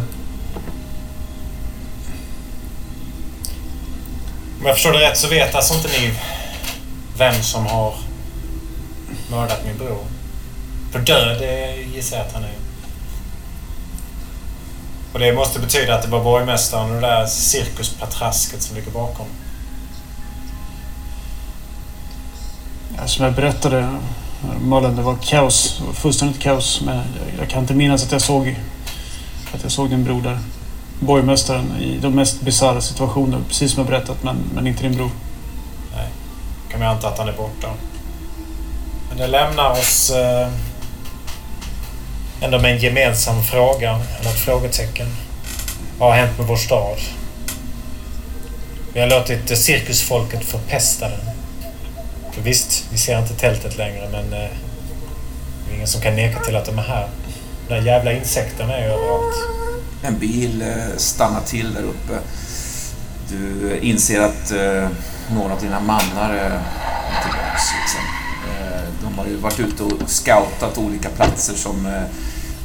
Speaker 4: Om jag förstår det rätt så vet alltså inte ni vem som har mördat min bror. För död det gissar jag att han är. Och det måste betyda att det var borgmästaren och det där cirkuspatrasket som ligger bakom.
Speaker 5: Ja, som jag berättade Mullen, det var kaos. Det var fullständigt kaos. Men jag, jag kan inte minnas att jag såg att jag såg din bror där. Borgmästaren i de mest bisarra situationer, precis som jag berättat, men, men inte din bror.
Speaker 4: Nej, Kan vi anta att han är borta. Men det lämnar oss eh, ändå med en gemensam fråga, eller ett frågetecken. Vad har hänt med vår stad? Vi har låtit eh, cirkusfolket förpesta den. För visst, vi ser inte tältet längre men eh, det är ingen som kan neka till att de är här. De där jävla insekterna är ju överallt.
Speaker 1: En bil eh, stannar till där uppe. Du inser att eh, några av dina mannar är tillbaks. Liksom. Eh, de har ju varit ute och scoutat olika platser som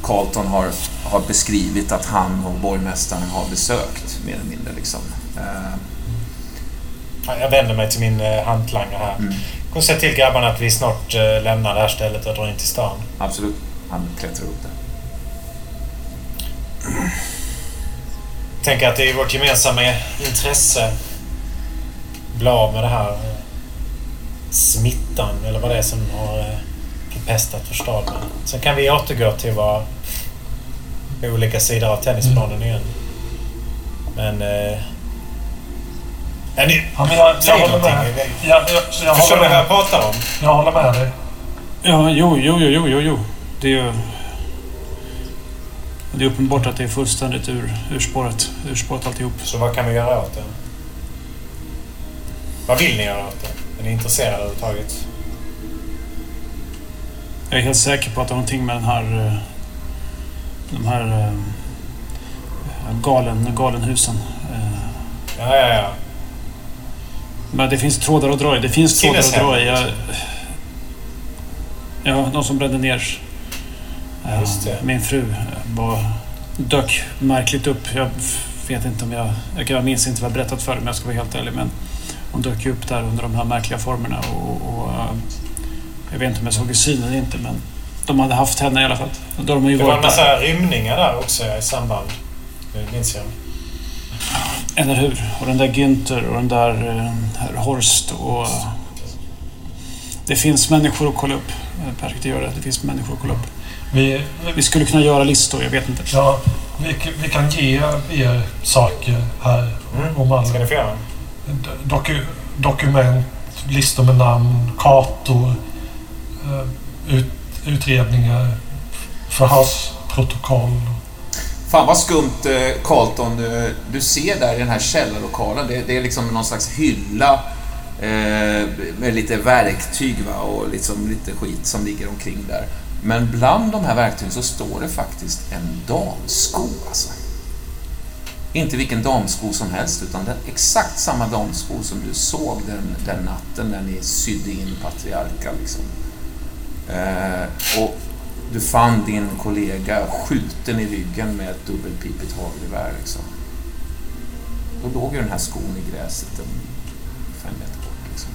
Speaker 1: Carlton har, har beskrivit att han och borgmästaren har besökt, mer eller mindre. Liksom.
Speaker 4: Ja, Jag vänder mig till min hantlangare här.
Speaker 1: Mm.
Speaker 4: Och säg till grabbarna att vi snart lämnar det här stället och drar in till stan.
Speaker 1: absolut, han klättrar upp där.
Speaker 4: Tänker att det är vårt gemensamma intresse bli av med det här eh, smittan eller vad det är som har eh, förpestat vår stad. Sen kan vi återgå till våra olika sidor av tennisplanen igen. Men... Eh, är ni,
Speaker 2: Ja, men jag, jag håller med. Jag, jag, jag,
Speaker 4: förstår ni vad jag pratar om?
Speaker 2: jag håller med dig.
Speaker 5: Ja, jo, jo, jo, jo, jo. Det är ju... Det är uppenbart att det är fullständigt ur, urspårat. Urspårat alltihop.
Speaker 4: Så vad kan vi göra åt det? Vad vill ni göra åt det? Är ni intresserade överhuvudtaget?
Speaker 5: Jag är helt säker på att det har någonting med den här... eh, De här... eh, Galen, galenhusen. eh,
Speaker 4: Ja, ja, ja.
Speaker 5: Men det finns trådar att dra i. Det finns trådar att dra i. Jag, ja, de som brände ner. Min fru eh, var, dök märkligt upp. Jag vet inte om jag... Jag minns inte vad jag berättat för dig, om jag ska vara helt ärlig. Men hon dök ju upp där under de här märkliga formerna. Och, och, eh, jag vet inte om jag såg i synen eller inte, men de hade haft henne i alla fall. Då har de ju
Speaker 4: Det var en
Speaker 5: varit där.
Speaker 4: massa rymningar där också i samband. Det minns jag.
Speaker 5: Eller hur? Och den där Günther och den där eh, herr Horst och... Det finns människor att kolla upp. Eh, Patrik, det gör det. Det finns människor att kolla upp.
Speaker 2: Vi,
Speaker 5: Vi skulle kunna göra listor, jag vet inte.
Speaker 2: ja, vi, vi kan ge er saker här
Speaker 4: Mm.
Speaker 2: om alla
Speaker 4: Ska ni få göra?
Speaker 2: doku, dokument, listor med namn, kartor, eh, ut, utredningar, förhörsprotokoll.
Speaker 1: Fan vad skumt eh, Carlton, eh, du ser där i den här källarlokalen. Det, det är liksom någon slags hylla eh, med lite verktyg va? och liksom lite skit som ligger omkring där. Men bland de här verktygen så står det faktiskt en damsko alltså. Inte vilken damsko som helst utan den, exakt samma damsko som du såg den, den natten när ni sydde in patriarka. Liksom. Eh, och du fann din kollega skjuten i ryggen med ett dubbelpipigt hagelgevär. Liksom. Då låg ju den här skon i gräset en fem meter bort. Liksom.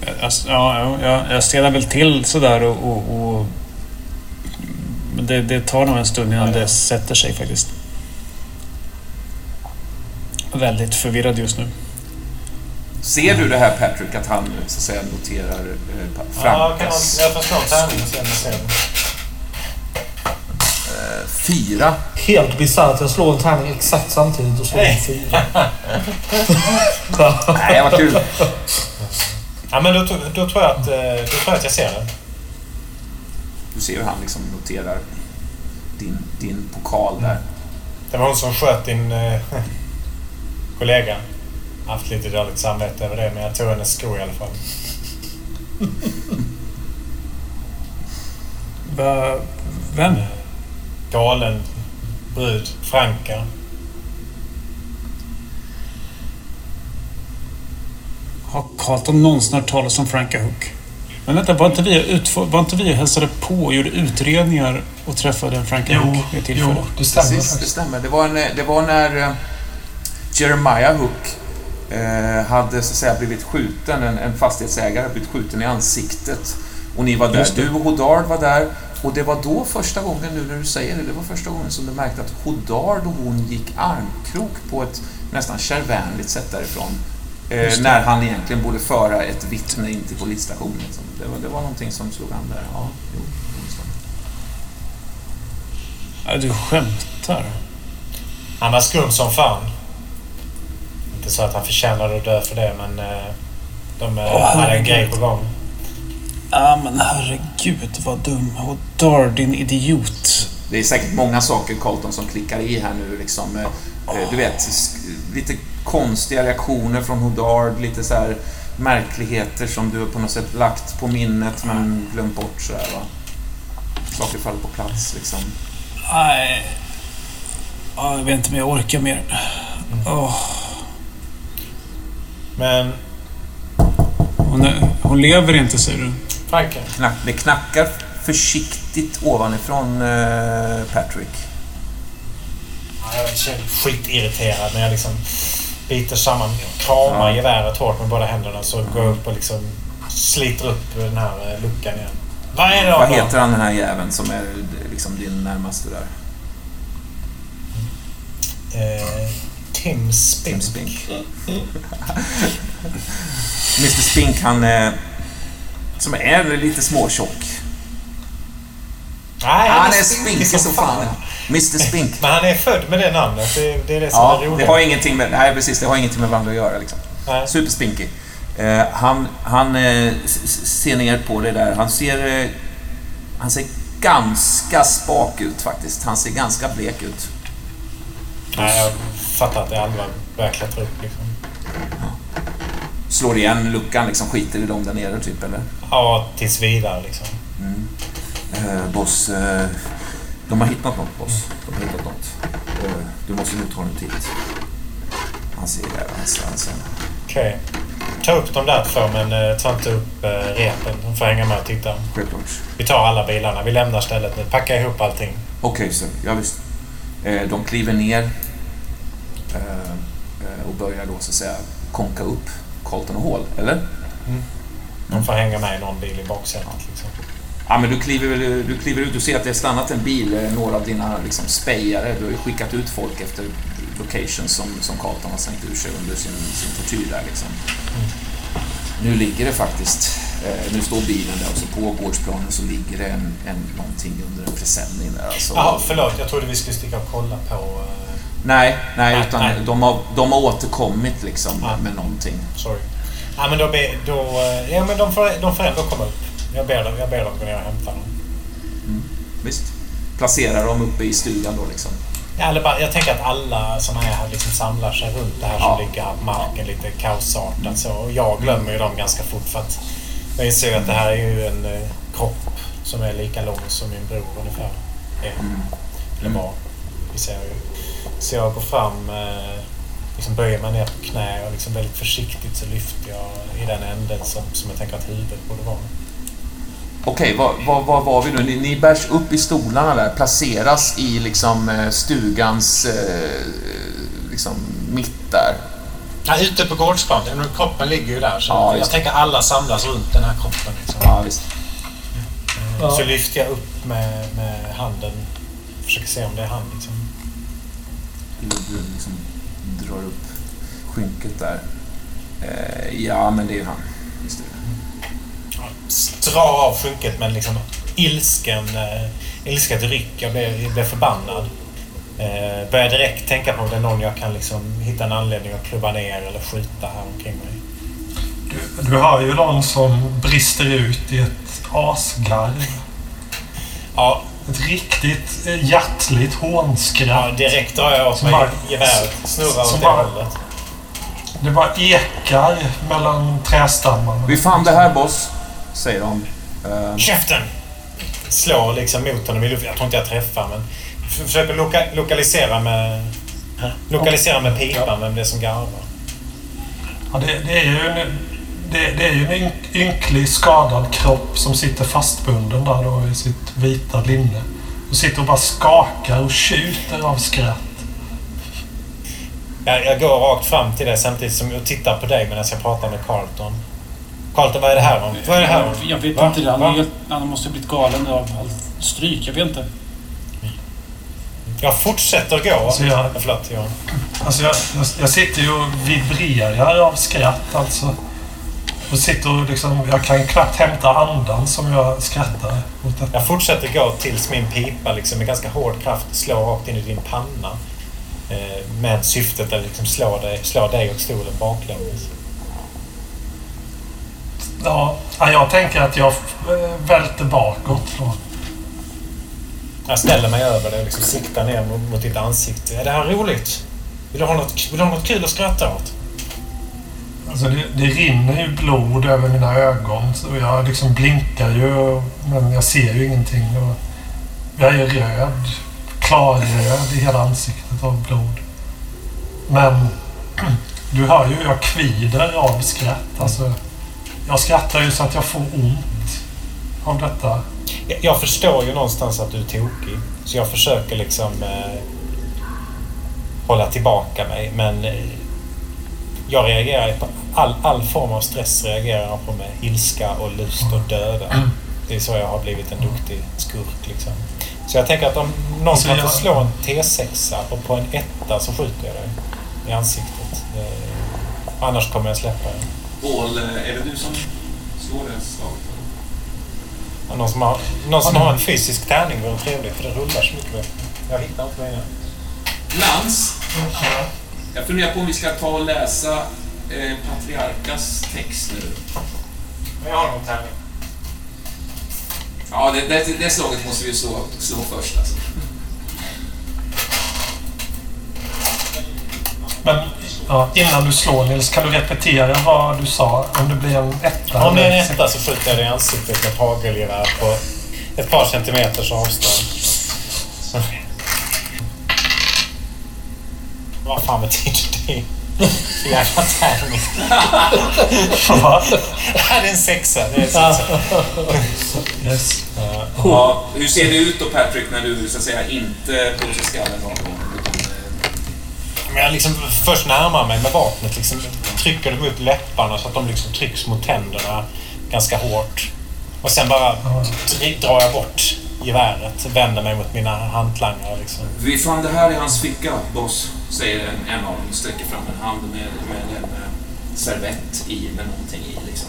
Speaker 5: Jag, ja, ja, jag stelnar väl till sådär och... och, och men det, det tar nog en stund innan det sätter sig faktiskt. Väldigt förvirrad just nu.
Speaker 1: Ser du det här Patrick, att han så att säga noterar eh,
Speaker 4: Ja,
Speaker 1: Frankas
Speaker 4: jag får slå en tärning och se om jag ser det.
Speaker 1: eh, fyra?
Speaker 3: Helt bisarrt. Jag slår en tärning exakt samtidigt och slår en fyra.
Speaker 1: Nej, vad kul!
Speaker 4: Ja, men då, då, då, tror jag att, eh, då tror jag att jag ser det.
Speaker 1: Du ser hur han liksom noterar din, din pokal där.
Speaker 4: Det var hon som sköt din eh, kollega. Haft lite dåligt samvete över det, men jag tog hennes sko i alla fall.
Speaker 5: Va, vem?
Speaker 4: Galen brud. Franka.
Speaker 5: Har Carlton någonsin hört talas om Franka Hook? Men vänta, var inte vi, utfor, var inte vi hälsade på och gjorde utredningar och träffade Franka
Speaker 2: Jo,
Speaker 5: Hook vid ett
Speaker 2: jo,
Speaker 5: tillfälle?
Speaker 2: det stämmer
Speaker 1: Precis, det stämmer. Det var, en, det var när eh, Jeremiah Hook eh, hade så att säga blivit skjuten, en, en fastighetsägare hade blivit skjuten i ansiktet. Och ni var där. Du och Hodard var där. Och det var då första gången, nu när du säger det, det var första gången som du märkte att Hodard och hon gick armkrok på ett nästan kärvänligt sätt därifrån. Eh, när han egentligen borde föra ett vittne in till polisstationen. Liksom. Det, var, det var någonting som slog an där. Ja, jo.
Speaker 5: Ja, du skämtar?
Speaker 4: Han var skum som fan. Inte så att han förtjänade att dö för det, men eh, de
Speaker 5: Åh,
Speaker 4: hade en grej på gång.
Speaker 5: Ja, men herregud vad dum. Och Dar, din idiot.
Speaker 1: Det är säkert många saker Colton som klickar i här nu. Liksom, eh, du vet, lite konstiga reaktioner från Hodard, lite så här märkligheter som du på något sätt lagt på minnet men glömt bort. Så här, va? Saker faller på plats liksom.
Speaker 5: Nej. Ja, jag vet inte om jag orkar mer. Åh,
Speaker 4: Men
Speaker 5: hon, är, hon lever inte, säger du?
Speaker 1: Knack, det knackar försiktigt ovanifrån eh, Patrick.
Speaker 4: ja, jag känner skitirriterad när jag liksom biter samman, kramar
Speaker 1: Ja.
Speaker 4: geväret hårt med båda händerna så går jag upp och liksom sliter upp den här eh, luckan igen. Vad är det
Speaker 1: Vad heter han den här jäveln som är liksom din närmaste där?
Speaker 4: Eh, Tim Spink.
Speaker 1: Tim Spink. Mr Spink, han är... Som är lite småtjock.
Speaker 4: Nej,
Speaker 1: Han är spinkig som fan. Mr Spink.
Speaker 4: Men han är född med det namnet. Det, det är det som
Speaker 1: Ja,
Speaker 4: är roligt.
Speaker 1: det har ingenting med... Nej, precis. Det har ingenting med varandra att göra liksom.
Speaker 4: Nej.
Speaker 1: Superspinky. Eh, han han eh, ser ner på det där. Han ser... Eh, han ser ganska spak ut faktiskt. Han ser ganska blek ut.
Speaker 4: Nej, jag fattar att det är allvar. Börjar klättra upp liksom.
Speaker 1: Slår igen luckan liksom. Skiter i dem där nere typ, eller?
Speaker 4: Ja, tills vidare liksom.
Speaker 1: Eh, boss, eh, de har hittat något boss. De har hittat något. Du måste nu ta en titt. Han ser det. Han ser, han ser.
Speaker 4: Okej. Ta upp de där två, men eh, ta inte upp eh, repen. De får hänga med och titta.
Speaker 1: Självklart.
Speaker 4: Vi tar alla bilarna. Vi lämnar stället nu. Packa ihop allting.
Speaker 1: Okej, så. Ja, visst. Eh, de kliver ner och börjar då så att säga konka upp Colton och Hall, eller?
Speaker 4: De får hänga med i någon bil i baksätet.
Speaker 1: Ja, men du kliver, du kliver ut och ser att det har stannat en bil, eh, några av dina liksom, spejare. Du har ju skickat ut folk efter locations som, som Carlton har slängt ur sig under sin, sin tortyr där liksom. Nu ligger det faktiskt, eh, nu står bilen där och så på gårdsplanen så ligger det en, en, någonting under en presenning där. Alltså.
Speaker 4: Jaha, förlåt. Jag trodde vi skulle sticka och kolla på... eh,
Speaker 1: Nej, nej,
Speaker 4: Nej,
Speaker 1: utan
Speaker 4: nej.
Speaker 1: De, har, de har återkommit liksom
Speaker 4: Ja.
Speaker 1: med någonting.
Speaker 4: sorry. Ja, men då, då, eh, ja, men de, får, de får ändå komma upp. Jag ber, dem, jag ber dem gå ner och hämta dem.
Speaker 1: Visst. Placerar dem uppe i stugan då liksom.
Speaker 4: Ja, eller bara, jag tänker att alla såna här liksom samlar sig runt det här
Speaker 1: Ja.
Speaker 4: som ligger på marken lite kaosartat så. Och jag glömmer ju dem ganska fort för att jag inser att det här är ju en eh, kropp som är lika lång som min bror ungefär. Är. Eller var. Vi ser ju. Så jag går fram, eh, liksom böjer mig ner på knä och liksom väldigt försiktigt så lyfter jag i den änden som, som jag tänker att huvudet borde vara.
Speaker 1: Okej, var, var, var var vi nu? Ni, ni bärs upp i stolarna där, placeras i liksom eh, stugans eh, liksom mitt där.
Speaker 4: Ja, ute på gårdsplanen. Kroppen ligger ju där. Så
Speaker 1: Ja,
Speaker 4: jag
Speaker 1: just
Speaker 4: tänker alla samlas runt den här kroppen. Liksom.
Speaker 1: Ja, visst.
Speaker 3: Ja.
Speaker 4: Så lyfter jag upp med, med handen. Försöker se om det är han. Liksom.
Speaker 1: Du, du liksom drar upp skynket där. Eh, ja, men det är ju han. Är det.
Speaker 4: Drar av skynket med liksom ilsken, eh, ilsket ryck. Jag blir, jag blir förbannad. Eh, börjar direkt tänka på om det är någon jag kan liksom hitta en anledning att klubba ner eller skjuta här omkring mig.
Speaker 2: Du, du har ju någon som brister ut i ett asgarv.
Speaker 4: Ja,
Speaker 2: Ett riktigt eh, hjärtligt
Speaker 4: ja,
Speaker 2: hånskratt.
Speaker 4: direkt drar jag åt
Speaker 2: Som
Speaker 4: mig
Speaker 2: bara-
Speaker 4: geväret. Snurrar åt det
Speaker 2: bara-
Speaker 4: hållet.
Speaker 2: Det bara ekar mellan trästammarna.
Speaker 1: Vi fann det här, boss, säger de. Eh,
Speaker 4: Käften! Slår liksom mot honom i luften. Jag tror inte jag träffar men försöker loka lokalisera med lokalisera med pipan vem det är som garvar.
Speaker 2: Ja, det, det är ju en, det, det är ju en ynk- ynklig skadad kropp som sitter fastbunden där då i sitt vita linne. Och sitter och bara skakar och tjuter av skratt.
Speaker 4: Jag, jag går rakt fram till dig samtidigt som jag tittar på dig medan jag pratar med Carlton. Carlton, vad är det här om? Vad är det här om?
Speaker 5: Jag vet
Speaker 4: Va?
Speaker 5: inte det. Han, är helt, han måste ha blivit galen av allt stryk. Jag vet inte.
Speaker 4: Jag fortsätter gå.
Speaker 2: Alltså, jag-
Speaker 4: Förlåt.
Speaker 2: Alltså jag, jag, jag sitter ju och vibrerar av skratt alltså. Och sitter och liksom... Jag kan knappt hämta andan som jag skrattar åt detta.
Speaker 4: Jag fortsätter gå tills min pipa liksom med ganska hård kraft slår rakt in i din panna. Eh, med syftet att liksom slå, dig, slå dig och stolen baklänges.
Speaker 2: Ja, ja, jag tänker att jag eh, välter bakåt.
Speaker 4: Jag ställer mig över dig och liksom siktar ner mot, mot ditt ansikte. Är det här roligt? Vill du ha något, vill du ha något kul att skratta åt?
Speaker 2: Alltså det, det rinner ju blod över mina ögon. Så jag liksom blinkar ju, men jag ser ju ingenting. Och jag är röd. Klarröd i hela ansiktet av blod. Men du hör ju hur jag kvider av skratt. Alltså, jag skrattar ju så att jag får ont av detta.
Speaker 4: Jag, jag förstår ju någonstans att du är tokig. Så jag försöker liksom eh, hålla tillbaka mig. Men eh, jag reagerar på all, all form av stress reagerar jag på med ilska och lust och döda. Det är så jag har blivit en duktig skurk liksom. Så jag tänker att om någon
Speaker 2: Alltså,
Speaker 4: kan få
Speaker 2: jag-
Speaker 4: slå en T6 och på en etta så skjuter jag dig i ansiktet. Eh, annars kommer jag släppa dig.
Speaker 1: Paul, är det du som slår det slaget?
Speaker 4: Någon som har, någon som har en fysisk tärning vore trevligt för det rullar så mycket. Jag hittar inte mina.
Speaker 1: Lans, jag funderar på om vi ska ta och läsa eh, Patriarkas text nu.
Speaker 4: Men jag har någon tärning.
Speaker 1: Ja, det, det, det slaget måste vi slå, slå först alltså.
Speaker 2: Men ja, innan du slår Nils, kan du repetera vad du sa? Om det blir en etta?
Speaker 4: Om det är en etta så skjuter jag dig i ansiktet med ett hagelgevär på ett par centimeters avstånd. Vad fan betyder det? För jävla tärning.
Speaker 2: Va?
Speaker 4: Det här är en sexa. Det är en sexa.
Speaker 2: Yes.
Speaker 1: Ja, hur ser det ut då Patrick när du så att säga inte blåser skallen av
Speaker 4: Men jag liksom först närmar mig med vapnet. Liksom, trycker dem mot läpparna så att de liksom trycks mot tänderna ganska hårt. Och sen bara dr- drar jag bort geväret. Vänder mig mot mina hantlangare. Liksom.
Speaker 1: Vi fann det här i hans ficka, boss, säger en, en av dem. Sträcker fram en hand med, med en eh, servett i, med någonting i liksom.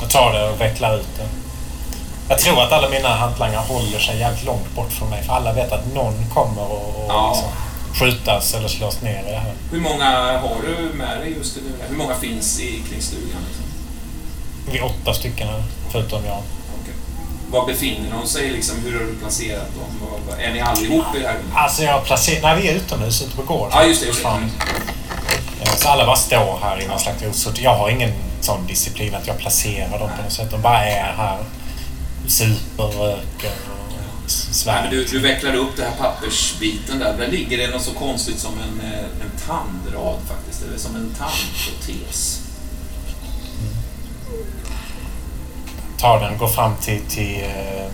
Speaker 4: Jag tar det och vecklar ut det. Jag tror att alla mina hantlangare håller sig jävligt långt bort från mig. För alla vet att någon kommer och, och
Speaker 1: Ja.
Speaker 4: liksom skjutas eller slås ner i det här.
Speaker 1: Hur många har du med dig just nu? Hur många finns i, kring stugan? Liksom?
Speaker 4: Vi är åtta stycken här, förutom jag.
Speaker 1: Var befinner de sig? Liksom, hur har du placerat dem? Är ni allihop i det här?
Speaker 4: Alltså jag placerar... Nej, vi är utomhus ute på gården.
Speaker 1: Ja, just det. Just det.
Speaker 4: Eh, Så alla bara står här i någon slags osort. Jag har ingen sån disciplin att jag placerar dem på något sätt. De bara är här. Super, röker och s-
Speaker 1: Nej, men
Speaker 4: svär.
Speaker 1: du, du vecklar upp den här pappersbiten där. Där ligger det något så konstigt som en, eh, en tandrad faktiskt. Eller som en tandprotes.
Speaker 4: tar den, går fram till, till eh,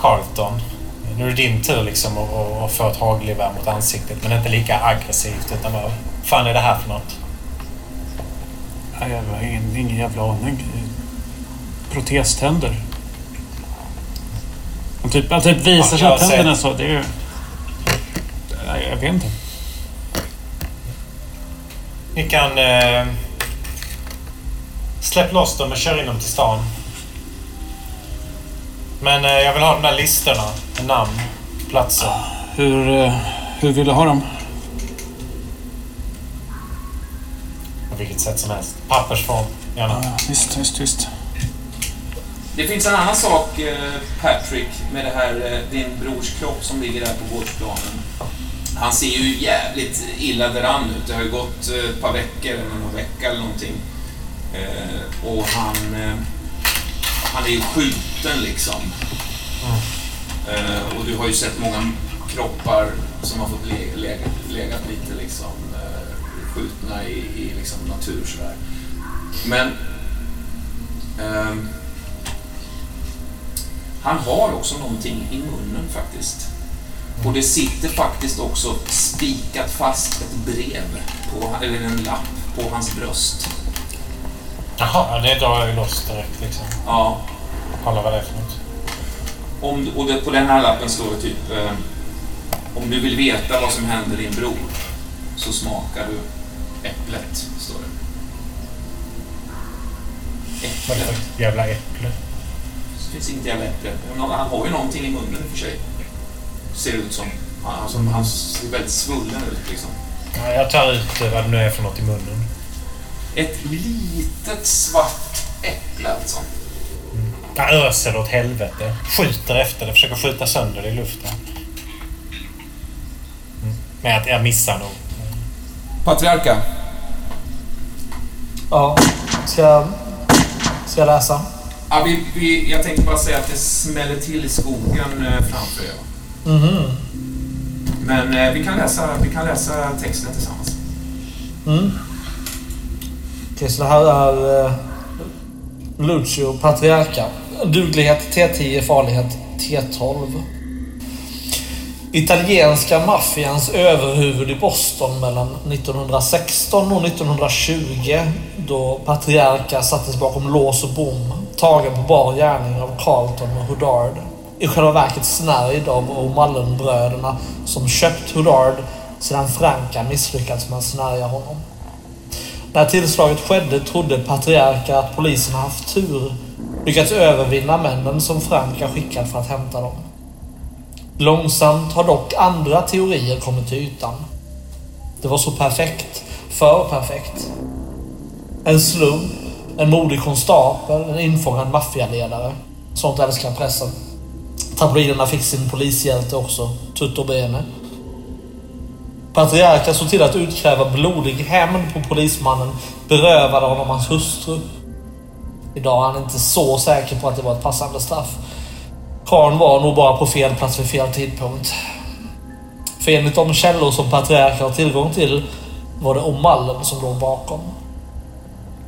Speaker 4: Carlton. Nu är det din tur liksom att- att få ett hagelgevär mot ansiktet, men inte lika aggressivt. Utan bara, vad fan är det här för något?
Speaker 5: Jag har ingen, ingen jävla aning. Proteständer. Han typ, han typ visar
Speaker 4: Ja, jag ser.
Speaker 5: tänderna så. Det är ju... Jag vet inte.
Speaker 4: Ni kan... Eh, släpp loss dem och kör in dem till stan. Men eh, jag vill ha de där listorna med namn, platser.
Speaker 5: Hur, eh, hur vill du ha dem?
Speaker 4: På vilket sätt som helst. Pappersform, gärna.
Speaker 5: Ja, visst, visst, visst.
Speaker 1: Det finns en annan sak, eh, Patrick, med det här, eh, din brors kropp som ligger där på gårdsplanen. Han ser ju jävligt illa däran ut. Det har ju gått eh, ett par veckor, eller någon vecka eller någonting. Och han, han är ju skjuten liksom. Och du har ju sett många kroppar som har fått le- legat, legat lite liksom skjutna i, i liksom natur sådär. Men ehm, han har också någonting i munnen faktiskt. Och det sitter faktiskt också spikat fast ett brev, på, eller en lapp, på hans bröst.
Speaker 4: Jaha, det drar jag ju loss direkt liksom.
Speaker 1: Ja,
Speaker 4: Kolla vad det är för något.
Speaker 1: om, och det, på den här lappen står det typ eh, Om du vill veta vad som hände din bror så smakar du äpplet, står det. Äpplet.
Speaker 4: jävla äpple?
Speaker 1: Det finns inget jävla äpple. Nå- Han har ju någonting i munnen i och för sig. Ser ut som. Han, alltså, han ser väldigt svullen ut liksom.
Speaker 4: Ja, jag tar ut eh, vad det nu är för något i munnen.
Speaker 1: Ett litet svart äpple alltså.
Speaker 4: Jag öser åt helvete. Skjuter efter det. Försöker skjuta sönder det i luften. Mm. Men jag, jag missar nog.
Speaker 1: Patriarka.
Speaker 3: Ja. Ska jag, ska jag läsa?
Speaker 1: Ja, vi, vi, jag tänkte bara säga att det smäller till i skogen eh, framför er.
Speaker 3: Mhm.
Speaker 1: Men eh, vi, kan läsa, vi kan läsa texten tillsammans.
Speaker 3: Mm. Okej, så det här är eh, Lucio Patriarca. Duglighet T10, farlighet T12. Italienska maffians överhuvud i Boston mellan 1916 och 1920 då Patriarca sattes bakom lås och bom tagen på bar gärning av Carlton och Houdard. I själva verket snärjd av O'Mullen-bröderna som köpt Houdard sedan Franka misslyckats med att snärja honom. När tillslaget skedde trodde Patriarka att polisen haft tur. Lyckats övervinna männen som Franka skickat för att hämta dem. Långsamt har dock andra teorier kommit till ytan. Det var så perfekt. För perfekt. En slump, en modig konstapel, en infångad maffialedare. Sånt älskar pressen. Tabloiderna fick sin polishjälte också, Tutto Bene. Patriarken såg till att utkräva blodig hämnd på polismannen, berövade honom hans hustru. Idag är han inte så säker på att det var ett passande straff. Karln var nog bara på fel plats vid fel tidpunkt. För enligt de källor som patriarken har tillgång till var det O'Mallen som låg bakom.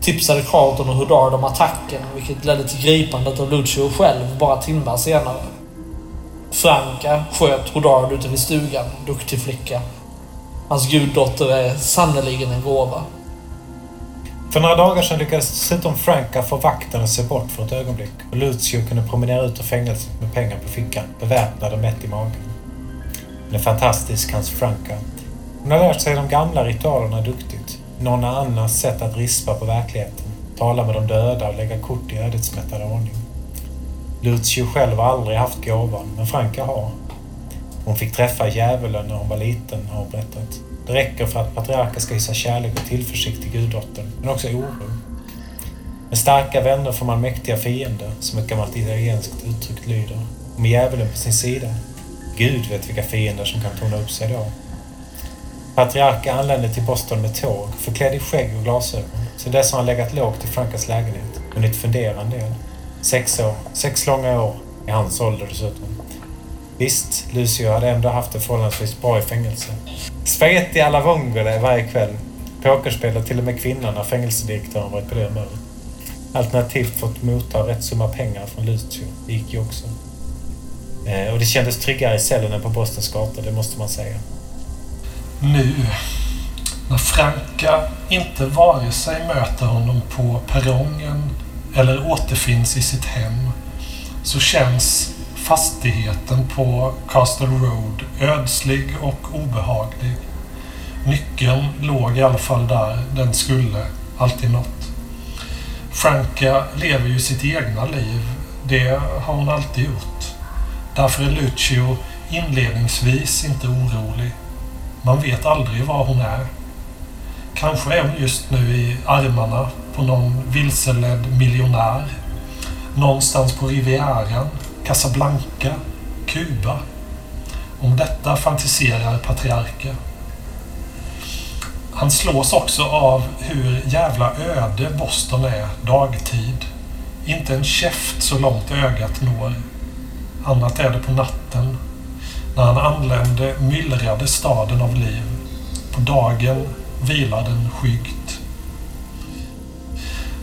Speaker 3: Tipsade Carlton och Houdard om attacken, vilket ledde till gripandet av Lucio själv bara timmar senare. Franka sköt Houdard ute vid stugan, duktig flicka. Hans guddotter är sannerligen en gåva.
Speaker 4: För några dagar sedan lyckades dessutom Franka få vakten att se bort för ett ögonblick och Lucio kunde promenera ut ur fängelset med pengar på fickan, beväpnad och mätt i magen. Hon är fantastisk, hans Franka. Hon har lärt sig de gamla ritualerna duktigt. Någon annans sätt att rispa på verkligheten, tala med de döda och lägga kort i ödets mättade ordning. Lucio själv har aldrig haft gåvan, men Franka har. Hon fick träffa djävulen när hon var liten, har hon berättat. Det räcker för att patriarken ska hysa kärlek och tillförsikt till guddottern, men också oro. Med starka vänner får man mäktiga fiender, som ett gammalt italienskt uttryck lyder. Och med djävulen på sin sida, Gud vet vilka fiender som kan torna upp sig då. Patriarken anlände till Boston med tåg, förklädd i skägg och glasögon. Sedan dess har han legat lågt i Frankas lägenhet, hunnit fundera en del. Sex år, sex långa år, i hans ålder dessutom. Visst, Lucio hade ändå haft det förhållandevis bra i fängelse. Spaghetti alla vongole varje kväll. Pokerspel och till och med kvinnan när fängelsedirektören varit på det humöret. Alternativt fått motta rätt summa pengar från Lucio. Det gick ju också. Eh, och det kändes tryggare i cellen än på Bostons gator, det måste man säga.
Speaker 2: Nu, när Franka inte vare sig möter honom på perrongen eller återfinns i sitt hem, så känns fastigheten på Castle Road ödslig och obehaglig. Nyckeln låg i alla fall där den skulle alltid nått. Franka lever ju sitt egna liv. Det har hon alltid gjort. Därför är Lucio inledningsvis inte orolig. Man vet aldrig var hon är. Kanske är hon just nu i armarna på någon vilseledd miljonär. Någonstans på Rivieran, Casablanca, Kuba. Om detta fantiserar patriarken. Han slås också av hur jävla öde Boston är dagtid. Inte en käft så långt ögat når. Annat är det på natten. När han anlände myllrade staden av liv. På dagen vilar den skyggt.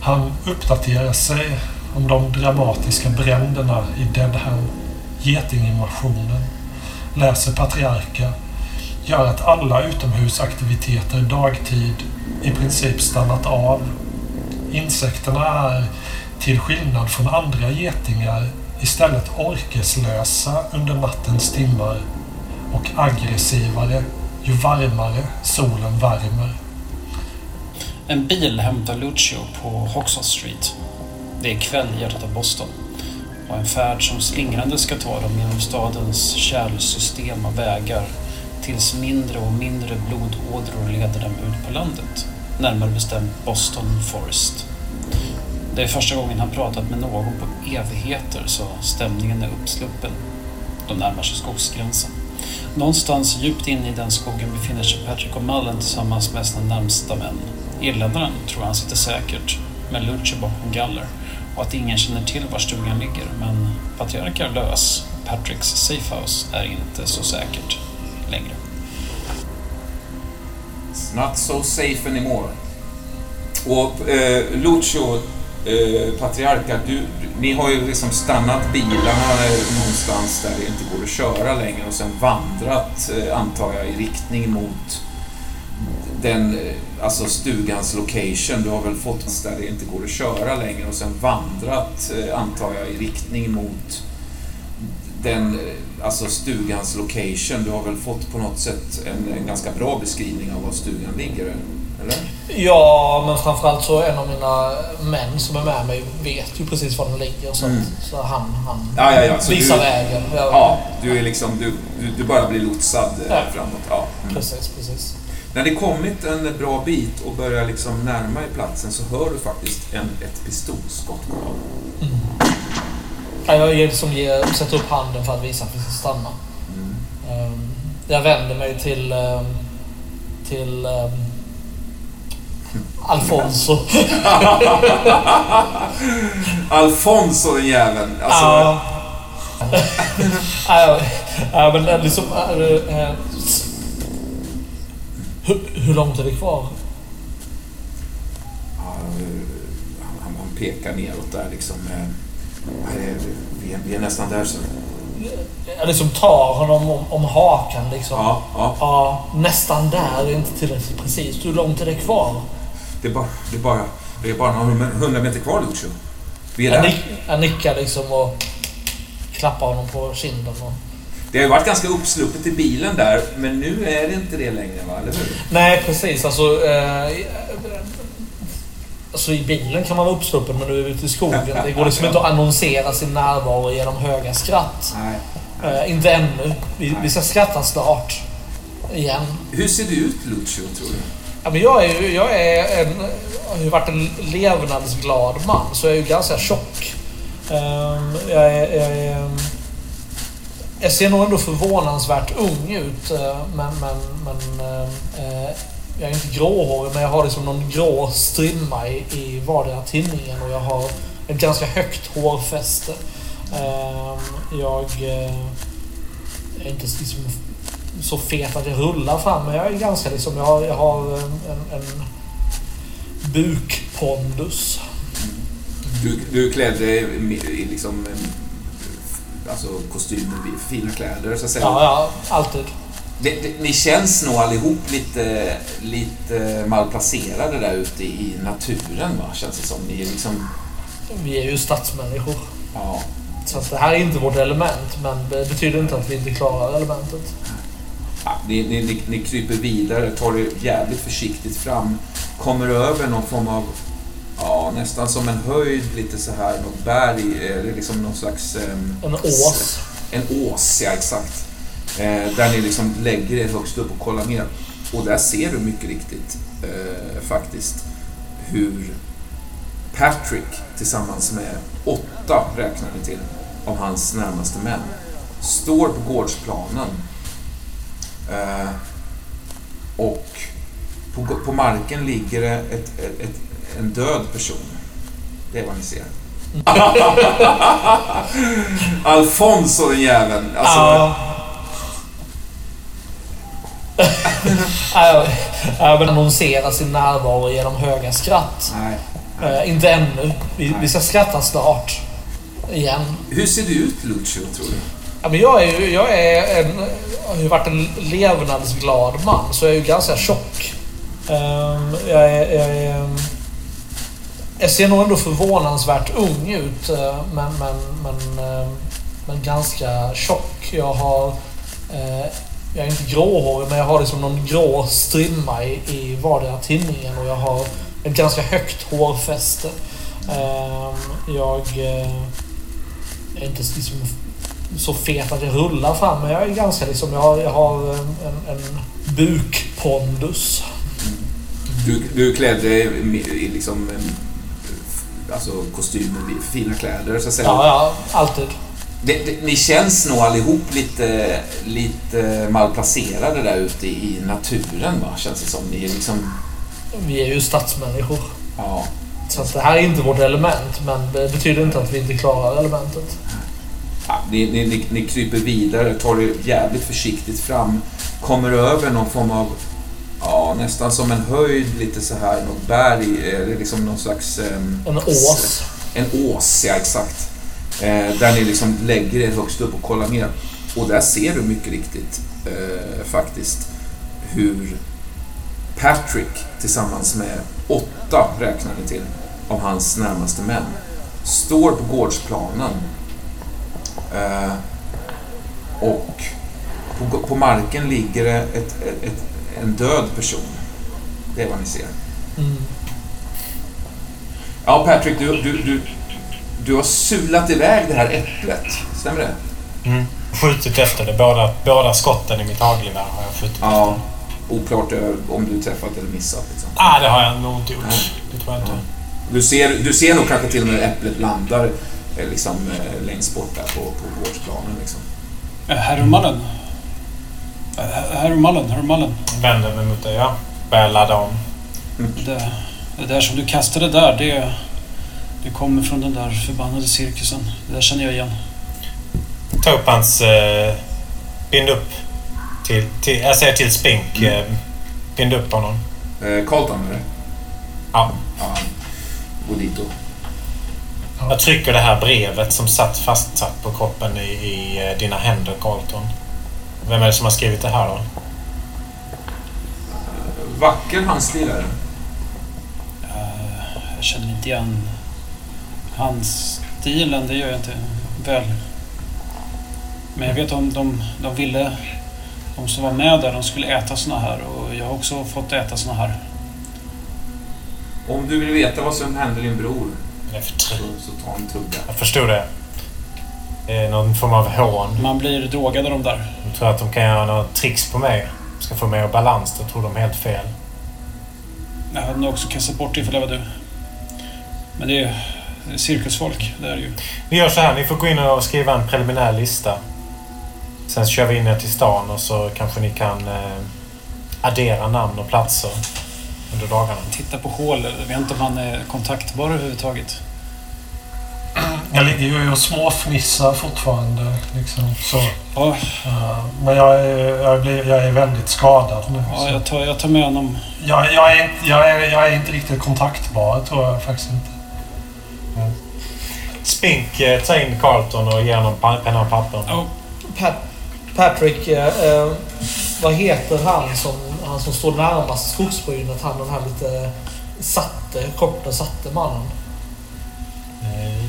Speaker 2: Han uppdaterar sig om de dramatiska bränderna i Deadham, getinginvasionen, läser Patriarka, gör att alla utomhusaktiviteter dagtid i princip stannat av. Insekterna är, till skillnad från andra getingar, istället orkeslösa under nattens timmar och aggressivare ju varmare solen värmer.
Speaker 5: En bil hämtar Lucio på Hoxha Street. Det är kväll i hjärtat av Boston och en färd som slingrande ska ta dem genom stadens kärlsystem av vägar tills mindre och mindre blodådror leder dem ut på landet, närmare bestämt Boston Forest. Det är första gången han pratat med någon på evigheter så stämningen är uppsluppen. De närmar sig skogsgränsen. Någonstans djupt inne i den skogen befinner sig Patrick och Mullen tillsammans med sina närmsta män. Irländaren tror han sitter säkert, med Lurcher bakom galler och att ingen känner till var stugan ligger. Men Patriark är lös. Patricks safehouse är inte så säkert längre.
Speaker 1: It's not so safe anymore. Och eh, Lucio, eh, Patriarka, du, ni har ju liksom stannat bilarna eh, någonstans där det inte går att köra längre och sen vandrat, eh, antar jag, i riktning mot den, eh, alltså stugans location. Du har väl fått där det inte går att köra längre och sen vandrat, eh, antar jag, i riktning mot den, eh, alltså stugans location. Du har väl fått på något sätt en, en ganska bra beskrivning av var stugan ligger, eller?
Speaker 3: Ja, men framförallt så en av mina män som är med mig vet ju precis var den ligger. Så,
Speaker 1: Mm.
Speaker 3: att, så han, han
Speaker 1: Ja, ja, ja. Så
Speaker 3: visar
Speaker 1: du,
Speaker 3: vägen. Ja,
Speaker 1: du är liksom, du, du, du bara blir lotsad framåt. Ja. Mm.
Speaker 3: Precis, precis.
Speaker 1: När det kommit en bra bit och börjar liksom närma i platsen så hör du faktiskt en, ett pistolskott gå av.
Speaker 3: Ja, jag ger, som ger, sätter upp handen för att visa att vi ska stanna. Ehm, jag vänder mig till, ehm, till ehm, Alfonso.
Speaker 1: Alfonso den jäveln! Alltså,
Speaker 3: Ja. Ja, ja, men eh, liksom... äh, hur, hur långt är det kvar?
Speaker 1: ja, han, han, pekar neråt där liksom. eh, ja, Vi är, vi är nästan där så.
Speaker 3: Jag liksom tar honom om, om hakan liksom.
Speaker 1: Ja, ja.
Speaker 3: Ja, nästan där. Inte tillräckligt precis. Hur långt är det kvar?
Speaker 1: Det är bara, det är bara, det är bara några hundra meter kvar Lucio. Vi är
Speaker 3: Jag,
Speaker 1: där.
Speaker 3: nick, jag nickar liksom och klappar honom på kinden. Och...
Speaker 1: Det har ju varit ganska uppsluppet i bilen där, men nu är det inte det längre va, eller hur?
Speaker 3: Nej, precis. Alltså, eh, alltså i bilen kan man vara uppsluppen, men nu är vi ute i skogen. Det går liksom inte att annonsera sin närvaro genom höga skratt.
Speaker 1: Nej.
Speaker 3: Eh, inte ännu. Vi, vi ska skratta snart. Igen.
Speaker 1: Hur ser du ut Lucio, tror du?
Speaker 3: Ja, men jag, är ju, jag är en, har ju varit en levnadsglad man, så jag är ju ganska tjock. Ehm, jag, är, jag, är, jag ser nog ändå förvånansvärt ung ut, eh, men, men, men eh, eh, jag är inte gråhårig, men jag har liksom någon grå strimma i, i vardera tinningen och jag har ett ganska högt hårfäste. Eh, jag eh, är inte liksom så fet att jag rullar fram, men jag är ganska liksom, jag har, jag har en, en, en bukpondus.
Speaker 1: Du, du klädde klädd i liksom alltså kostym och fina kläder så att säga.
Speaker 3: Ja, ja, alltid.
Speaker 1: Det, det, ni känns nog allihop lite, lite malplacerade där ute i naturen va? Känns det som. Ni är liksom...
Speaker 3: Vi är ju stadsmänniskor.
Speaker 1: Ja.
Speaker 3: Så att det här är inte vårt element, men det betyder inte att vi inte klarar elementet.
Speaker 1: ja ni, ni, ni, ni kryper vidare, tar er jävligt försiktigt fram. Kommer över någon form av, ja nästan som en höjd lite så här, något berg, eller liksom någon slags... ehm,
Speaker 3: En ås.
Speaker 1: En ås, ja exakt. Eh, där ni liksom lägger er högst upp och kollar ner. Och där ser du mycket riktigt eh, faktiskt hur Patrick tillsammans med åtta, räknar ni till, av hans närmaste män står på gårdsplanen. Eh, och på, på marken ligger det ett, ett, ett, en död person. Det är vad ni ser. Alfonso den jäveln. Alltså,
Speaker 3: Ja. Ja, ja, men annonsera sin närvaro genom höga skratt.
Speaker 1: Nej.
Speaker 3: Eh, inte ännu. Vi, vi ska skratta snart. Igen.
Speaker 1: Hur ser du ut Lucio, tror du?
Speaker 3: Ja, men jag, är ju, jag är en, har ju varit en levnadsglad man, så jag är ju ganska tjock. Ehm, jag, är, jag, är, jag ser nog ändå förvånansvärt ung ut, eh, men, men, men, eh, men ganska tjock. Jag har eh, Jag är inte gråhårig men jag har liksom någon grå strimma i, i vardera tinningen och jag har ett ganska högt hårfäste. Jag är inte liksom så fet att jag rullar fram men jag är ganska liksom... Jag har, jag har en, en, bukpondus.
Speaker 1: Du, du klädde klädd i liksom alltså kostymer, fina kläder så att säga.
Speaker 3: Ja, ja, alltid.
Speaker 1: Det, det, ni känns nog allihop lite, lite malplacerade där ute i naturen va? Känns det som. Ni är liksom...
Speaker 3: Vi är ju stadsmänniskor.
Speaker 1: Ja.
Speaker 3: Så att det här är inte vårt element men det betyder inte att vi inte klarar elementet.
Speaker 1: Ja, ni, ni, ni, ni kryper vidare, tar det jävligt försiktigt fram. Kommer över någon form av, ja nästan som en höjd lite så här, något berg, eller liksom någon slags... ehm,
Speaker 3: En ås.
Speaker 1: En ås, ja exakt. Eh, där ni liksom lägger er högst upp och kollar ner. Och där ser du mycket riktigt eh, faktiskt hur Patrick tillsammans med åtta, räknar ni till, av hans närmaste män står på gårdsplanen. Eh, och på, på marken ligger det ett, ett, ett, en död person. Det är vad ni ser.
Speaker 3: Mm.
Speaker 1: Ja, Patrick, du, du, du, du har sulat iväg det här äpplet. Stämmer det?
Speaker 4: Mm. Skjutit efter det. Båda, båda skotten i mitt hagelgevär har jag skjutit
Speaker 1: Ja.
Speaker 4: efter.
Speaker 1: Oklart eh, om du träffat eller missat. Liksom.
Speaker 4: Ah, det har jag nog inte gjort.
Speaker 1: Nej.
Speaker 4: Det tror jag inte.
Speaker 1: Du, ser, du ser nog kanske till och med äpplet landar eh, liksom, eh, längst bort där på, på gårdsplanen. Liksom.
Speaker 5: Eh, Herr Eh, Herr Mallen, herr Mallen.
Speaker 4: Vänder mig mot dig, ja. Börjar ladda om.
Speaker 5: Det, det där som du kastade där, det, det kommer från den där förbannade cirkusen. Det där känner jag igen.
Speaker 4: Ta upp hans... Eh, bind upp. Till, till, jag säger till Spink. Eh, bind upp honom.
Speaker 1: Eh, Carlton, eller?
Speaker 4: Ja.
Speaker 1: Ja. Gå dit och...
Speaker 4: Jag trycker det här brevet som satt fastsatt på kroppen i, i eh, dina händer, Carlton. Vem är det som har skrivit det här då?
Speaker 1: Vacker handstil är det.
Speaker 5: Eh, Jag känner inte igen hans stilen, det gör jag inte väl. Men jag vet om de, de ville, de som var med där, de skulle äta såna här och jag har också fått äta såna här.
Speaker 1: Om du vill veta vad som hände din bror, så, så ta en tugga.
Speaker 4: Jag förstod det. Det är någon form av hån.
Speaker 5: Man blir drogad av de där.
Speaker 4: De tror att de kan göra några tricks på mig. Ska få mig att balans. Då tror de helt fel.
Speaker 5: Jag hade nog också kastat bort det ifall jag var du. Men det är, det är cirkusfolk, det är det ju.
Speaker 4: Vi gör så här. Ni får gå in och skriva en preliminär lista. Sen kör vi in er till stan och så kanske ni kan eh, addera namn och platser under dagarna.
Speaker 5: Titta på hål, jag vet inte om han är kontaktbar överhuvudtaget.
Speaker 2: Jag ligger ju och småfnissar fortfarande. Liksom, så.
Speaker 5: Ja,
Speaker 2: Eh, Men jag är, jag, blir, jag är väldigt skadad nu.
Speaker 5: ja jag, tar, jag tar med honom.
Speaker 2: Jag, jag, är, inte- jag, är, jag är inte riktigt kontaktbar, tror jag faktiskt inte.
Speaker 4: Spink, eh, ta in Carlton och ge honom penna och papper.
Speaker 5: Ja,
Speaker 3: Pat, Patrick, eh, eh, vad heter han som, han som står närmast skogsbrynet? Han den här lite satte, korta satte mannen.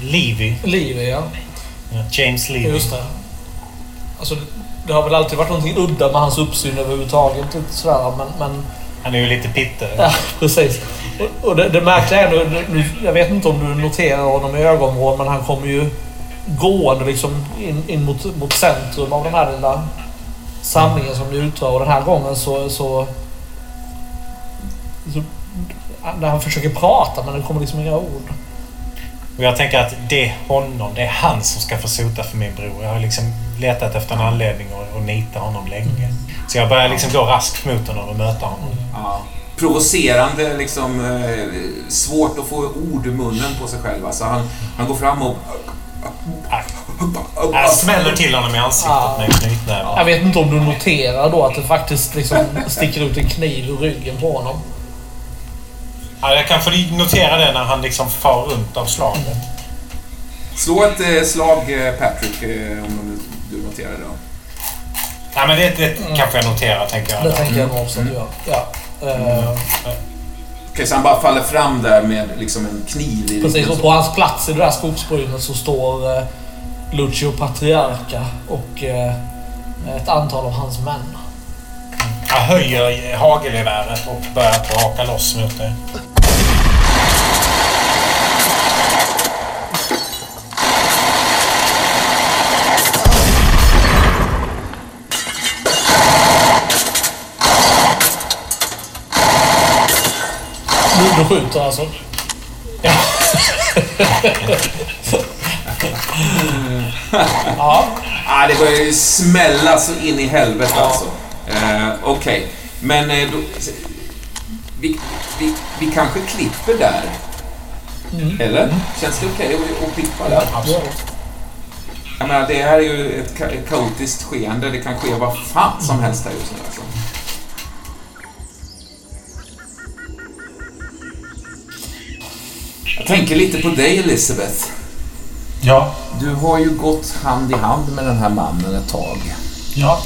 Speaker 4: Levy.
Speaker 3: Levi, ja.
Speaker 4: Ja, James Levy.
Speaker 3: Just det. Alltså, det har väl alltid varit någonting udda med hans uppsyn överhuvudtaget. Lite sådär, men, men
Speaker 4: Han är ju lite pitte.
Speaker 3: Ja, precis. Och, och det, det märkliga är nu, nu, jag vet inte om du noterar honom i ögonvrån, men han kommer ju gående liksom in, in mot, mot centrum av den här lilla samlingen som ni utför. Och den här gången så, så, så... När han försöker prata, men det kommer liksom inga ord.
Speaker 4: Och jag tänker att det är honom, det är han som ska få sota för min bror. Jag har liksom letat efter en anledning att, att nita honom länge. Så jag börjar liksom gå raskt mot honom och möta honom.
Speaker 1: Ja. Provocerande, liksom eh, svårt att få ord ur munnen på sig själv. Alltså, han, han går fram och...
Speaker 4: Jag smäller till honom i ansiktet
Speaker 3: Ja.
Speaker 4: med en knytnäve.
Speaker 3: Jag vet inte om du noterar då att det faktiskt liksom sticker ut en kniv ur ryggen på honom.
Speaker 4: Ja, jag kan få notera det när han liksom far runt av slaget.
Speaker 1: Slå ett eh, slag, eh, Patrick, eh, om du, du noterar det. Då.
Speaker 4: Ja, men det, det kanske jag noterar, tänker jag.
Speaker 3: Det tänker jag nog också att du gör. Ja. Eh,
Speaker 1: Okej, så han bara faller fram där med liksom en kniv i
Speaker 3: Precis, och på hans plats i det där skogsbrynet så står eh, Lucio Patriarca och eh, ett antal av hans män.
Speaker 4: Jag höjer hagelgeväret och börjar braka loss mot dig.
Speaker 3: Du skjuter alltså? Ja. ja.
Speaker 1: Ah, det börjar ju smälla så in i helvete alltså. Eh, Okej, men eh, då, vi, vi, vi kanske klipper där. Eller? Känns det okej att, att klippa där?
Speaker 3: Absolut.
Speaker 1: Jag menar, det här är ju ett ka- ett kaotiskt skeende. Det kan ske vad fan som helst här just nu alltså. Jag tänker lite på dig Elisabeth.
Speaker 2: Ja,
Speaker 1: Du har ju gått hand i hand med den här mannen ett tag.
Speaker 2: ja.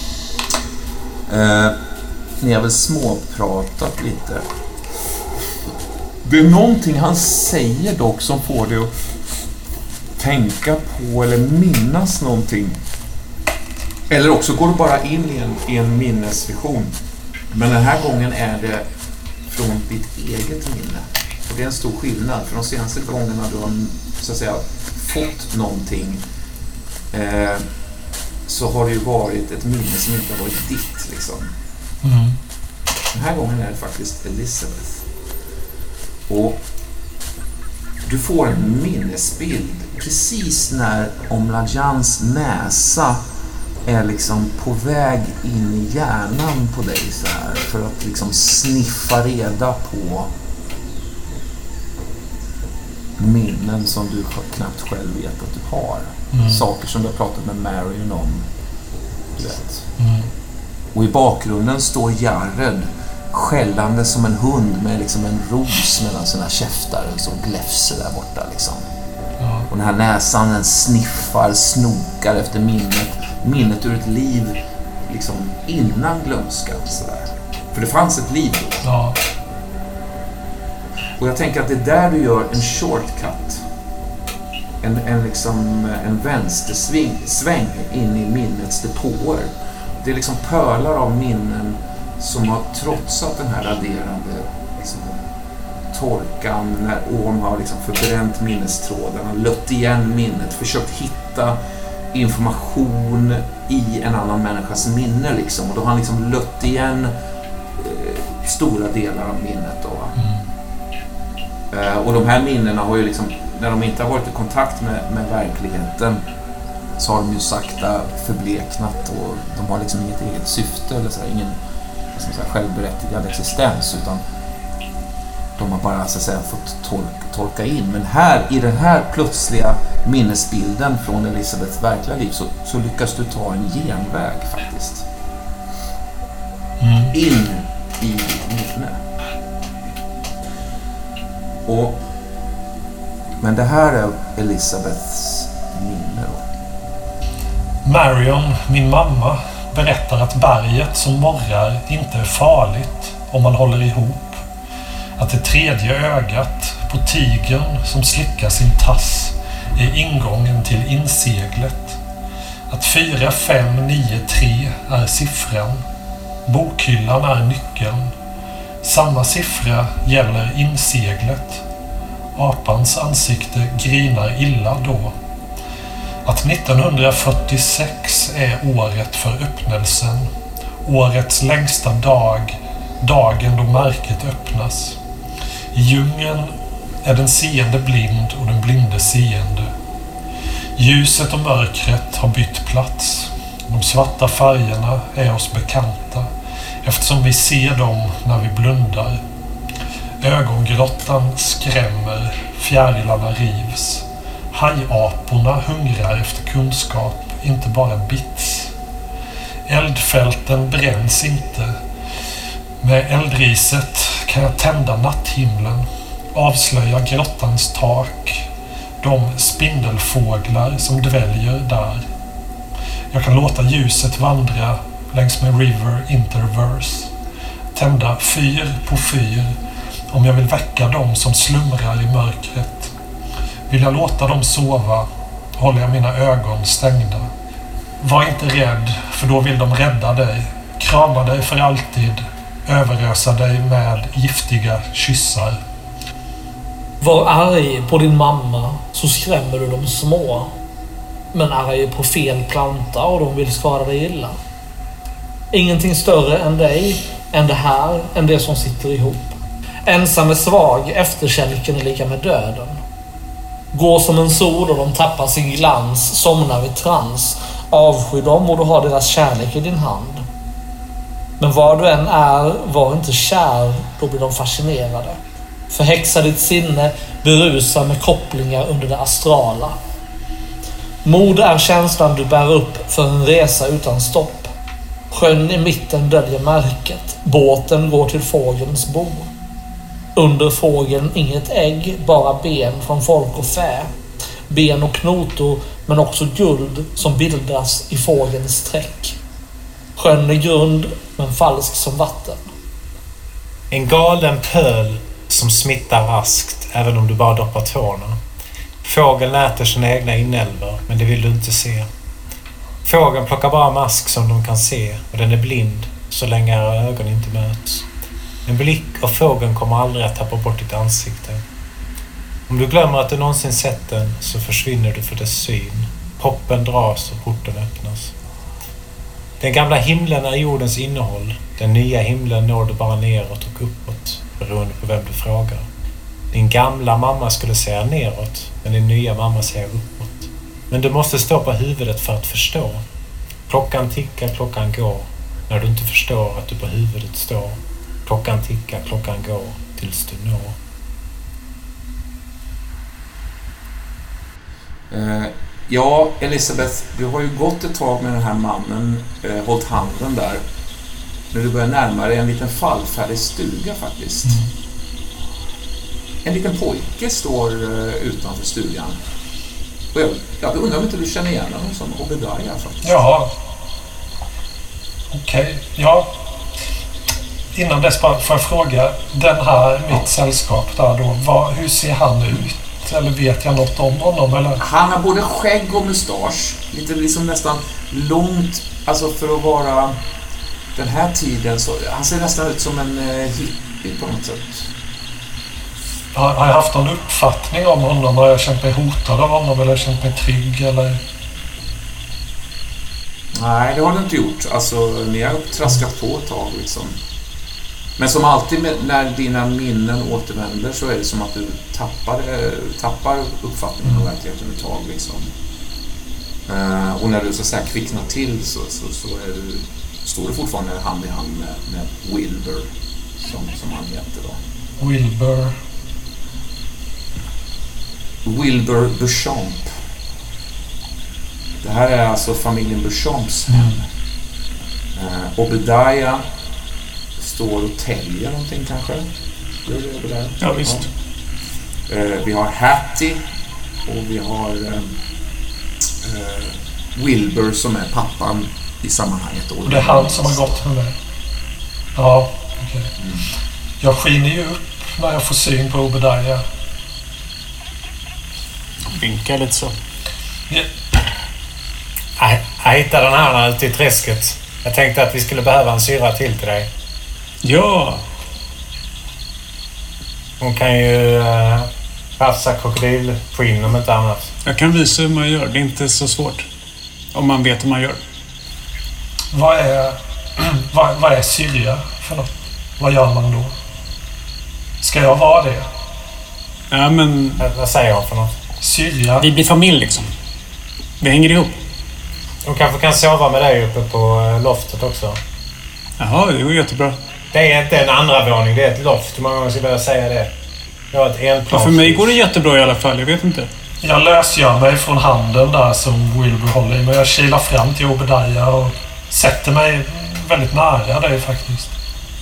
Speaker 1: Eh, ni har väl småpratat lite. Det är någonting han säger dock som får dig att tänka på eller minnas någonting. Eller också går du bara in i en, i en minnesvision. Men den här gången är det från ditt eget minne. Och det är en stor skillnad. För de senaste gångerna du har så att säga, fått någonting eh, så har det ju varit ett minne som inte har varit ditt. Liksom.
Speaker 2: Mm.
Speaker 1: Den här gången är det faktiskt Elizabeth. Och du får en minnesbild precis när Omladjans näsa är liksom på väg in i hjärnan på dig så här för att liksom sniffa reda på minnen som du knappt själv vet att du har. Saker som du har pratat med Marion om. Du vet. Och i bakgrunden står Jared skällande som en hund med liksom en ros mellan sina käftar som gläfser där borta. Liksom. Och den här näsan den sniffar, snokar efter minnet. Minnet ur ett liv liksom innan glömskan. Sådär. För det fanns ett liv då.
Speaker 2: ja.
Speaker 1: Och jag tänker att det är där du gör en shortcut. En, en, liksom, eh, en vänstersväng sväng in i minnets depåer. Det är liksom pölar av minnen som har trotsat den här raderande liksom, torkan när Orm har liksom förbränt minnestrådarna, lött igen minnet, försökt hitta information i en annan människas minne. Liksom. Och då har han liksom lött igen eh, stora delar av minnet. Då, va? Mm och de här minnena har ju liksom, när de inte har varit i kontakt med, med verkligheten så har de ju sakta förbleknat och de har liksom inget eget syfte eller så här, ingen man säga, självberättigad existens utan de har bara så att säga fått tolk, tolka in. Men här, i den här plötsliga minnesbilden från Elisabeths verkliga liv så, så lyckas du ta en genväg faktiskt. In i Och, men det här är Elisabeths minne då.
Speaker 2: Marion, min mamma, berättar att berget som morrar inte är farligt om man håller ihop. Att det tredje ögat på tigern som slickar sin tass är ingången till inseglet. Att 4, 5, 9, 3 är siffran. Bokhyllan är nyckeln. Samma siffra gäller inseglet. Apans ansikte grinar illa då. Att 1946 är året för öppnelsen. Årets längsta dag. Dagen då märket öppnas. I djungeln är den seende blind och den blinde seende. Ljuset och mörkret har bytt plats. De svarta färgerna är oss bekanta eftersom vi ser dem när vi blundar. Ögongrottan skrämmer, fjärilarna rivs. Hajaporna hungrar efter kunskap, inte bara bits. Eldfälten bränns inte. Med eldriset kan jag tända natthimlen, avslöja grottans tak, de spindelfåglar som dväljer där. Jag kan låta ljuset vandra längs med River Interverse. Tända fyr på fyr om jag vill väcka dem som slumrar i mörkret. Vill jag låta dem sova håller jag mina ögon stängda. Var inte rädd, för då vill de rädda dig. krama dig för alltid, överösa dig med giftiga kyssar.
Speaker 3: Var arg på din mamma så skrämmer du de små. Men arg på fel planta och de vill skada dig illa. Ingenting större än dig, än det här, än det som sitter ihop. Ensam är svag, efterkälken är lika med döden. Går som en sol och de tappar sin glans, somnar i trans. Avsky dem och du har deras kärlek i din hand. Men var du än är, var inte kär, då blir de fascinerade. Förhäxa ditt sinne, berusa med kopplingar under det astrala. Mod är känslan du bär upp för en resa utan stopp. Sjön i mitten döljer märket. Båten går till fågelns bo. Under fågeln inget ägg, bara ben från folk och fä. Ben och knotor, men också guld som bildas i fågelns träck. Sjön är grund, men falsk som vatten.
Speaker 4: En galen pöl som smittar raskt även om du bara doppar tårna. Fågeln äter sina egna inälvor, men det vill du inte se. Fågeln plockar bara mask som de kan se och den är blind så länge era ögon inte möts. En blick av fågeln kommer aldrig att tappa bort ditt ansikte. Om du glömmer att du någonsin sett den så försvinner du för dess syn. Hoppen dras och porten öppnas. Den gamla himlen är jordens innehåll. Den nya himlen når du bara neråt och uppåt, beroende på vem du frågar. Din gamla mamma skulle säga neråt, men din nya mamma säger uppåt. Men du måste stå på huvudet för att förstå. Klockan tickar, klockan går. När du inte förstår att du på huvudet står. Klockan tickar, klockan går, tills du når.
Speaker 1: Eh, ja, Elisabeth, du har ju gått ett tag med den här mannen, eh, hållit handen där. När du börjar närma dig en liten fallfärdig stuga faktiskt. En liten pojke står eh, utanför stugan. Och jag, jag undrar om inte du känner igen honom som Obedaya faktiskt.
Speaker 2: Jaha. Okej, ja. Innan dess bara får jag fråga. Den här, mitt sällskap där då. Vad, hur ser han ut? Eller vet jag något om honom? Eller?
Speaker 1: Han har både skägg och mustasch. Lite liksom nästan långt, alltså för att vara den här tiden så... Han ser nästan ut som en eh, hippie på något sätt.
Speaker 2: Har, har jag haft någon uppfattning om honom? Har jag känt mig hotad av honom eller känt mig trygg? Eller?
Speaker 1: Nej, det har du inte gjort. Alltså, ni har traskat på ett tag liksom. Men som alltid när dina minnen återvänder så är det som att du tappar, eh, tappar uppfattningen om verkligheten ett tag. Liksom. Eh, och när du så att säga kvicknar till så, så, så är du, står du fortfarande hand i hand med, med Wilbur, som, som han heter då.
Speaker 2: Wilbur.
Speaker 1: Wilbur Beauchamp. Det här är alltså familjen Beauchamps hem. Eh, Obadiah står och täljer någonting kanske. Gör det Obadiah?
Speaker 5: Ja, visst.
Speaker 1: Ja. Eh, vi har Hattie och vi har eh, eh, Wilbur som är pappan i sammanhanget.
Speaker 2: Och det är han som har gått med mig. Ja, okej. Jag skiner ju upp när jag får syn på Obadiah.
Speaker 5: Vinka lite så.
Speaker 2: Ja,
Speaker 4: Jag, jag hittade den här ute i träsket. Jag tänkte att vi skulle behöva en syra till till dig.
Speaker 5: Ja,
Speaker 4: Hon kan ju uh, rafsa krokodilskinn om inte annat.
Speaker 5: jag kan visa hur man gör. Det är inte så svårt. Om man vet hur man gör.
Speaker 2: Vad är, vad, vad är Syrja för något? Vad gör man då? Ska jag vara det?
Speaker 5: Ja, men
Speaker 4: Vad- säger hon för något?
Speaker 2: Syrja?
Speaker 5: vi blir familj liksom. Vi hänger ihop.
Speaker 4: Hon kanske kan sova med dig uppe på eh, loftet också.
Speaker 5: Jaha, det går jättebra.
Speaker 4: Det är inte en andra våning, det är ett loft. Hur många gånger ska jag säga det? Jag har ett
Speaker 5: Ja,
Speaker 4: enplans.
Speaker 5: för mig går det jättebra i alla fall. Jag vet inte.
Speaker 2: Jag lösgör mig från handen där som Wilbur håller i. Men jag kilar fram till Obadiah och sätter mig väldigt nära dig faktiskt.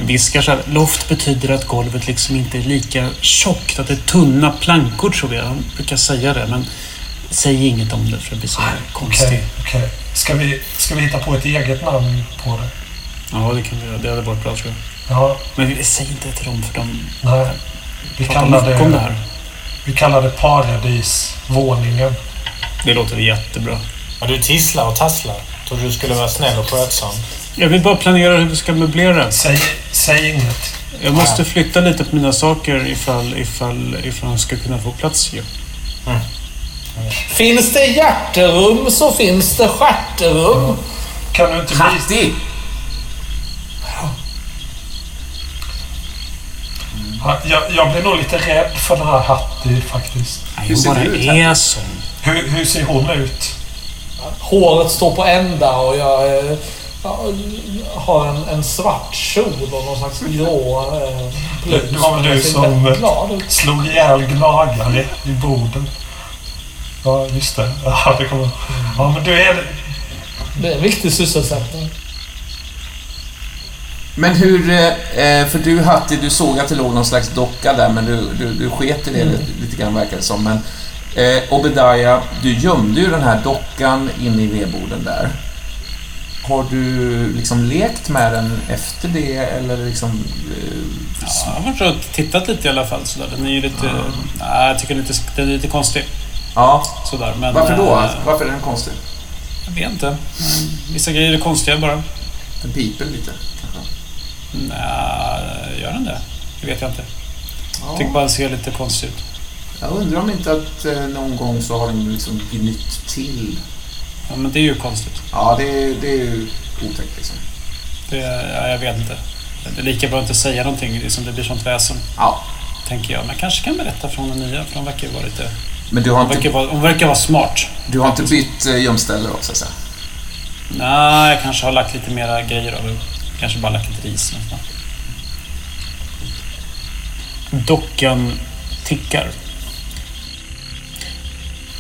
Speaker 5: Viskar så här. Loft betyder att golvet liksom inte är lika tjockt. Att det är tunna plankor tror jag. Han brukar säga det. Men säg inget om det för det blir så konstigt.
Speaker 2: Okej, okej. Ska, vi, ska vi hitta på ett eget namn på det?
Speaker 5: Ja, det kan vi göra. Det hade varit bra tror jag.
Speaker 2: Ja,
Speaker 5: Men vi, säg inte till dem för de
Speaker 2: nej. Vi kallar
Speaker 5: mycket om det
Speaker 2: det,
Speaker 5: här.
Speaker 2: vi kallar det paradisvåningen.
Speaker 5: Det låter jättebra.
Speaker 4: Ja, du tisslar och tasslar. Trodde du skulle vara snäll och skötsam.
Speaker 5: Jag vill bara planera hur vi ska möblera.
Speaker 2: Säg, säg inget.
Speaker 5: Jag måste flytta lite på mina saker ifall, ifall, ifall han ska kunna få plats ju.
Speaker 3: Finns det hjärterum så finns det stjärterum.
Speaker 2: Kan du inte bli... Ja, Jag, jag blir nog lite rädd för den här Hattie faktiskt.
Speaker 5: Nej,
Speaker 1: Hur
Speaker 5: hon
Speaker 1: ser du ut,
Speaker 5: är.
Speaker 2: Hur, hur ser hon ut?
Speaker 3: Håret står på ända och jag eh, har en, en svart kjol och någon slags grå eh, blus.
Speaker 2: Det var väl du som, eh. Slog ihjäl gnagare i Boden. Ja, just det. Ja, det kommer... Ja, men du är...
Speaker 3: Det är en viktig sysselsättning.
Speaker 1: Men hur, eh, för du Hatti, du såg att det låg någon slags docka där men du, du, du sket i det lite, lite grann verkar det som. Men eh, Obedaya, du gömde ju den här dockan inne i vedboden där. Har du liksom lekt med den efter det eller liksom... Eh,
Speaker 5: Ja, jag har varit och tittat lite i alla fall. Sådär. Den är ju lite... Nej, jag tycker den är lite, den är lite konstig.
Speaker 1: ja,
Speaker 5: Sådär. Men,
Speaker 1: varför då?
Speaker 5: eh,
Speaker 1: Varför är den konstig?
Speaker 5: Jag vet inte. Mm, Vissa grejer är konstiga bara.
Speaker 1: Den piper lite kanske.
Speaker 5: Nej, gör den det? Det vet jag inte. Jag
Speaker 1: Ja.
Speaker 5: tycker bara den ser lite konstig ut.
Speaker 1: Jag undrar om inte att eh, någon gång så har den liksom gnytt till.
Speaker 5: Ja, men det är ju konstigt.
Speaker 1: Ja, det, är- det är ju otäckt liksom.
Speaker 5: Det, ja, jag vet inte. Det är lika bra att inte säga någonting. Liksom det blir sånt väsen.
Speaker 1: Ja,
Speaker 5: Tänker jag. Men kanske kan berätta från den nya. För de verkar ju vara lite...
Speaker 1: men du har
Speaker 5: De
Speaker 1: inte,
Speaker 5: verkar vara, de verkar vara smart.
Speaker 1: du har inte bytt eh, gömställe då, så att säga?
Speaker 5: Nej, jag kanske har lagt lite mera grejer över. Kanske bara lagt lite ris nästan. Dockan tickar.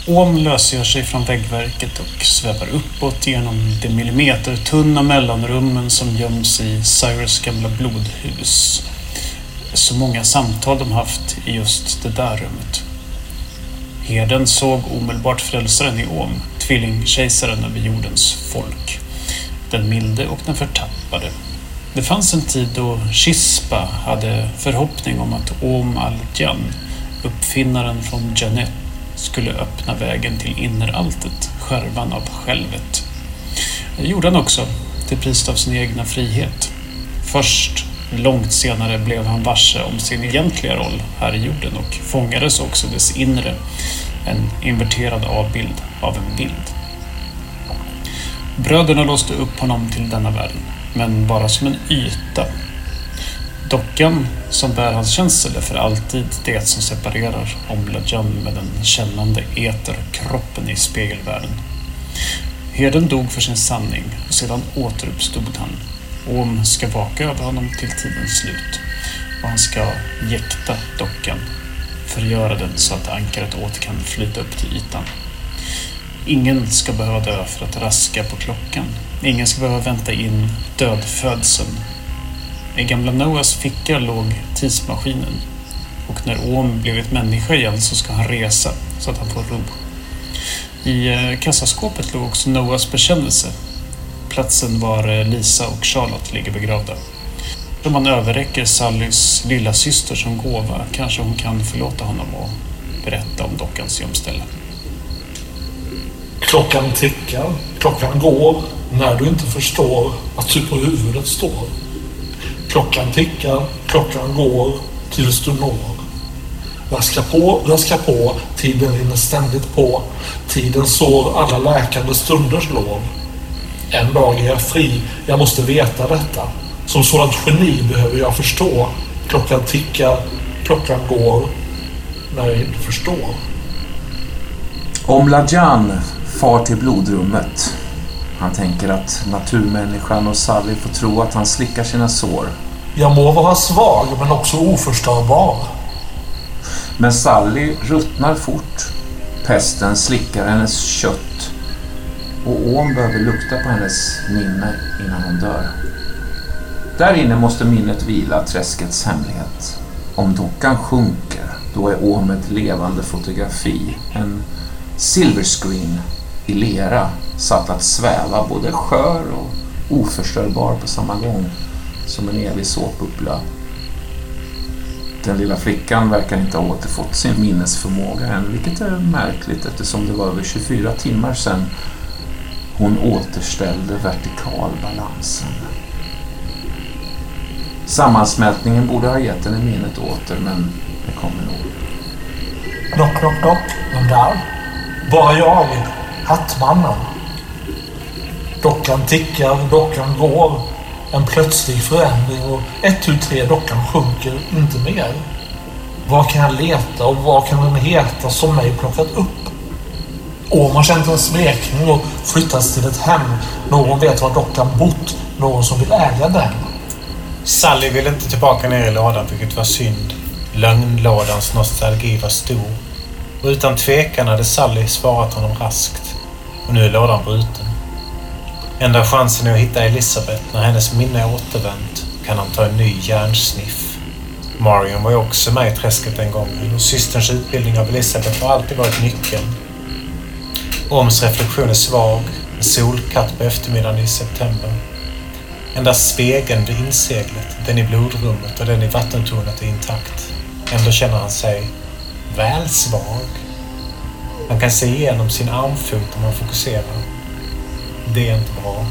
Speaker 5: Om lösgör sig från väggverket och svävar uppåt genom de millimetertunna mellanrummen som göms i Cyrus gamla blodhus. Så många samtal de haft i just det där rummet. Herden såg omedelbart frälsaren i Om, tvillingkejsaren över jordens folk. Den milde och den förtappade. Det fanns en tid då Chispa hade förhoppning om att Om Al-Jan, uppfinnaren från Janet, skulle öppna vägen till inneraltet, skärvan av självet. Det gjorde han också, till priset av sin egna frihet. Först långt senare blev han varse om sin egentliga roll här i jorden och fångades också dess inre, en inverterad avbild av en bild. Bröderna låste upp honom till denna världen, men bara som en yta. Dockan som bär hans känsel är för alltid det som separerar Omladjan med den kännande eterkroppen i spegelvärlden. Herden dog för sin sanning och sedan återuppstod han. Om ska vaka över honom till tidens slut och han ska jäkta dockan, förgöra den så att ankaret åter kan flyta upp till ytan. Ingen ska behöva dö för att raska på klockan. Ingen ska behöva vänta in dödfödseln. I gamla Noahs ficka låg tidsmaskinen. Och när Om blivit människa igen så ska han resa så att han får ro. I eh, kassaskåpet låg också Noahs bekännelse. Platsen var eh, Lisa och Charlotte ligger begravda. Om man överräcker Sallys lilla syster som gåva kanske hon kan förlåta honom och berätta om dockans gömställe.
Speaker 3: Klockan tickar, klockan går när du inte förstår att du på huvudet står. Klockan tickar, klockan går tills du når. Raska på, raska på, tiden rinner ständigt på. Tiden sår alla läkande stunders lov. En dag är jag fri, jag måste veta detta. Som sådant geni behöver jag förstå. Klockan tickar, klockan går när jag inte förstår.
Speaker 1: Om Lajan far till blodrummet. Han tänker att naturmänniskan och Sally får tro att han slickar sina sår.
Speaker 3: Jag må vara svag men också oförstörbar.
Speaker 1: Men Sally ruttnar fort. Pesten slickar hennes kött. Och Åm behöver lukta på hennes minne innan hon dör. Där inne måste minnet vila träskets hemlighet. Om dockan sjunker, då är Åm ett levande fotografi. En silverscreen i lera satt att sväva både skör och oförstörbar på samma gång. Som en evig såpbubbla den lilla flickan verkar inte ha återfått sin minnesförmåga än, vilket är märkligt eftersom det var över 24 timmar sedan Hon återställde vertikalbalansen. Sammansmältningen borde ha gett henne minnet åter, men det kommer nog.
Speaker 3: Knock, knock, knock. Vem där? Bara jag. Hattmannen. Dockan tickar, dockan går. En plötslig förändring och ett, tu, tre, dockan sjunker inte mer. Var kan jag leta och vad kan den heta som mig plockat upp? Åman känner känt en smekning och flyttats till ett hem. Någon vet var dockan bott. Någon som vill äga den.
Speaker 4: Sally ville inte tillbaka ner i lådan, vilket var synd. Lögnlådans nostalgi var stor. Och utan tvekan hade Sally svarat honom raskt. Och nu är lådan bruten. Enda chansen är att hitta Elisabeth. När hennes minne återvänt kan han ta en ny hjärnsniff. Marion var ju också med i träsket den gången och systerns utbildning av Elisabeth har alltid varit nyckeln. Oms reflektion är svag, en solkatt på eftermiddagen i september. Endast spegeln vid inseglet, den i blodrummet och den i vattentornet är intakt. Ändå känner han sig väl svag. Han kan se igenom sin armfot om han fokuserar. Det är inte bra.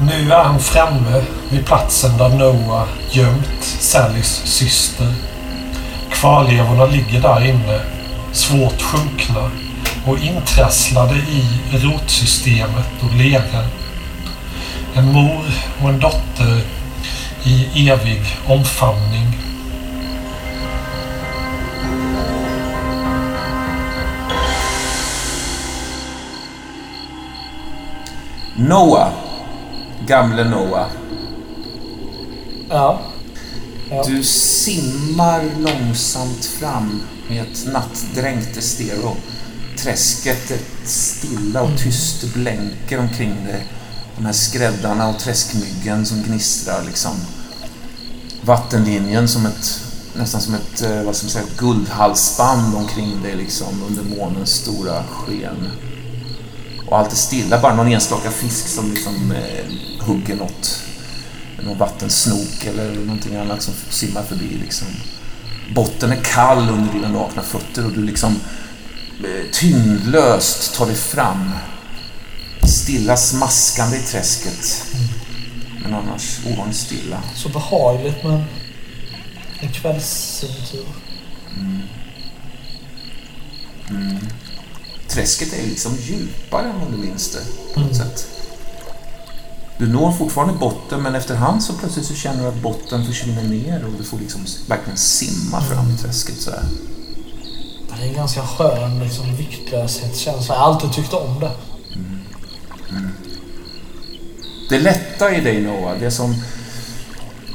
Speaker 2: Nu är han framme vid platsen där Noah gömt Sallys syster. Kvarlevorna ligger där inne, svårt sjunkna och intrasslade i rotsystemet och leran. En mor och en dotter i evig omfamning.
Speaker 1: Noah. Gamle Noah.
Speaker 3: Ja. Ja.
Speaker 1: Du simmar långsamt fram med ett nattdränkt estero. Träsket är stilla och tyst blänker omkring dig. De här skräddarna och träskmyggen som gnistrar liksom. Vattenlinjen som ett, nästan som ett, eh, vad ska man säga, guldhalsband omkring dig liksom under månens stora sken. Och allt är stilla, bara någon enstaka fisk som liksom eh, hugger något. Någon vattensnok eller någonting annat som simmar förbi liksom. Botten är kall under dina nakna fötter och du liksom eh, tyngdlöst tar dig fram. Stilla smaskande i träsket. Men annars ovanligt stilla.
Speaker 3: Så behagligt med en kvällsäventyr.
Speaker 1: Träsket är liksom djupare än om du minns det. På något sätt. Du når fortfarande botten men efterhand så plötsligt så känner du att botten försvinner ner och du får liksom verkligen simma fram i träsket så här.
Speaker 3: Det är en ganska skön liksom, viktlöshetskänsla. Jag har alltid tyckt om det.
Speaker 1: Det lätta i dig Noah, det som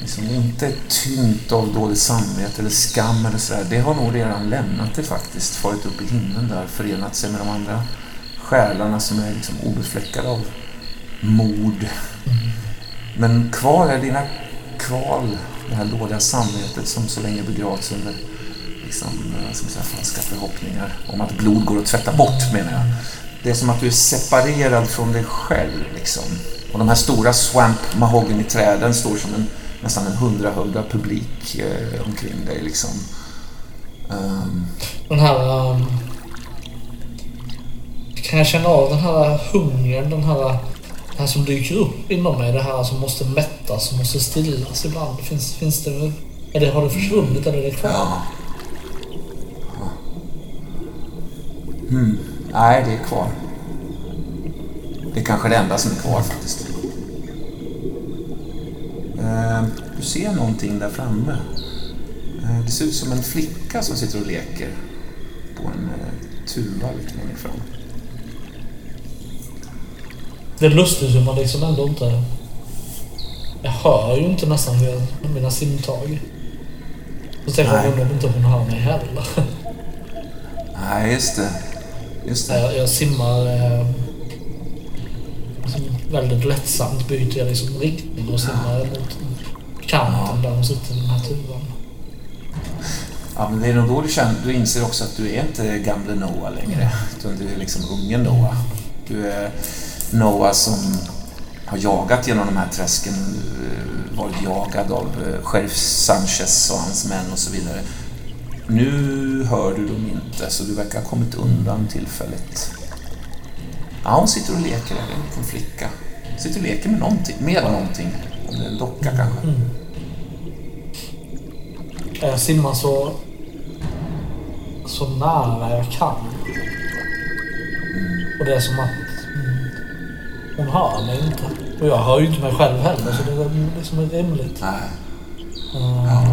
Speaker 1: liksom inte är tyngt av dåligt samvete eller skam eller sådär, det har nog redan lämnat det faktiskt. Farit upp i himlen där, förenat sig med de andra själarna som är liksom obefläckade av mord. Men kvar är dina kval, det här dåliga samvetet som så länge begravts under liksom, eh, som säga, falska förhoppningar om att blod går att tvätta bort menar jag. Det är som att du är separerad från dig själv liksom. Och de här stora swamp mahogany-träden står som en nästan en hundrahövda publik eh, omkring dig liksom. Ehm,
Speaker 3: Den här... ehm, kan jag känna av den här hungern, den här, det här som dyker upp inom mig, det här som måste mättas, som måste stillas ibland. Finns, finns det... Är det, har det försvunnit eller är det kvar?
Speaker 1: ja. Hmm. Nej, det är kvar. Det är kanske det enda som är kvar faktiskt. Ehm, Du ser någonting där framme. Eh, Det ser ut som en flicka som sitter och leker på en eh, tuva lite längre fram.
Speaker 3: Det är lustigt hur man liksom ändå inte... Jag hör ju inte nästan med mina simtag. Så tänker jag undrar om inte hon hör mig heller.
Speaker 1: Nej, just det. Just det.
Speaker 3: Jag, jag simmar eh, väldigt lättsamt byter jag liksom riktning och simmar mot kanten där hon sitter i den här tuvan.
Speaker 1: Ja, men det är nog då du, känner, du inser också att du är inte gamle Noah längre. Utan du är liksom unge Noah. Du är Noah som har jagat genom de här träsken. eh, Varit jagad av eh, sheriff Sanchez och hans män och så vidare. Nu hör du dem inte, så du verkar ha kommit undan tillfälligt. Ja, hon sitter och leker, en liten flicka. Hon sitter och leker med någonting, med någonting. Om det är en docka kanske.
Speaker 3: Jag simmar så, så nära jag kan. Och det är som att mm, hon hör mig inte. Och jag hör ju inte mig själv heller, så det är liksom rimligt.
Speaker 1: Nej. Ja.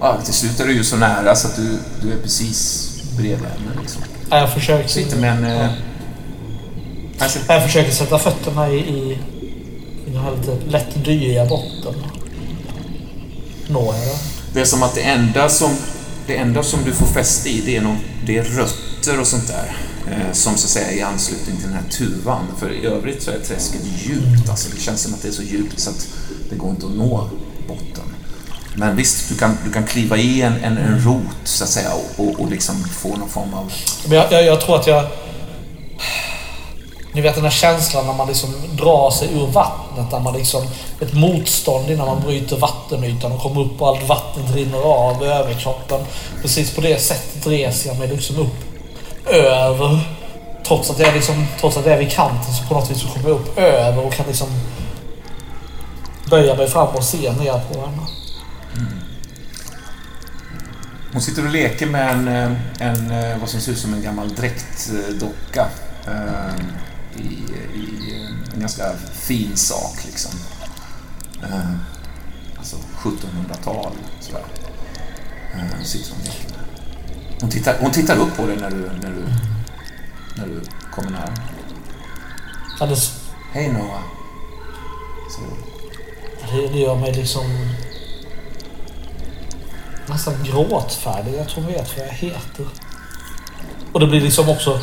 Speaker 1: Ja, till slut är du ju så nära så att du, du är precis bredvid henne. Liksom.
Speaker 3: Ja, Jag försöker,
Speaker 1: Sitter med en... Eh, alltså,
Speaker 3: jag försöker sätta fötterna i, i, i den här lite lätt dyiga botten. Når jag
Speaker 1: det är som att det enda som, det enda som du får fäste i, det är, någon, det är rötter och sånt där. Eh, som så att säga i anslutning till den här tuvan. För i övrigt så är träsket djupt. Alltså, det känns som att det är så djupt så att det går inte att nå botten. Men visst, du kan, du kan kliva i en, en, en rot så att säga och, och, och liksom få någon form av...
Speaker 3: Men jag, jag, jag tror att jag... Ni vet den här känslan när man liksom drar sig ur vattnet. Där man liksom... Ett motstånd innan man bryter vattenytan och kommer upp och allt vattnet rinner av över kroppen. Precis på det sättet reser jag mig liksom upp över. Trots att jag liksom, trots att jag är vid kanten så på något vis så kommer jag upp över och kan liksom böja mig fram och se ner på henne. Mm.
Speaker 1: Hon sitter och leker med en, eh, en eh, vad som ser ut som en gammal dräktdocka. Ehm, i, i en ganska fin sak liksom. Eh, alltså 1700-tal sådär. Eh, sitter hon och. Hon tittar, hon tittar upp på dig när du, när du, när du kommer nära.
Speaker 3: Alldeles,
Speaker 1: Hej Noah. hon.
Speaker 3: det, det gör mig liksom nästan gråtfärdig. Jag tror jag vet vad jag heter. Och det blir liksom också...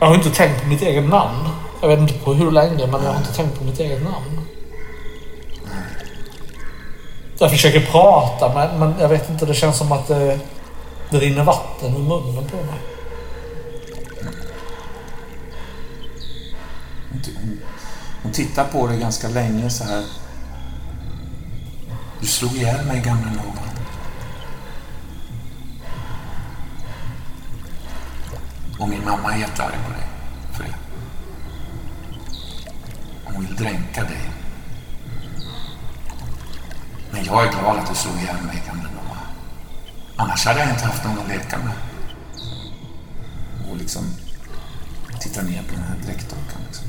Speaker 3: Jag har inte tänkt på mitt eget namn. Jag vet inte på hur länge, men jag har inte tänkt på mitt eget namn. Jag försöker prata, men, men jag vet inte. Det känns som att det, det rinner vatten ur munnen på mig.
Speaker 1: Hon, tittar på dig ganska länge så här. Du slog ihjäl mig, gamla Noah. Och min mamma är jättearg på dig för det. Hon vill dränka dig. Men jag är glad att du slog ihjäl mig, gamle mamma. Annars hade jag inte haft någon att leka med. Och liksom Titta ner på den här dräktdockan. Liksom.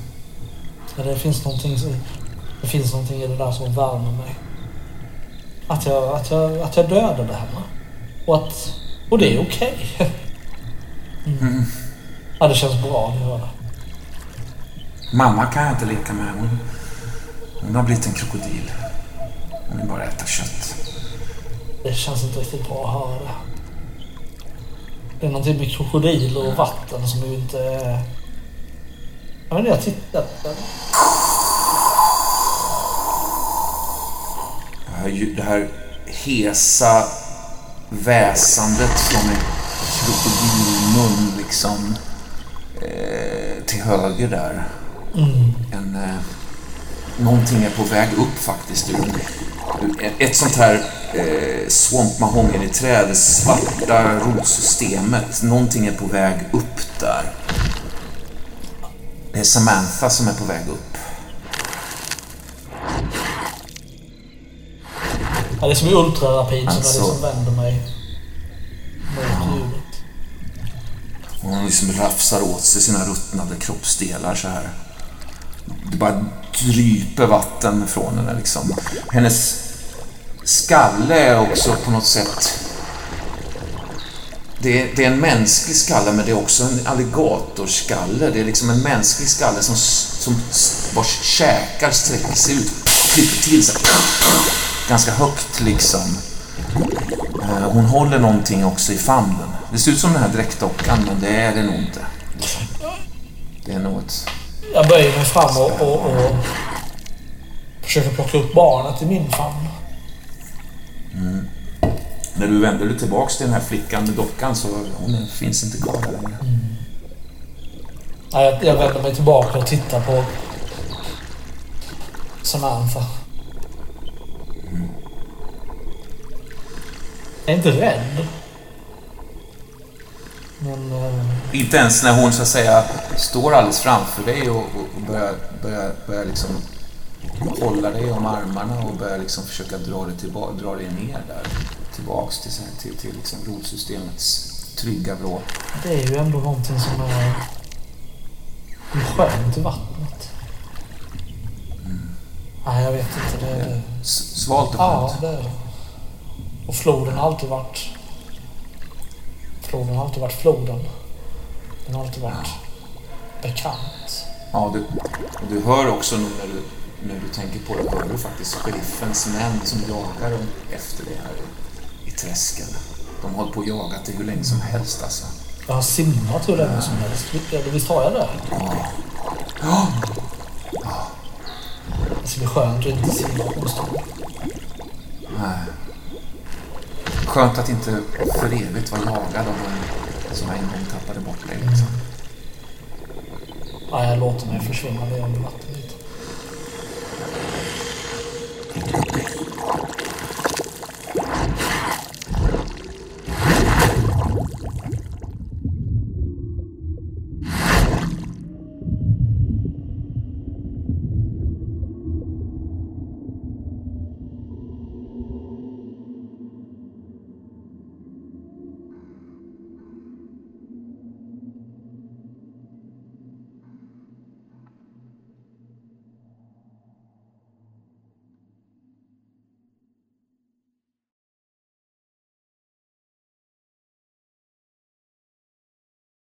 Speaker 3: Ja, det finns någonting, som- det finns någonting i det där som värmer mig. Att jag, att jag, att jag dödade henne. Och, att, och det är okej. Mm. Ja, det känns bra att göra.
Speaker 1: Mamma kan jag inte leka med. Hon, hon har blivit en krokodil. Hon vill bara äta kött.
Speaker 3: Det känns inte riktigt bra att höra det. Det är någonting med krokodiler och vatten som ju inte är... Jag vet inte, jag tittat på
Speaker 1: Det här, hesa väsandet från en krokodilmun liksom eh, till höger där. En, eh, någonting är på väg upp faktiskt. Ur, ett sånt här eh, swamp mahogany-träd, det svarta rotsystemet. Någonting är på väg upp där. Det är Samantha som är på väg upp.
Speaker 3: Ja, det är som ultrarapid som
Speaker 1: Alltså.
Speaker 3: jag liksom vänder mig mot ljudet.
Speaker 1: Och hon liksom rafsar åt sig sina ruttnade kroppsdelar så här. Det bara dryper vatten från henne liksom. Hennes skalle är också på något sätt... Det är, det är en mänsklig skalle men det är också en alligatorskalle. Det är liksom en mänsklig skalle som, som vars käkar sträcker sig ut klipper till sig. Ganska högt liksom. Eh, Hon håller någonting också i famnen. Det ser ut som den här dräktdockan, men det är det nog inte. Det är nog ett...
Speaker 3: Jag böjer mig fram och, och, och försöker plocka upp barnet i min famn.
Speaker 1: När du vänder dig tillbaks till den här flickan med dockan så hon finns inte kvar där längre.
Speaker 3: Ja, jag, jag vänder mig tillbaka och tittar på Samantha. Jag är inte rädd. Men... Eh,
Speaker 1: Inte ens när hon så att säga står alldeles framför dig och, och börjar, börjar, börjar liksom hålla dig om armarna och börjar liksom försöka dra dig, tillba, dra dig ner där. Tillbaks till, till, till liksom rotsystemets trygga vrå.
Speaker 3: Det är ju ändå någonting som är skönt i vattnet. Mm. Nej, jag vet inte. Det är...
Speaker 1: Svalt och
Speaker 3: skönt? Ja, det är det. Och floden har alltid varit... Floden har alltid varit floden. Den har alltid varit bekant.
Speaker 1: Ja, du, och du hör också nu när du, när du tänker på det, hör du faktiskt sheriffens män som jagar efter dig här i, i träsken. De har hållit på och jagat dig hur länge som helst alltså.
Speaker 3: Jag har simmat hur länge som helst. Visst har jag det? Ja.
Speaker 1: Ja.
Speaker 3: Det ska bli skönt att inte simma på en stund.
Speaker 1: Nej. Skönt att inte för evigt vara jagad av den som en gång tappade bort dig. Liksom.
Speaker 3: Mm. Nej, jag låter mig försvinna ner under vattenytan.